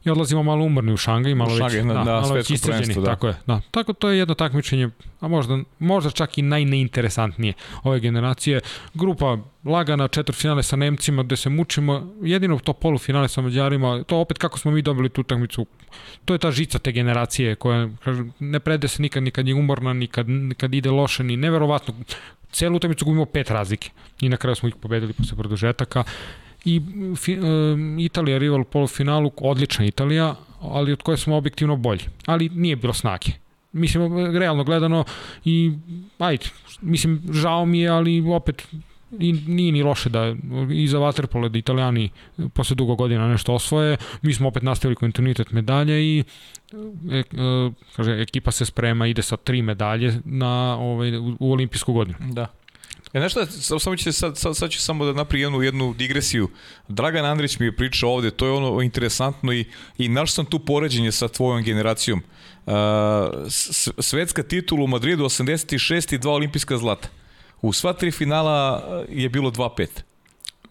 i odlazimo malo umorni u Šangaj, malo Šangaj, već, na, da, na malo već iscrđeni, da. tako je. Da. Tako to je jedno takmičenje, a možda, možda čak i najneinteresantnije ove generacije. Grupa lagana četvrtfinale sa Nemcima gde se mučimo, jedino to polufinale sa Mađarima, to opet kako smo mi dobili tu utakmicu, to je ta žica te generacije koja kažem, ne prede se nikad, nikad je umorna, nikad, nikad ide loše, ni neverovatno. Celu utakmicu gubimo pet razlike i na kraju smo ih pobedili posle produžetaka i fi, uh, Italija rival u polufinalu, odlična Italija, ali od koje smo objektivno bolji. Ali nije bilo snage. Mislim, realno gledano i ajde, mislim, žao mi je, ali opet i nije ni loše da i za Waterpolo da italijani posle dugo godina nešto osvoje. Mi smo opet nastavili kontinuitet medalje i e, e, kaže, ekipa se sprema, ide sa tri medalje na, ovaj, u, u olimpijsku godinu. Da. E, nešto, samo ću sad, sad, sad ću samo da napravim jednu, jednu digresiju. Dragan Andrić mi je pričao ovde, to je ono interesantno i, i naš sam tu poređenje sa tvojom generacijom. Uh, svetska titula u Madridu 86 i dva olimpijska zlata. U sva tri finala je bilo 2-5.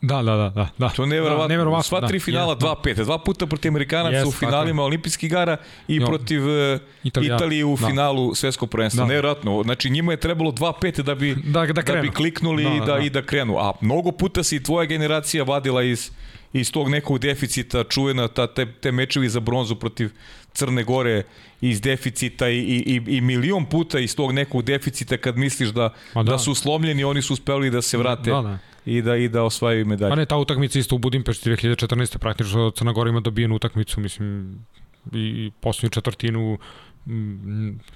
Da, da, da, da. da. To je neverovatno. Da, neverovatno Sva tri da, finala 2-5. Da. Dva puta protiv Amerikanaca yes, u finalima tako. olimpijskih igara i jo, protiv e, Italija. Italije u da. finalu svetskog prvenstva. Da. Neverovatno. Znači njima je trebalo 2-5 da bi, da, da, da bi kliknuli da, da, da, i da krenu. A mnogo puta si tvoja generacija vadila iz iz tog nekog deficita čuvena ta, te, te mečevi za bronzu protiv Crne Gore iz deficita i, i, i milion puta iz tog nekog deficita kad misliš da, da. da su slomljeni, oni su uspeli da se vrate. Da, da i da i da osvajaju medalje. Pa ne, ta utakmica isto u Budimpešti 2014. praktično Crna Gora ima dobijenu utakmicu, mislim, i poslednju četvrtinu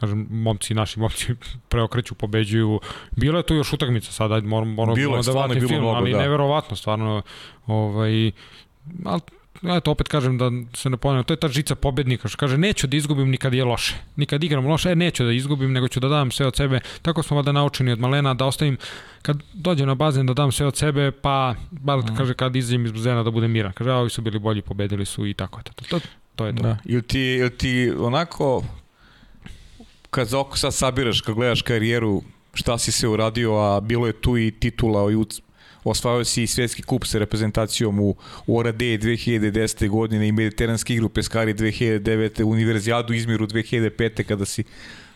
kažem, momci, naši momci preokreću, pobeđuju. Bilo je tu još utakmica sada, moram, moram, moram da vratim film, mnogo, ali da. neverovatno, stvarno, ovaj, ali eto, opet kažem da se ne ponavljam, to je ta žica pobednika, što kaže, neću da izgubim nikad je loše. Nikad igram loše, e, neću da izgubim, nego ću da dam sve od sebe. Tako smo vada naučeni od malena da ostavim, kad dođem na bazen da dam sve od sebe, pa, bar Mhm. kaže, kad izađem iz bazena da budem miran. Kaže, a ovi su bili bolji, pobedili su i tako. To, to, to je to. Da. Ili ti, ili ti onako, kad za oko sad sabiraš, kad gledaš karijeru, šta si se uradio, a bilo je tu i titula i osvajao si i svetski kup sa reprezentacijom u, u Oradeje 2010. godine i mediteranski igru Peskari 2009. Univerzijadu Izmiru 2005. kada si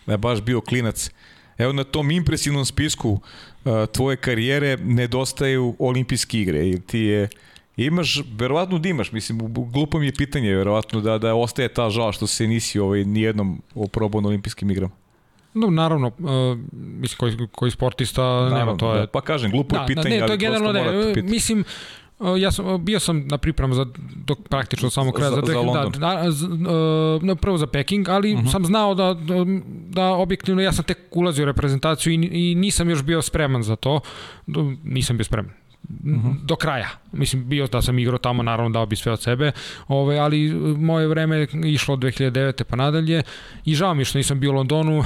da, baš bio klinac. Evo na tom impresivnom spisku uh, tvoje karijere nedostaju olimpijske igre. Ili ti je Imaš, verovatno da imaš, mislim, glupo mi je pitanje, verovatno da, da ostaje ta žal što se nisi ovaj, nijednom oprobao na olimpijskim igrama. No, naravno, uh, mislim, koji, koji sportista, nema, to je... Da, pa kažem, glupo je Da, pitanje, ne, to je generalno ne. pitati. Mislim, uh, ja sam, bio sam na pripremu za dok praktično samo kraja Za- za, za za London. da, da, uh, no, prvo za Peking, ali uh Mhm. -huh. sam znao da, da, da objektivno ja sam tek ulazio u reprezentaciju i, i nisam još bio spreman za to. Nisam bio spreman Mhm. do kraja. Mislim, bio da sam igrao tamo, naravno dao bi sve od sebe, ove, ali moje vreme je išlo od 2009. pa nadalje i žao mi što nisam bio u Londonu,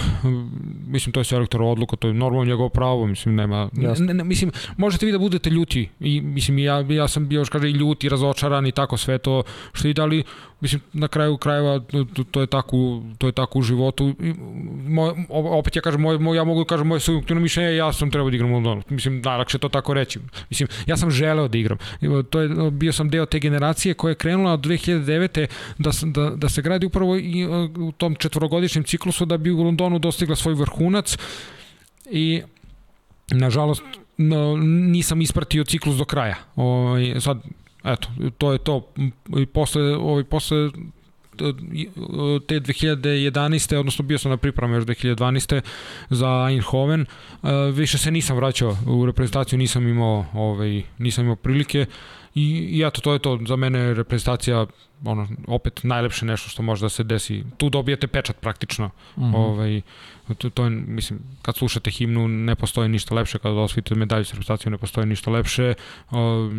mislim, to je selektorova odluka, to je normalno njegovo pravo, mislim, nema, ne, ne, mislim, možete vi da budete ljuti i mislim, ja, ja sam bio, još kaže, i ljut i razočaran i tako sve to što i da li, mislim, na kraju krajeva to, to, je tako, to je tako u životu. I, moj, opet ja kažem, moj, moj, ja mogu da kažem moje subjektivno mišljenje, ja sam trebao da igram u Londonu. Mislim, najlakše to tako reći. Mislim, ja sam želeo da igram. To je, bio sam deo te generacije koja je krenula od 2009. da, da, da se gradi upravo i e, u tom četvorogodišnjem ciklusu da bi u Londonu dostigla svoj vrhunac i nažalost nisam ispratio ciklus do kraja. Ovaj sad eto, to je to. I posle ovaj posle te 2011. odnosno bio sam na pripremi još 2012. za Eindhoven. E, više se nisam vraćao u reprezentaciju, nisam imao ovaj nisam imao prilike i, i eto to je to za mene je reprezentacija ono opet najlepše nešto što može da se desi. Tu dobijete pečat praktično. Mm -hmm. Ovaj to, to je, mislim, kad slušate himnu ne postoji ništa lepše, kada osvojite medalju s reprezentacijom ne postoji ništa lepše o,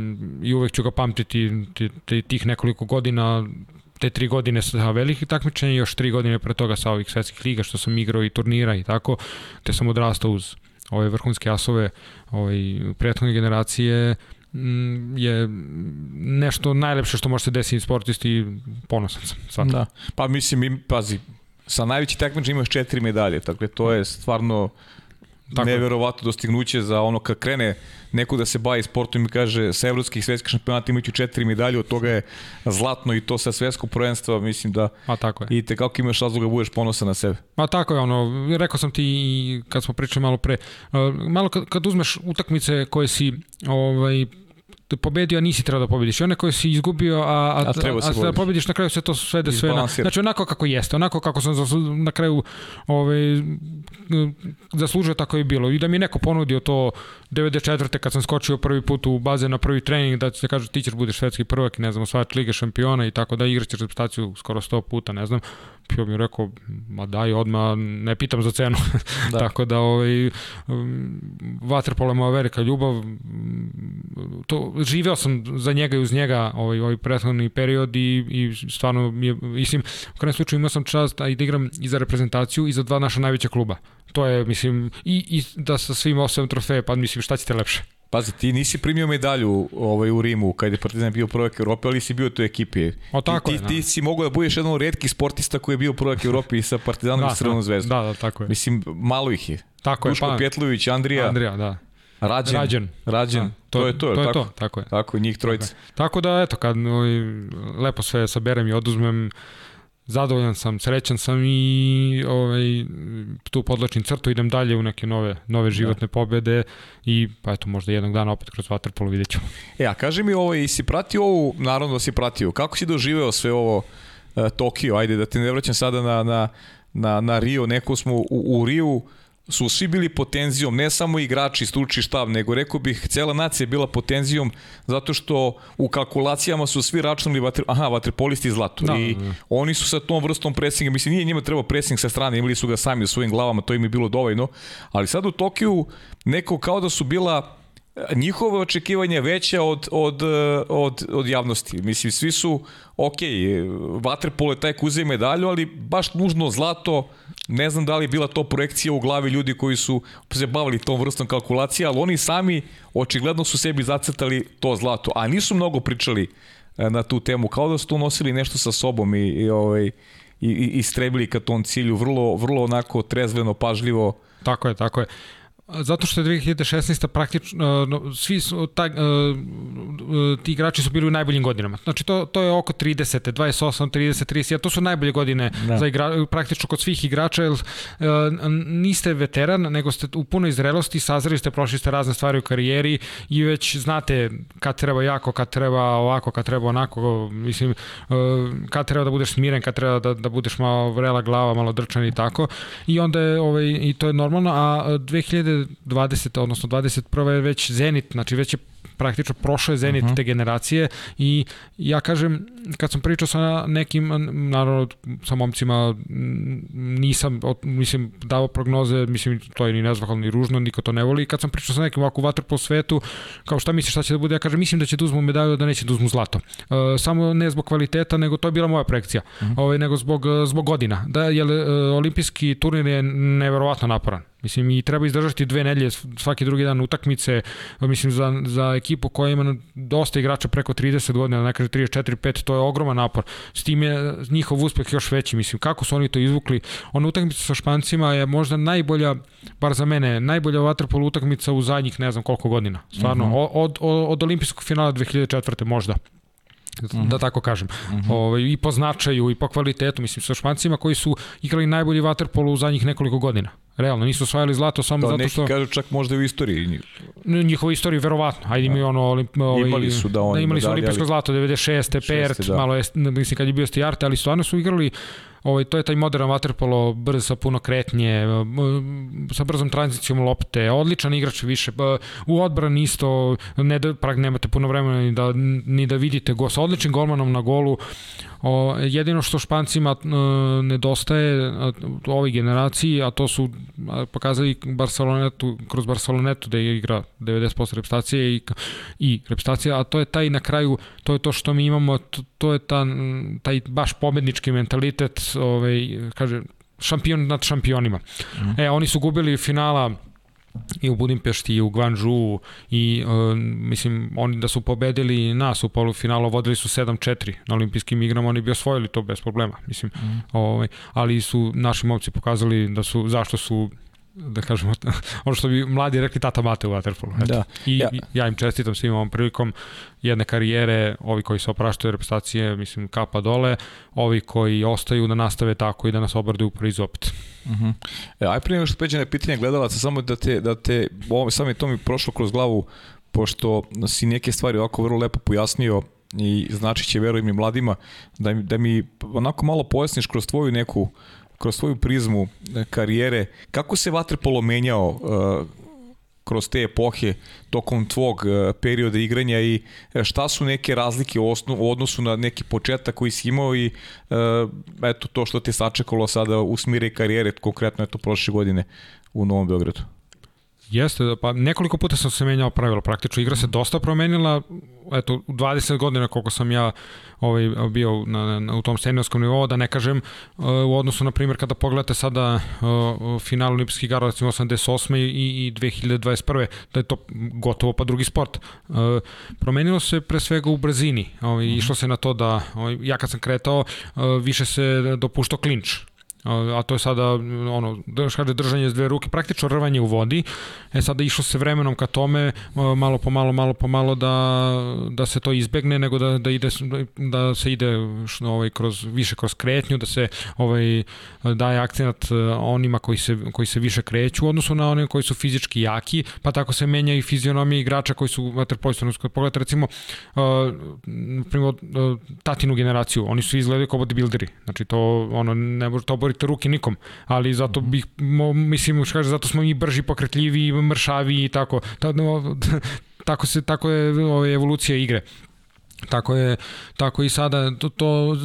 i uvek ću ga pamtiti ti- ti- tih nekoliko godina te tri godine sa velikih takmičenja još tri godine pre toga sa ovih svetskih liga što sam igrao i turnira i tako, te sam odrastao uz ove vrhunske asove ovaj, prethodne generacije je nešto najlepše što može se desiti sportisti i ponosan sam. Svakako. Da. Pa mislim, im, pazi, sa najveći takmičar imaš četiri medalje, dakle to je stvarno Tako neverovatno dostignuće za ono kad krene neko da se bavi sportom i kaže sa evropskih svetskih šampionata imaću četiri medalje, od toga je zlatno i to sa svetskog prvenstva, mislim da A tako je. i te kako imaš razloga da budeš ponosan na sebe. Ma tako je ono, rekao sam ti i kad smo pričali malo pre, malo kad, kad uzmeš utakmice koje si ovaj, pobedio, a nisi trebao da pobediš. I one koje si izgubio, a, a, A treba a, a da pobediš. na kraju se to svede sve na... Znači onako kako jeste, onako kako sam zaslu, na kraju ovaj, zaslužio, tako je bilo. I da mi je neko ponudio to 94. kad sam skočio prvi put u bazen na prvi trening, da se kaže ti ćeš budeš svetski prvak i ne znam, osvajač Lige šampiona i tako da igraćeš reprezentaciju skoro 100 puta, ne znam. Ja mi rekao, ma daj odmah, ne pitam za cenu. Da. Tako da ovaj, um, Waterpolo je moja velika ljubav. To, živeo sam za njega i uz njega ovaj, ovaj prethodni period i, i stvarno mi je, mislim, u krajem slučaju imao sam čast da, da igram i za reprezentaciju i za dva naša najveća kluba. To je, mislim, i, i da sa svim osam trofeje, pa mislim, šta ćete lepše? Pazi, ti nisi primio medalju ovaj, u Rimu kad je Partizan bio prvak Evrope, ali si bio u toj ekipi. O, tako ti, je, da. ti si mogao da budeš jedan od redkih sportista koji je bio prvak Evrope i sa Partizanom i Crvenom zvezdom. Da, da, tako je. Mislim, malo ih je. Tako je, Duško pa, Pjetlović, Andrija, Andrija, da. Rađen, Rađen. Rađen. Da, to, je to, to je tako? to, tako je. Tako, njih trojica. Tako da, eto, kad ovaj, lepo sve saberem i oduzmem, zadovoljan sam, srećan sam i ovaj, tu podlačim crtu, idem dalje u neke nove, nove životne pobede i pa eto, možda jednog dana opet kroz Waterpolo vidjet ćemo. E, a kaži mi ovo, i si pratio ovu, naravno da si pratio, kako si doživeo sve ovo uh, Tokio, ajde da te ne vraćam sada na, na, na, na Rio, neko smo u, u Rio, su svi bili potenzijom, ne samo igrači, stručni štab, nego rekao bih cela nacija je bila potenzijom zato što u kalkulacijama su svi računali vatre, aha, vaterpolisti zlato da, i da, da. oni su sa tom vrstom presinga, mislim nije njima trebao presing sa strane, imali su ga sami u svojim glavama, to im je bilo dovoljno, ali sad u Tokiju neko kao da su bila njihove očekivanja veća od, od, od, od javnosti. Mislim, svi su, ok, Vaterpolo je taj ko uzeo medalju, ali baš nužno zlato, ne znam da li je bila to projekcija u glavi ljudi koji su se bavili tom vrstom kalkulacije, ali oni sami očigledno su sebi zacrtali to zlato, a nisu mnogo pričali e, na tu temu, kao da su to nosili nešto sa sobom i, i, ovaj, i, i strebili ka tom cilju, vrlo, vrlo onako trezveno, pažljivo. Tako je, tako je. Zato što je 2016. praktično, no, svi su, ta, ti igrači su bili u najboljim godinama. Znači to, to je oko 30. 28, 30, 30, to su najbolje godine da. za igra, praktično kod svih igrača, jer niste veteran, nego ste u punoj zrelosti, sazreli ste, prošli ste razne stvari u karijeri i već znate kad treba jako, kad treba ovako, kad treba onako, mislim, kad treba da budeš smiren, kad treba da, da budeš malo vrela glava, malo drčan i tako. I onda je, ovaj, i to je normalno, a 2000 2020. odnosno 21. je već Zenit, znači već je praktično prošao je Zenit uh mhm. -huh. te generacije i ja kažem, kad sam pričao sa nekim, naravno sa momcima nisam, mislim, dao prognoze, mislim, to je ni nezvahvalno ni ružno, niko to ne voli, kad sam pričao sa nekim ovako vatr po svetu, kao šta misliš šta će da bude, ja kažem, mislim da će da uzmu medalju, da neće da uzmu zlato. Uh, samo ne zbog kvaliteta, nego to je bila moja projekcija, uh mhm. -huh. ovaj, nego zbog, zbog godina. Da, jer uh, olimpijski turnir je neverovatno naporan. Mislim, i treba izdržati dve nedelje, svaki drugi dan utakmice, mislim, za, za ekipu koja ima dosta igrača preko 30 godina, ne kaže 34, 5, to je ogroman napor. S tim je njihov uspeh još veći, mislim, kako su oni to izvukli. Ona utakmica sa Špancima je možda najbolja, bar za mene, najbolja vaterpol utakmica u zadnjih ne znam koliko godina. Stvarno, mhm. -huh. od, od, od olimpijskog finala 2004. možda da mhm. tako kažem. -huh. ovaj, I po značaju i po kvalitetu, mislim, sa Špancima koji su igrali najbolji vaterpolo u zadnjih nekoliko godina. Realno, nisu osvajali zlato samo da, zato što... neki kažu čak možda u istoriji. Njihova istorija, verovatno. Ajde imaju da. ono... Olimp, ovaj, imali su da oni... Da, imali su olimpijsko ali... zlato, 96. Pert, da. malo je, mislim, kad je bio Stijarte, ali stvarno su igrali Ovaj, to je taj modern waterpolo, brz sa puno kretnje, sa brzom tranzicijom lopte, odličan igrač više, u odbrani isto, ne da, prag nemate puno vremena ni da, ni da vidite go, sa odličnim golmanom na golu, O, jedino što Špancima e, nedostaje u ovoj generaciji, a to su pokazali Barcelonetu, kroz Barcelonetu da je igra 90% repstacije i, i repstacija, a to je taj na kraju, to je to što mi imamo, to, to je ta, taj baš pobednički mentalitet, ovaj, kaže, šampion nad šampionima. Mm. E, oni su gubili finala i u Budimpešti i u Guangzhou i uh, mislim oni da su pobedili nas u polufinalu vodili su 7-4 na olimpijskim igrama oni bi osvojili to bez problema mislim mm. ovaj ali su naši momci pokazali da su zašto su da kažemo, ono što bi mladi rekli tata mate u Waterpolu. Da. I ja. ja im čestitam svim ovom prilikom jedne karijere, ovi koji se opraštaju reputacije, mislim, kapa dole, ovi koji ostaju da nastave tako i da nas obraduju priz opet. Uh -huh. e, aj prije nego što peđe na pitanje gledalaca, samo da te, da te ovo, sam je to mi prošlo kroz glavu, pošto si neke stvari ovako vrlo lepo pojasnio i znači će, verujem i mladima, da, da mi onako malo pojasniš kroz tvoju neku uh, kroz svoju prizmu e, karijere, kako se vaterpolo menjao uh, kroz te epohe tokom tvog uh, perioda igranja i šta su neke razlike u, u odnosu na neki početak koji si imao i eto to što te sačekalo sada u smire karijere, konkretno eto prošle godine u Novom Beogradu? Jeste, pa nekoliko puta sam se menjao pravila, praktično igra se dosta promenila, eto, u 20 godina koliko sam ja ovaj, bio na, na, u tom seniorskom nivou, da ne kažem uh, u odnosu, na primjer, kada pogledate sada uh, final olimpijskih igara, recimo 88. i, i 2021. da je to gotovo pa drugi sport. Uh, promenilo se pre svega u brzini, ovaj, mm -hmm. išlo se na to da, ovaj, ja kad sam kretao, uh, više se dopuštao klinč, a to je sada ono, kaže držanje s dve ruke, praktično rvanje u vodi. E sada išlo se vremenom ka tome, malo po malo, malo po malo da, da se to izbegne, nego da, da, ide, da se ide ovaj, kroz, više kroz kretnju, da se ovaj, daje akcenat e, onima koji se, koji se više kreću u odnosu na one koji su fizički jaki, pa tako se menja i fizionomija igrača koji su vaterpolistom. Pogledajte recimo uh, primo, uh, tatinu generaciju, oni su izgledaju kao bodybuilderi. Znači to ono, ne može to pružite ruke nikom, ali zato bih, mislim, što kaže, zato smo mi brži, pokretljivi, mršavi i tako. tako se tako je ove, evolucija igre. Tako je, tako i sada to, to,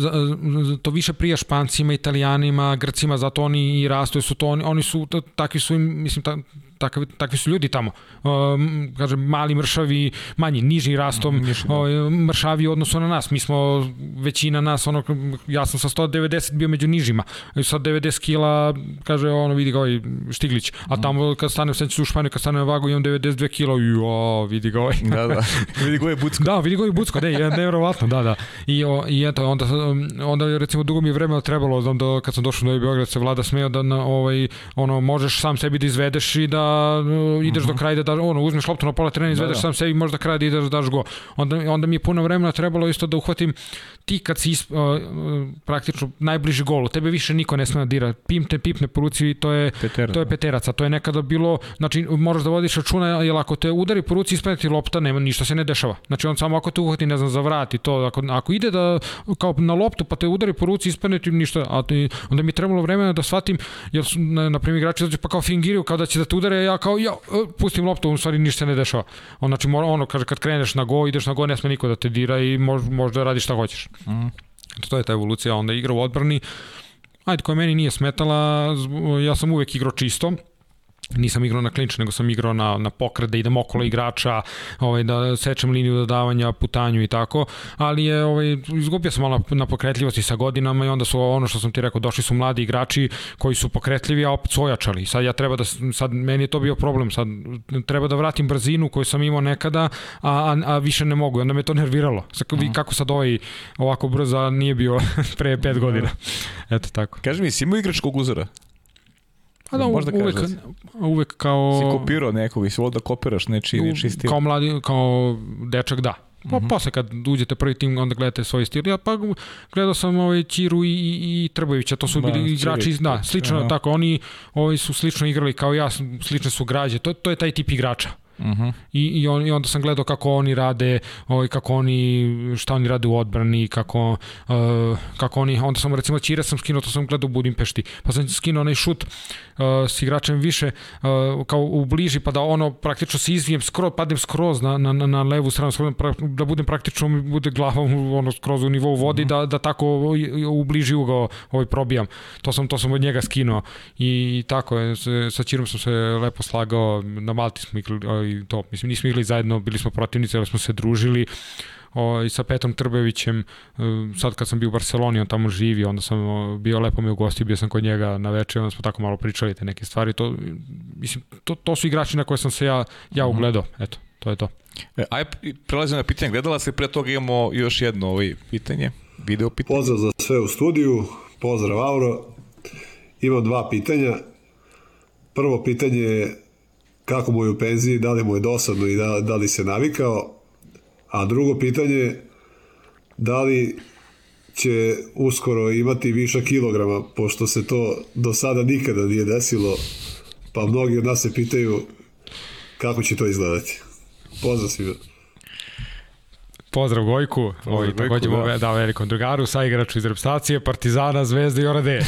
to više prija Špancima, Italijanima, Grcima, zato oni i rastu, su to oni, oni su takvi su im, mislim ta, takvi, takvi su ljudi tamo. Um, kažem, mali mršavi, manji, niži rastom, Niži, da. Ovaj, mršavi u odnosu na nas. Mi smo, većina nas, ono, ja sam sa 190 bio među nižima. Sa 90 kila, kaže, ono, vidi ga ovaj Štiglić. A tamo, kad stane u senci u Španiju, kad stane na vagu, imam 92 kila, jo, vidi ga ovaj. Da, da. vidi ga ovaj Bucko. Da, vidi ga ovaj Bucko, da, je nevjerovatno, da, da. I, o, i eto, onda, onda recimo, dugo mi je vremena trebalo, znam da kad sam došao na Beograd, se vlada smeo da, na, ovaj, ono, možeš sam sebi da izvedeš i da ideš uh -huh. do mhm. kraja da daš, ono, uzmeš loptu na pola terena, izvedeš da, da. sam sebi, možda kraj da ideš da daš go. Onda, onda mi je puno vremena trebalo isto da uhvatim ti kad si isp, uh, praktično najbliži golu, tebe više niko ne sme da dira. Pim te pipne po ruci, to je, Petera, to je da. peteraca. To je nekada bilo, znači moraš da vodiš računa, jer ako te udari po ruci ispadne ti lopta, nema, ništa se ne dešava. Znači on samo ako te uhvati, ne znam, za vrat i to, ako, ako ide da, kao na loptu pa te udari po ruci, ispadne ti ništa, a ti, onda mi je trebalo vremena da shvatim, jer su, na, na primjer, igrači dođu pa kao fingiraju, kao da će da te udare, ja kao, ja, e, pustim loptu, u stvari ništa ne dešava. On, znači, mora, ono, kaže, kad kreneš na go, ideš na go, ne sme niko da te dira i mož, možda radiš šta hoćeš. Mm. To je ta evolucija, onda igra u odbrani. Ajde, koja meni nije smetala, ja sam uvek igrao čisto, nisam igrao na klinč, nego sam igrao na, na pokret, da idem okolo igrača, ovaj, da sečem liniju dodavanja, putanju i tako, ali je, ovaj, izgubio sam malo na pokretljivosti sa godinama i onda su ono što sam ti rekao, došli su mladi igrači koji su pokretljivi, a opet su ojačali. Sad ja treba da, sad meni je to bio problem, sad treba da vratim brzinu koju sam imao nekada, a, a, a više ne mogu, onda me to nerviralo. Sad, uh -huh. Kako sad ovaj ovako brzo nije bio pre pet godina. Eto tako. Kaži mi, si imao igračkog uzora? Pa da, Možda uvek, uvek kao... Si kopirao nekog i si da kopiraš nečiji, nečiji stil. Kao mladi, kao dečak, da. Pa mm -hmm. posle kad uđete prvi tim, onda gledate svoj stil. Ja pa gledao sam ovaj Čiru i, i, i Trbojevića, to su da, bili igrači, da, slično, Aha. tako, oni ovaj su slično igrali kao ja, slične su građe, to, to je taj tip igrača. Uh mhm. -huh. I, i, on, I onda sam gledao kako oni rade, ovaj, kako oni, šta oni rade u odbrani, kako, uh, kako oni, onda sam recimo Čira sam skinuo, to sam gledao u Budimpešti, pa sam skinuo onaj šut uh, s igračem više, uh, kao u bliži, pa da ono praktično se izvijem skroz, padnem skroz na, na, na levu stranu, skroz, da budem praktično, bude glavom ono, skroz u nivou vodi, uh mhm. -huh. da, da tako u bliži ugao ovaj, probijam. To sam, to sam od njega skinuo i tako je, sa Čirom sam se lepo slagao, na Malti smo igrali i to, mislim, nismo igrali zajedno, bili smo protivnici, ali smo se družili o, i sa Petrom Trbevićem, e, sad kad sam bio u Barceloni, on tamo živi, onda sam bio lepo mi u gosti, bio sam kod njega na večer, onda smo tako malo pričali te neke stvari, to, mislim, to, to su igrači na koje sam se ja, ja mhm. ugledao, eto, to je to. E, aj, prelazimo na pitanje gledala se, pre toga imamo još jedno ovaj pitanje, video pitanje. Pozdrav za sve u studiju, pozdrav Auro, imam dva pitanja. Prvo pitanje je kako mu je u penziji, da li mu je dosadno i da, da li se navikao. A drugo pitanje da li će uskoro imati viša kilograma, pošto se to do sada nikada nije desilo, pa mnogi od nas se pitaju kako će to izgledati. Pozdrav svima. Pozdrav Gojku, ovaj, takođe da. da velikom drugaru, sa igraču iz repstacije, Partizana, Zvezda i Orade.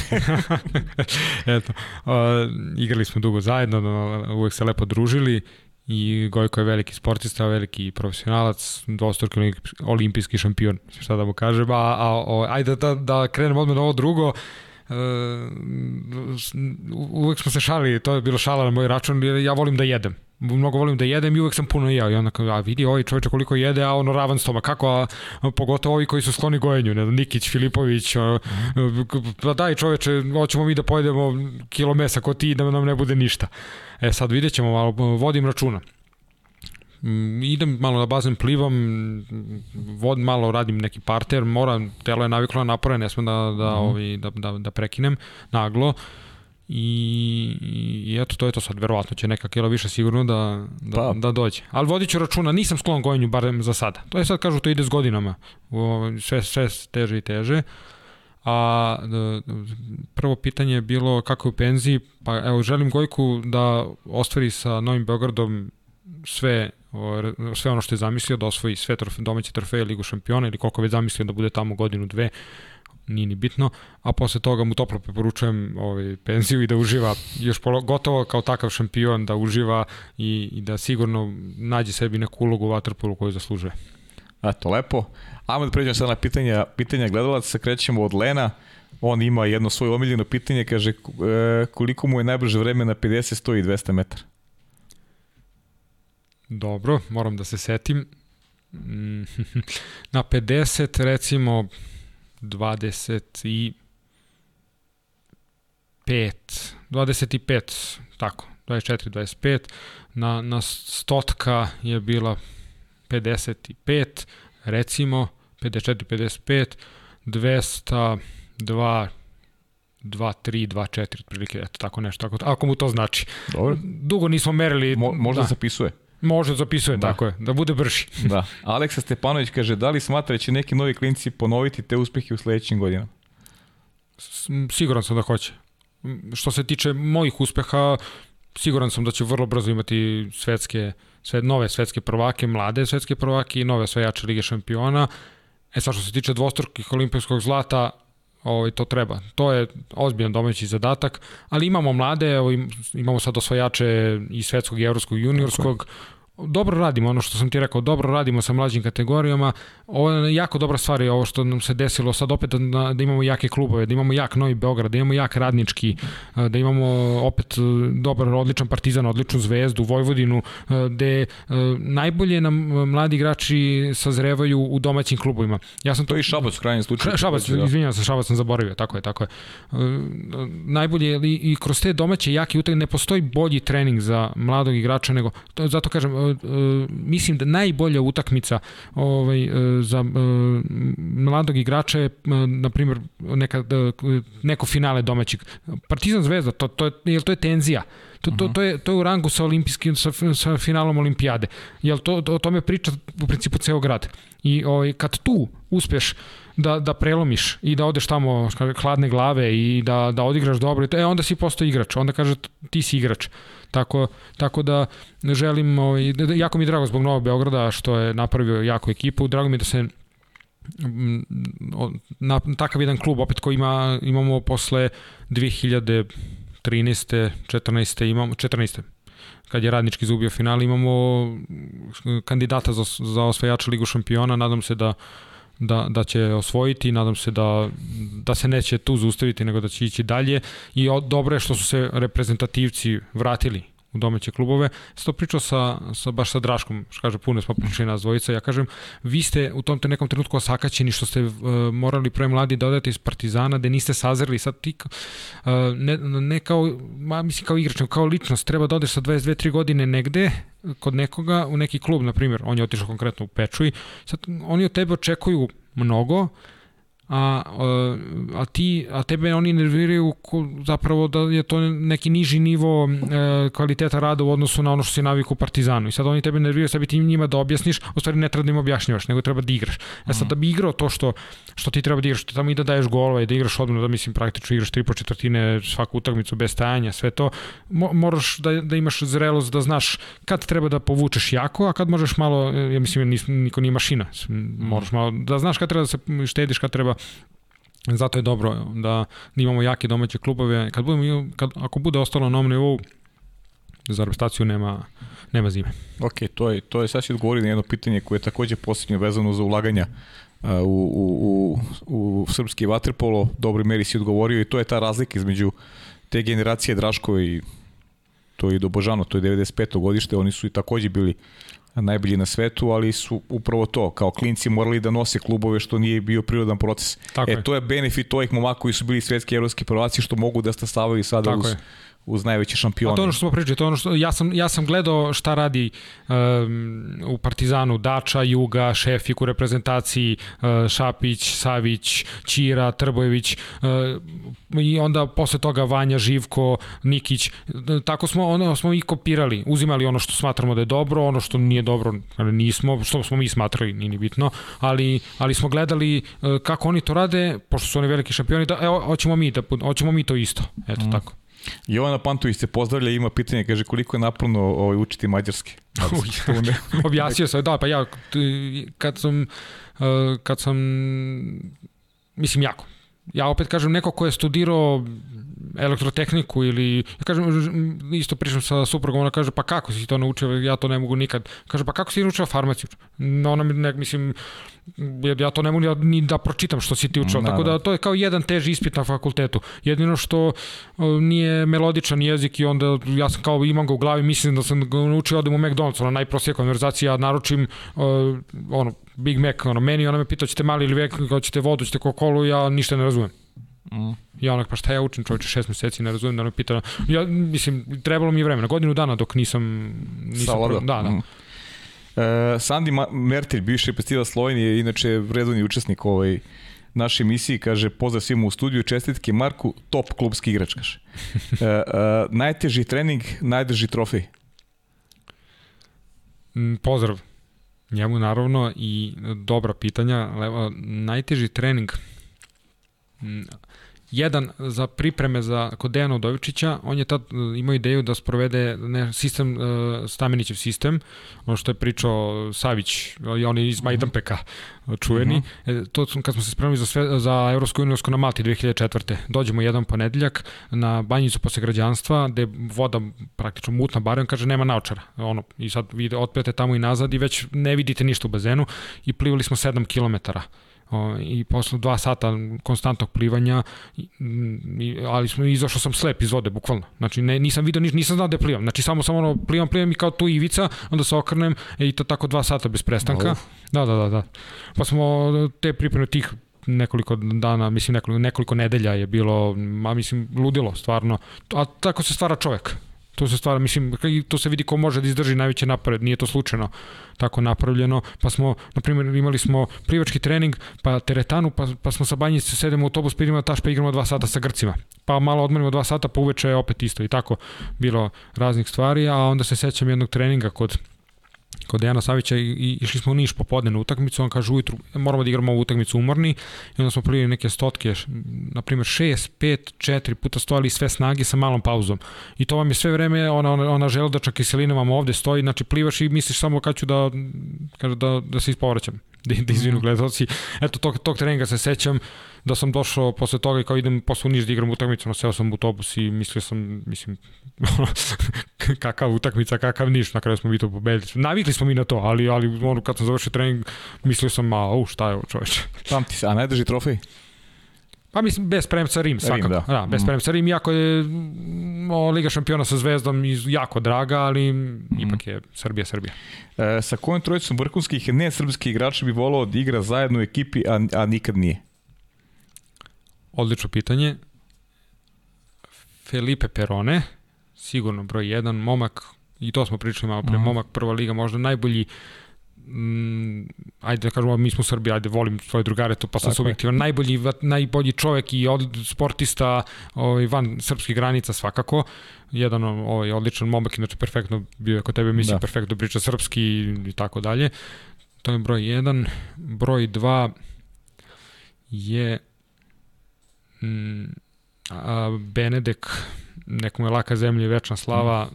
Eto, uh, igrali smo dugo zajedno, uvek se lepo družili i Gojko je veliki sportista, veliki profesionalac, dvostruki olimpijski šampion, šta da mu kažem, a, a o, ajde da, da krenem odmah na ovo drugo, Uh, uvek smo se šalili, to je bilo šala na moj račun, jer ja volim da jedem mnogo volim da jedem i uvek sam puno jeo i onda kao, a vidi ovaj čovječe koliko jede, a ono ravan stoma, kako, a, a pogotovo ovi koji su skloni gojenju, ne, Nikić, Filipović, a, pa daj čoveče, hoćemo mi da pojedemo kilo mesa ko ti da nam ne bude ništa. E sad vidjet ćemo, malo, vodim računa. Mm, idem malo na bazen, plivam, vod malo radim neki parter, moram, telo je naviklo na napore, ne smem da, da, mm -hmm. ovi, da, da, da prekinem naglo. I, i eto, to je to sad, verovatno će neka kila više sigurno da, da, pa. da dođe. Ali vodit ću računa, nisam sklon gojenju, barem za sada. To je sad, kažu, to ide s godinama. Sve, sve teže i teže. A prvo pitanje je bilo kako je u penziji, pa evo, želim Gojku da ostvari sa Novim Beogradom sve sve ono što je zamislio, da osvoji sve trofe, domaće trofeje Ligu šampiona ili koliko već zamislio da bude tamo godinu, dve, nije ni bitno, a posle toga mu toplo preporučujem ovaj, penziju i da uživa još polo, gotovo kao takav šampion, da uživa i, i da sigurno nađe sebi neku ulogu u Waterpolu koju zaslužuje. Eto, lepo. Ajmo da pređemo sad na pitanja, pitanja gledalaca, krećemo od Lena. On ima jedno svoje omiljeno pitanje, kaže e, koliko mu je najbrže vreme na 50, 100 i 200 metara? Dobro, moram da se setim. Mm, na 50 recimo 25 25 tako 24 25 na na stotka je bila 55 recimo 54 55 200 2 2, 3, 2, 4, otprilike, eto tako nešto, ako, ako mu to znači. Dobro. Dugo nismo merili. Mo, možda da. zapisuje. Može da zapisuje, da. tako je, da bude brži. da. Aleksa Stepanović kaže, da li smatra da će neki novi klinci ponoviti te uspehe u sledećim godinama? Siguran sam da hoće. Što se tiče mojih uspeha, siguran sam da će vrlo brzo imati svetske, sve, nove svetske prvake, mlade svetske prvake i nove osvajače Lige šampiona. E sad što se tiče dvostrukih olimpijskog zlata, ovaj, to treba. To je ozbiljan domaći zadatak, ali imamo mlade, evo, imamo sad osvajače i svetskog i evropskog i juniorskog, dobro radimo, ono što sam ti rekao, dobro radimo sa mlađim kategorijama. Ovo je jako dobra stvar je ovo što nam se desilo sad opet da, da imamo jake klubove, da imamo jak Novi Beograd, da imamo jak Radnički, da imamo opet dobar, odličan Partizan, odličnu Zvezdu, Vojvodinu, gde najbolje nam mladi igrači sazrevaju u domaćim klubovima. Ja sam to, to i Šabac u krajnjem slučaju. Šabac, da. izvinjavam se, Šabac sam zaboravio, tako je, tako je. Najbolje i, kroz te domaće jake utakmice ne postoji bolji trening za mladog igrača nego to, zato kažem mislim da najbolja utakmica ovaj, uh, za uh, mladog igrača je, uh, na primjer, neka, neko finale domaćeg. Partizan Zvezda, to, to, je, to je tenzija. To, to, to, je, to je u rangu sa olimpijskim, sa, sa finalom olimpijade. Jel to, to, o tome priča u principu ceo grad. I ovaj, kad tu uspeš da, da prelomiš i da odeš tamo hladne glave i da, da odigraš dobro, e, onda si postao igrač. Onda kaže ti si igrač. Tako, tako da želim, ovaj, jako mi je drago zbog Novog Beograda što je napravio jako ekipu, drago mi je da se na takav jedan klub opet koji ima, imamo posle 2013. 14. imamo 14 kad je Radnički izgubio final, imamo kandidata za, za osvajača Ligu šampiona, nadam se da da, da će osvojiti, nadam se da, da se neće tu zaustaviti, nego da će ići dalje. I dobro je što su se reprezentativci vratili u domaće klubove. Sto pričao sa, sa, baš sa Draškom, što kaže, puno smo pričali nas dvojica, ja kažem, vi ste u tom te nekom trenutku osakaćeni što ste uh, morali pre mladi da odete iz Partizana, da niste sazreli, sad ti uh, ne, ne kao, ma, mislim kao igrač, kao ličnost, treba da odeš sa 22-3 godine negde, kod nekoga, u neki klub, na primjer, on je otišao konkretno u Pečuj, sad oni od tebe očekuju mnogo, a, a ti a tebe oni nerviraju zapravo da je to neki niži nivo e, kvaliteta rada u odnosu na ono što si naviku u Partizanu. I sad oni tebe nerviraju sad bi ti njima da objasniš u stvari ne treba da im objašnjavaš nego treba da igraš. E sad da bi igrao to što što ti treba da igraš tamo i da daješ golova i da igraš odmah da mislim praktično igraš tri po četvrtine svaku utakmicu bez stajanja sve to mo, moraš da, da imaš zrelost da znaš kad treba da povučeš jako a kad možeš malo ja mislim nis, niko nije mašina. Moraš malo da znaš kad treba da se štediš kad treba Zato je dobro da, imamo jake domaće klubove. Kad budemo, kad, ako bude ostalo na ovom nivou, za reprezentaciju nema, nema zime. Ok, to je, to je sad si odgovorio na jedno pitanje koje je takođe posljednje vezano za ulaganja u, u, u, u srpski vaterpolo. Dobri meri si odgovorio i to je ta razlika između te generacije Draško i to je Dobožano, to je 95. godište, oni su i takođe bili najbolji na svetu, ali su upravo to, kao klinci morali da nose klubove što nije bio prirodan proces. Tako e, je. to je benefit ovih momaka koji su bili svetski evropski prvaci što mogu da stavaju sada Tako uz, je uz najveće šampione. A to ono što smo pričali, to ono što ja sam ja sam gledao šta radi um, u Partizanu Dača, Juga, Šefik u reprezentaciji, uh, Šapić, Savić, Ćira, Trbojević uh, i onda posle toga Vanja, Živko, Nikić. Tako smo ono smo i kopirali, uzimali ono što smatramo da je dobro, ono što nije dobro, nismo, što smo mi smatrali, nije ni bitno, ali ali smo gledali uh, kako oni to rade, pošto su oni veliki šampioni, da evo hoćemo mi da hoćemo mi to isto. Eto mm. tako. Jovana Pantović se pozdravlja ima pitanje, kaže koliko je napravno ovaj, učiti mađarski? Objasnio sam, da, pa ja, kad sam, uh, kad sam, mislim jako, ja opet kažem neko ko je studirao elektrotehniku ili, ja kažem, isto pričam sa suprugom, ona kaže, pa kako si to naučio, ja to ne mogu nikad. Kaže, pa kako si naučio farmaciju? Ona mi ne, mislim, ja to ne mogu ni da pročitam što si ti učio, da, tako da. da to je kao jedan teži ispit na fakultetu. Jedino što nije melodičan jezik i onda ja sam kao imam ga u glavi, mislim da sam ga naučio, odem u McDonald's, ona najprostija konverzacija, ja naručim uh, ono, Big Mac, ono, meni, ona me pita, ćete mali ili vek, ćete vodu, ćete Coca-Cola, ja ništa ne razumem. Mm. Ja onak, pa šta ja učim čovječe šest meseci, ne razumem da me pita. Ja, mislim, trebalo mi je vremena, godinu dana dok nisam... nisam Savladao. Da, da. Mm. Uh, Sandi Mertilj, bivši festival Slovenije, inače redovni učesnik ovoj naše emisiji, kaže pozdrav svima u studiju, čestitke Marku, top klubski igrač, kaže. uh, uh, najteži trening, najdrži trofej. Mm, pozdrav njemu naravno i dobra pitanja. Levo, najteži trening, jedan za pripreme za kod Dejana Udovičića, on je tad e, imao ideju da sprovede ne, sistem, uh, Stamenićev sistem, ono što je pričao Savić, on je iz Majdanpeka čuveni. Uh -huh. e, to kad smo se spremili za, sve, za Evropsku unijsku na Malti 2004. Dođemo jedan ponedeljak na banjicu posle građanstva, gde voda praktično mutna barem, kaže nema naočara. Ono, I sad vi otpijete tamo i nazad i već ne vidite ništa u bazenu i plivali smo 7 kilometara i posle dva sata konstantnog plivanja i, ali smo izašao sam slep iz vode bukvalno znači ne, nisam video nisam znao da plivam znači samo samo ono plivam plivam i kao tu ivica onda se okrnem i to tako dva sata bez prestanka Uf. da da da da pa smo te pripreme tih nekoliko dana, mislim nekoliko, nekoliko nedelja je bilo, ma mislim, ludilo, stvarno. A tako se stvara čovek. To se stvara, mislim, to se vidi ko može da izdrži najveće napred, nije to slučajno tako napravljeno, pa smo, na primjer, imali smo plivački trening, pa teretanu, pa, pa smo sa banjice sedemo u autobus, pa taš, pa igramo dva sata sa Grcima. Pa malo odmorimo dva sata, pa uveče opet isto i tako bilo raznih stvari, a onda se sećam jednog treninga kod kod Dejana Savića i, i išli smo u Niš popodne na utakmicu, on kaže ujutru moramo da igramo ovu utakmicu umorni i onda smo plivali neke stotke, na primjer 6, 5, 4 puta stojali sve snage sa malom pauzom. I to vam je sve vreme ona, ona, ona želudača kiselina vam ovde stoji, znači plivaš i misliš samo kad ću da, kaže, da, da se ispovraćam, da, da izvinu gledalci. Eto, tog, tog treninga se sećam, da sam došao posle toga i kao idem posle u Niš da igram utakmicu, no seo sam u autobus i mislio sam, mislim, kakav utakmica, kakav Niš, na kraju smo mi to pobedili. Navikli smo mi na to, ali, ali ono, kad sam završio trening, mislio sam, a, u, šta je ovo čoveče. Pamti se, a najdrži trofej? Pa mislim, bez premca Rim, svakako. Rim, da. da. bez mm. premca Rim, jako je o, Liga šampiona sa Zvezdom jako draga, ali mm. ipak je Srbija, Srbija. E, sa kojim trojicom vrhunskih ne srpskih igrača bi volao da igra zajedno u ekipi, a, a nikad nije? Odlično pitanje. Felipe Perone, sigurno broj 1, momak, i to smo pričali malo pre, mm. momak prva liga, možda najbolji mm, ajde da kažemo, mi smo u Srbiji, ajde, volim svoje drugare, to pa sam subjektivan, najbolji, najbolji čovek i od, sportista ovaj, van srpskih granica svakako, jedan ovaj, odličan momak, inače perfektno bio je kod tebe, mislim, da. perfektno priča srpski i tako dalje. To je broj 1. Broj 2 je mm, a Benedek, nekom je laka zemlja i večna slava,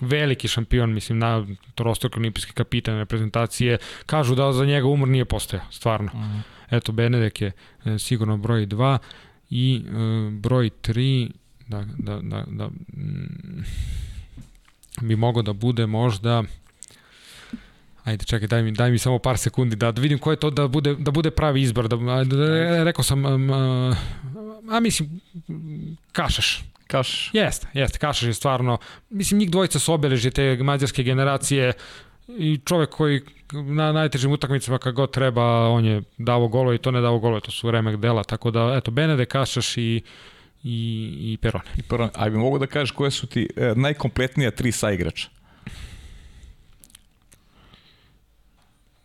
veliki šampion, mislim, na trostok olimpijske kapitane reprezentacije, kažu da za njega umor nije postojao, stvarno. Mm. Eto, Benedek je e, sigurno broj 2 i e, broj 3 da, da, da, da mm, bi mogao da bude možda Ajde, čekaj, daj mi, daj mi samo par sekundi da, da vidim ko je to da bude, da bude pravi izbor. Da, da, da rekao sam, um, a, a mislim, Kašaš. Kašaš. Jeste, jeste, Kašaš je stvarno, mislim, njih dvojica su obeleži te mađarske generacije i čovek koji na najtežim utakmicama kad god treba, on je davo golo i to ne davo golo, to su remek dela, tako da, eto, Benede, Kašaš i i, i Perone. I Perone. A bi mogu da kažeš koje su ti e, najkompletnija tri saigrača?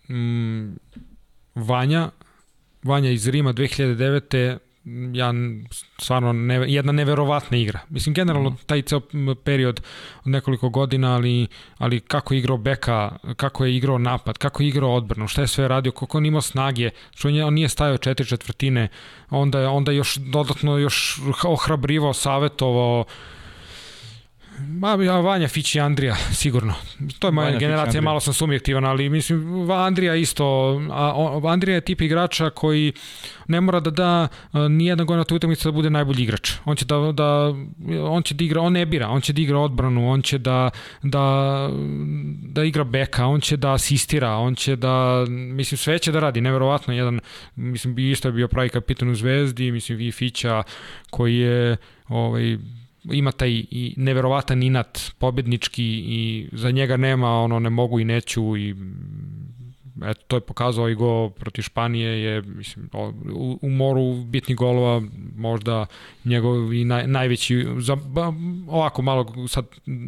mm, Vanja, Vanja iz Rima 2009 ja stvarno ne, jedna neverovatna igra. Mislim generalno mm. taj ceo period od nekoliko godina, ali ali kako je igrao beka, kako je igrao napad, kako je igrao odbranu, šta je sve radio, koliko on imao snage, što on, on nije stajao četiri četvrtine, onda je onda još dodatno još ohrabrivao, savetovao Ma, ja, Vanja Fić i Andrija, sigurno. To je moja Vanja Fić, generacija, Andrija. malo sam subjektivan, ali mislim, Andrija isto, a, Andrija je tip igrača koji ne mora da da a, nijedna godina tu utakmicu da bude najbolji igrač. On će da, da, on će da igra, on ne bira, on će da igra odbranu, on će da, da, da igra beka, on će da asistira, on će da, mislim, sve će da radi, neverovatno, jedan, mislim, isto je bio pravi kapitan u Zvezdi, mislim, vi Fića, koji je, ovaj, ima taj i neverovatan inat pobednički i za njega nema ono ne mogu i neću i eto, to je pokazao i go protiv Španije je mislim, u, u moru bitnih golova možda njegov i naj, najveći za, ba, ovako malo sad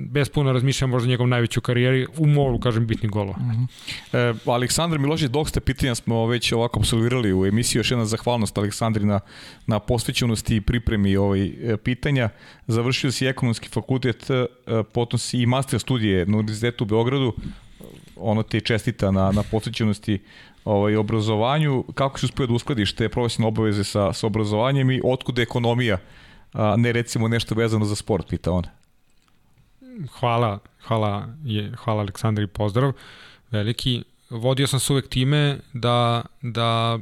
bez puno razmišljam možda njegov najveći u karijeri u moru kažem bitnih golova. Mm -hmm. e, Aleksandar Milošić, dok ste pitanja smo već ovako absolvirali u emisiji, još jedna zahvalnost Aleksandri na, na posvećenosti i pripremi ovaj, pitanja. Završio si ekonomski fakultet, e, potom si i master studije na Univerzitetu u Beogradu, ono te čestita na, na posvećenosti ovaj, obrazovanju. Kako si uspio da uskladiš te profesionalne obaveze sa, sa obrazovanjem i otkuda ekonomija, a ne recimo nešto vezano za sport, pita on. Hvala, hvala, je, hvala Aleksandri, pozdrav, veliki. Vodio sam se uvek time da, da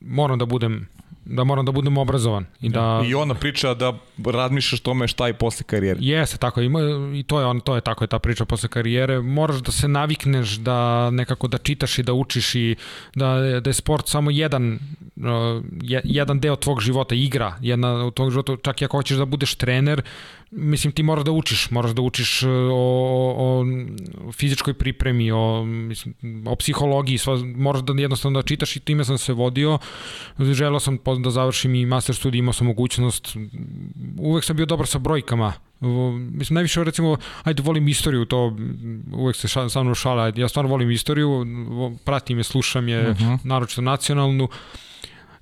moram da budem da moram da budem obrazovan i da i ona priča da razmišljaš tome šta i posle karijere. Jeste, tako ima i to je on to je tako je ta priča posle karijere. Moraš da se navikneš da nekako da čitaš i da učiš i da da je sport samo jedan uh, jedan deo tvog života, igra, jedna od tvog života, čak i ako hoćeš da budeš trener, mislim ti moraš da učiš, moraš da učiš o, o, o fizičkoj pripremi, o, mislim, o psihologiji, sva, moraš da jednostavno da čitaš i time sam se vodio. Želeo sam da završim i master studij, imao sam mogućnost. Uvek sam bio dobar sa brojkama. Mislim, najviše recimo, ajde, volim istoriju, to uvek se ša, sa mnom šala, ja stvarno volim istoriju, pratim je, slušam je, uh -huh. naročito nacionalnu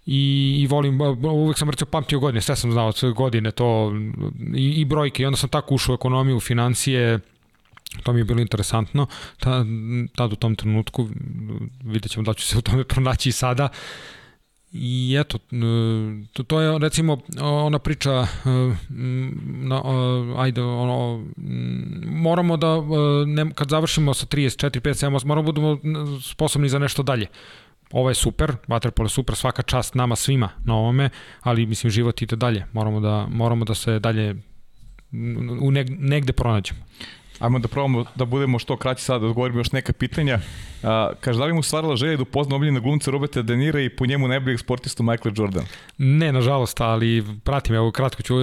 i, i volim, uvek sam recimo pamtio godine, sve sam znao godine, to i, i brojke. I onda sam tako ušao u ekonomiju, financije, to mi je bilo interesantno. Ta, tad u tom trenutku vidjet ćemo da ću se u tome pronaći i sada. I eto, to, to je recimo ona priča, na, ajde, ono, moramo da, ne, kad završimo sa 34, 5, 7, moramo da budemo sposobni za nešto dalje ovo je super, vaterpolo je super, svaka čast nama svima na ovome, ali mislim život ide dalje. Moramo da moramo da se dalje u neg, negde pronađemo. Ajmo da probamo da budemo što kraći sad, da odgovorimo još neka pitanja. A, kaže, da li mu stvarala želja da upozna omiljena glumca Roberta De Nira i po njemu najboljeg sportistu Michael Jordan? Ne, nažalost, ali pratim, evo kratko ću,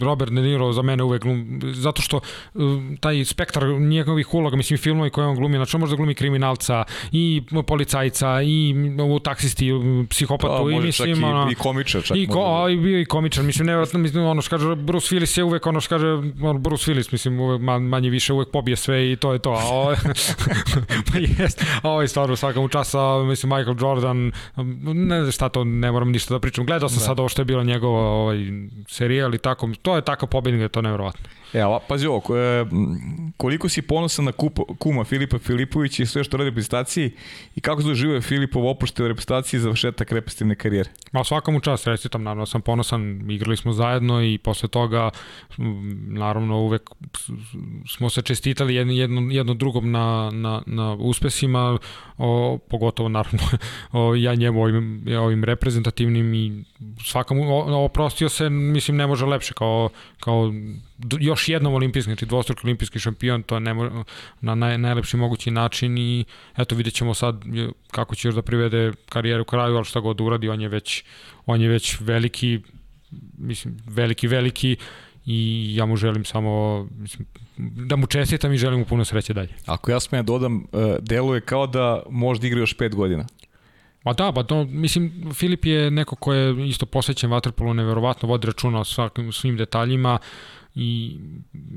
Robert De Niro za mene uvek glum, zato što uh, taj spektar njegovih uloga, mislim, filmovi koje on glumi, znači on može da glumi kriminalca i policajca i u taksisti, psihopatu A, i mislim, čak ono, i, i komičar čak i, ko, a, i bio i komičar, mislim, nevjerojatno, mislim, ono što kaže Bruce Willis je uvek ono što kaže Bruce Willis, mislim, uvek manje više uvek pobije sve i to je to, a ovo, pa jest, a ovo je stvarno svakom časa, mislim, Michael Jordan, ne znam šta to, ne moram ništa da pričam. Gledao sam da. sad ovo što je bila njegova ovaj, serijal i tako, to je takav pobednik da je to nevjerovatno. Evo, pazi ovo, e, koliko si ponosan na kupa, kuma Filipa Filipovića i sve što radi u reprezentaciji i kako se doživio Filipov opušte u reprezentaciji i završetak reprezentativne karijere? Ma svakom čast, recitam, naravno sam ponosan, igrali smo zajedno i posle toga naravno uvek smo se čestitali jedno, jedno, jedno drugom na, na, na uspesima, o, pogotovo naravno o, ja njemu ovim, ovim reprezentativnim i svakom oprostio se, mislim ne može lepše kao, kao još jednom olimpijski, znači dvostruki olimpijski šampion, to je ne, na naj, najlepši mogući način i eto vidjet ćemo sad kako će još da privede karijeru kraju, ali šta god uradi, on je već, on je već veliki, mislim, veliki, veliki i ja mu želim samo mislim, da mu čestitam i želim mu puno sreće dalje. Ako ja smem dodam, deluje kao da možda igra još pet godina. Ma da, pa to, mislim, Filip je neko ko je isto posvećen vaterpolu, neverovatno vodi računa o svakim, svim detaljima, i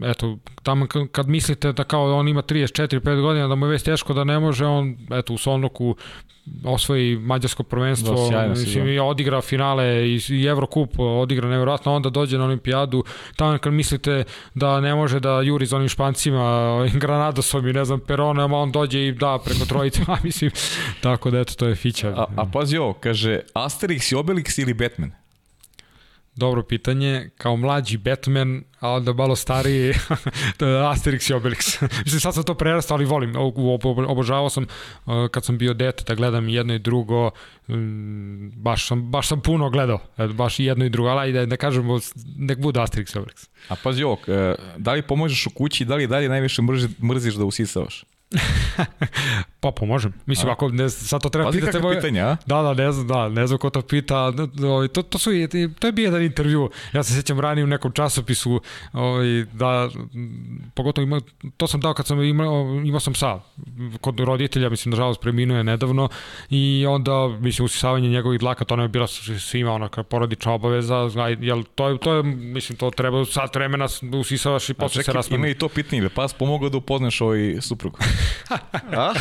eto, tamo kad mislite da kao on ima 34-5 godina, da mu je već teško da ne može, on eto u Solnoku osvoji mađarsko prvenstvo, da, mislim, i odigra finale i, i Evrokup odigra nevjerojatno, onda dođe na olimpijadu, tamo kad mislite da ne može da juri za onim špancima, Granadosom i ne znam, Peronom, on dođe i da preko trojice, a mislim, tako da eto, to je fića. A, a pazi ovo, kaže, Asterix i Obelix ili Batman? Dobro pitanje. Kao mlađi Batman, a onda malo stariji Asterix i Obelix. Mislim, sad sam to prerastao, ali volim. Obožavao sam uh, kad sam bio dete da gledam jedno i drugo. Mm, baš, sam, baš sam puno gledao. Baš jedno i drugo. Ali da, da kažemo, nek bude Asterix i Obelix. A pazi ovo, e, da li pomožeš u kući, da li dalje najviše mrzi, mrziš da usisavaš? pa pomožem. Mislim, a? ako ne, sad to treba pitati... Pazi pitanja, a? Da, da, ne znam, da, ne znam ko to pita. To, to, su, to je bio jedan intervju. Ja se sjećam ranije u nekom časopisu ovaj, da, pogotovo ima, to sam dao kad sam imao, imao sam sa kod roditelja, mislim, nažalost, preminuo je nedavno i onda, mislim, usisavanje njegovih dlaka, to ne je bila svima ona porodična obaveza, jel, to je, to je, mislim, to treba sat vremena usisavaš i posle se rasmeni. Ima i to pitanje, pas pomogao da upoznaš ovaj suprug. A?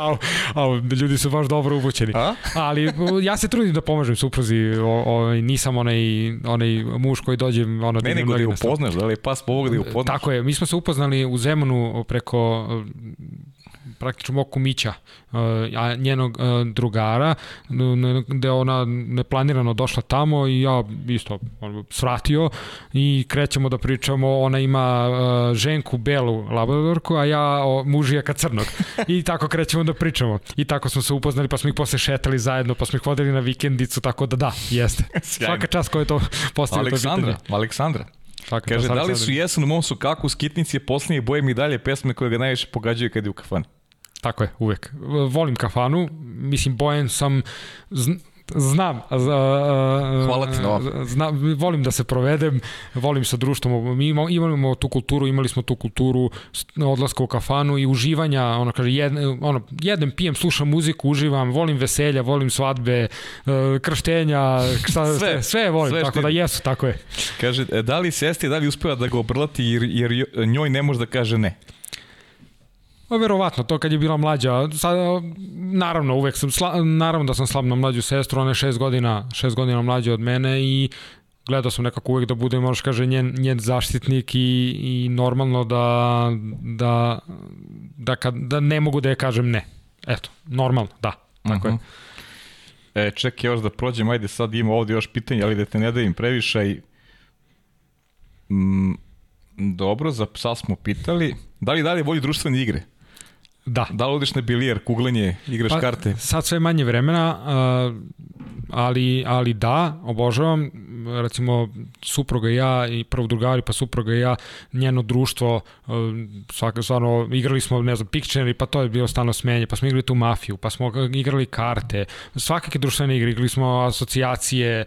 Au, au, ljudi su baš dobro upućeni. A? Ali ja se trudim da pomažem supruzi, o, o, nisam onaj, onaj muž koji dođe... Ono, ne, nego da je upoznaš, da li je pas pomog da je upoznaš? Tako je, mi smo se upoznali u Zemunu preko praktično mog kumića, a njenog drugara, gde ona neplanirano došla tamo i ja isto svratio i krećemo da pričamo, ona ima ženku belu labradorku, a ja mužijaka crnog. I tako krećemo da pričamo. I tako smo se upoznali, pa smo ih posle šetali zajedno, pa smo ih vodili na vikendicu, tako da da, jeste. Svaka čast koja je to postavio Aleksandra, to Aleksandra. Svaka Kaže, da li su jesan u mom su kako skitnici je posljednje boje mi dalje pesme koje ga najviše pogađaju kad je u kafani? Tako je, uvek. Volim kafanu, mislim, bojen sam, Znam. Hvala ti na zna, volim da se provedem, volim sa društvom. Mi imamo, imamo tu kulturu, imali smo tu kulturu odlaska u kafanu i uživanja, ono kaže, jed, ono, jedem, pijem, slušam muziku, uživam, volim veselja, volim svadbe, e, krštenja, šta, sve, sve volim, sve tako da jesu, tako je. Kaže, e, da li sesti, da li uspeva da ga obrlati jer, jer njoj ne može da kaže ne? Pa verovatno, to kad je bila mlađa, sad, naravno, uvek sam, sla, naravno da sam slab na mlađu sestru, ona je šest godina, šest godina mlađa od mene i gledao sam nekako uvek da bude, možeš kaže, njen, njen zaštitnik i, i normalno da, da, da, kad, da ne mogu da je kažem ne. Eto, normalno, da, tako uh -huh. je. E, čekaj još da prođem, ajde sad ima ovde još pitanje, ali da te ne davim previše i... Mm, dobro, za psa smo pitali. Da li dalje voli društvene igre? Da. Da li odiš na bilijer, kuglanje, igraš pa, karte? Sad sve manje vremena, ali, ali da, obožavam. Recimo, supruga i ja, i prvo drugari, pa supruga i ja, njeno društvo, svaka, stvarno, igrali smo, ne znam, Pictionary, pa to je bilo stano smenje, pa smo igrali tu mafiju, pa smo igrali karte, svakake društvene igre, igrali smo asocijacije,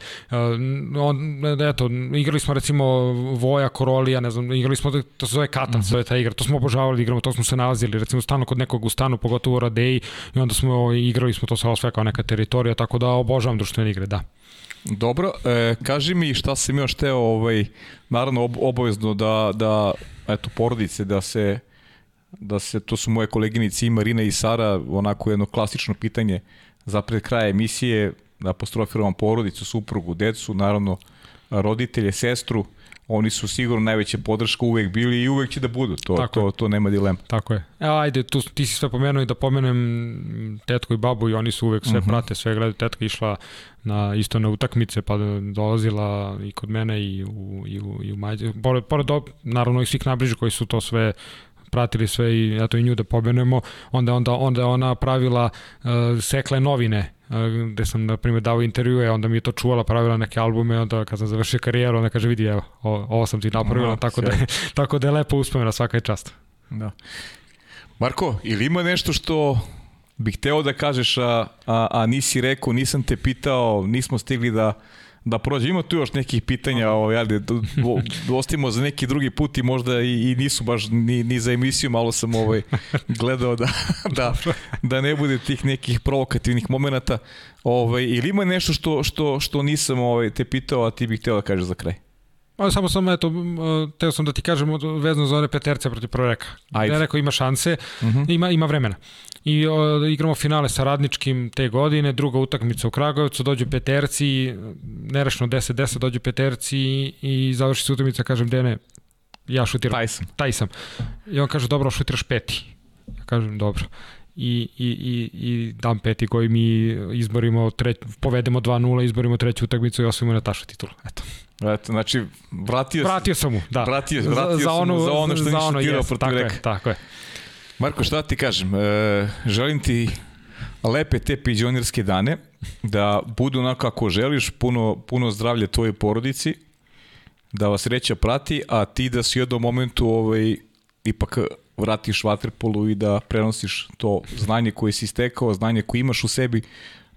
on, eto, igrali smo recimo Voja, Korolija, ne znam, igrali smo, to se zove Katan, mm -hmm. to je ta igra, to smo obožavali igramo, to smo se nalazili, recimo, stano kod nekog u stanu, pogotovo u Radeji, i onda smo igrali smo to sve sve kao neka teritorija, tako da obožavam društvene igre, da. Dobro, e, kaži mi šta sam još teo, ovaj, naravno ob, obavezno da, da eto, porodice, da se, da se, to su moje koleginice i Marina i Sara, onako jedno klasično pitanje za pred kraja emisije, da apostrofiram porodicu, suprugu, decu, naravno roditelje, sestru, oni su sigurno najveća podrška uvek bili i uvek će da budu, to, Tako to, to nema dilema. Tako je. Evo, ajde, tu, ti si sve pomenuo i da pomenem tetku i babu i oni su uvek sve uh mhm. -huh. prate, sve gledaju. Tetka išla na, isto na utakmice, pa dolazila i kod mene i u, i u, i u Mađe. Pored, pored do, naravno i svih nabliži koji su to sve pratili sve i eto i nju da pobenemo, onda onda onda ona pravila uh, sekle novine gde sam, na primjer, dao intervjue, onda mi je to čuvala, pravila neke albume, onda kad sam završio karijeru, onda kaže, vidi, evo, ovo, ovo sam ti napravila, no, tako, da, je, tako da je lepo uspomena, svaka je čast. Da. Marko, ili ima nešto što bih hteo da kažeš, a, a, a nisi rekao, nisam te pitao, nismo stigli da da prođe. Ima tu još nekih pitanja, ovaj, ajde, ostavimo za neki drugi put i možda i, i nisu baš ni, ni za emisiju, malo sam ovaj, gledao da, da, da ne bude tih nekih provokativnih momenta. Ovaj, ili ima nešto što, što, što nisam ovaj, te pitao, a ti bih hteo da kažeš za kraj? Pa samo sam, eto, teo sam da ti kažem vezano za one peterce protiv proreka. Ajde. Da rekao ima šanse, uh mhm. -huh. ima, ima vremena i o, igramo finale sa Radničkim te godine, druga utakmica u Kragujevcu, dođu peterci, nerešno 10-10, dođu peterci i završi se utakmica, kažem, Dene, ja šutiram. Taj sam. Taj sam. I on kaže, dobro, šutiraš peti. Ja kažem, dobro. i, i, i, i dan peti koji mi izborimo, treć, povedemo 2-0, izborimo treću utakmicu i osvojimo Nataša titulu. Eto. Eto, znači, vratio, vratio sam mu, da. Vratio, vratio za, za, onu, za ono što nisi šutirao protiv tako Reka. Je, tako je. Marko, šta ti kažem? E, želim ti lepe te pizionirske dane, da budu onako kako želiš, puno, puno zdravlja tvojoj porodici, da vas reća prati, a ti da si u jednom momentu ovaj, ipak vratiš vaterpolu i da prenosiš to znanje koje si stekao, znanje koje imaš u sebi,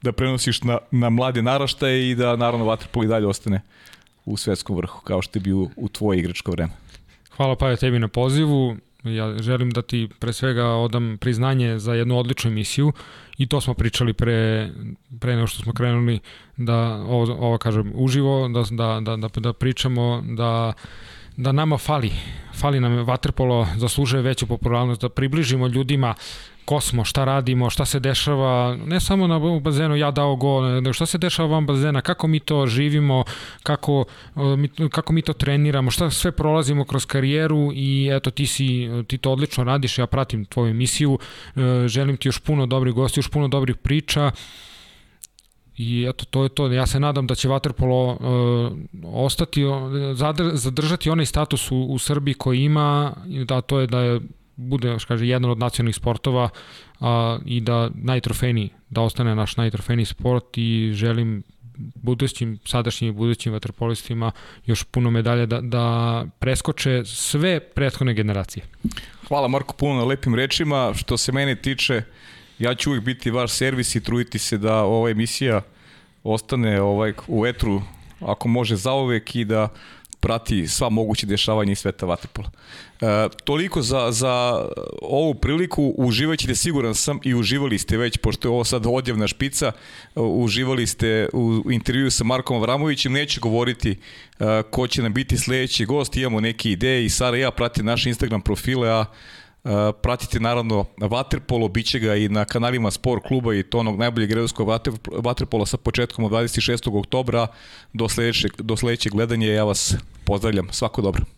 da prenosiš na, na mlade naraštaje i da naravno vaterpol i dalje ostane u svetskom vrhu, kao što je bio u tvoje igračko vreme. Hvala pa tebi na pozivu. Ja želim da ti pre svega odam priznanje za jednu odličnu emisiju i to smo pričali pre, pre nego što smo krenuli da ovo, ovo kažem uživo, da, da, da, da, da pričamo, da da nama fali, fali nam vaterpolo, zaslužuje veću popularnost, da približimo ljudima ko smo, šta radimo, šta se dešava, ne samo na bazenu ja dao gol, nego šta se dešava van bazena, kako mi to živimo, kako, kako mi to treniramo, šta sve prolazimo kroz karijeru i eto ti si, ti to odlično radiš, ja pratim tvoju emisiju, e, želim ti još puno dobrih gosti, još puno dobrih priča, I eto, to je to. Ja se nadam da će Waterpolo uh, ostati, zadržati onaj status u, u Srbiji koji ima, da to je da je bude, što kaže, jedan od nacionalnih sportova a, i da najtrofejniji, da ostane naš najtrofejniji sport i želim budućim, sadašnjim i budućim vaterpolistima još puno medalja da, da preskoče sve prethodne generacije. Hvala Marko puno na lepim rečima. Što se mene tiče, ja ću uvijek biti vaš servis i truditi se da ova emisija ostane ovaj u vetru ako može zauvek i da prati sva moguće dešavanja iz sveta vaterpola. E, toliko za, za ovu priliku, uživaćete siguran sam i uživali ste već, pošto je ovo sad odjevna špica, uživali ste u intervju sa Markom Avramovićem, neću govoriti e, ko će nam biti sledeći gost, imamo neke ideje i Sara i ja pratim naše Instagram profile, a pratite naravno Waterpolo, bit će ga i na kanalima Sport kluba i to onog najboljeg redovskog Waterpola sa početkom od 26. oktobra do sledećeg, do sledećeg gledanja. Ja vas pozdravljam. Svako dobro.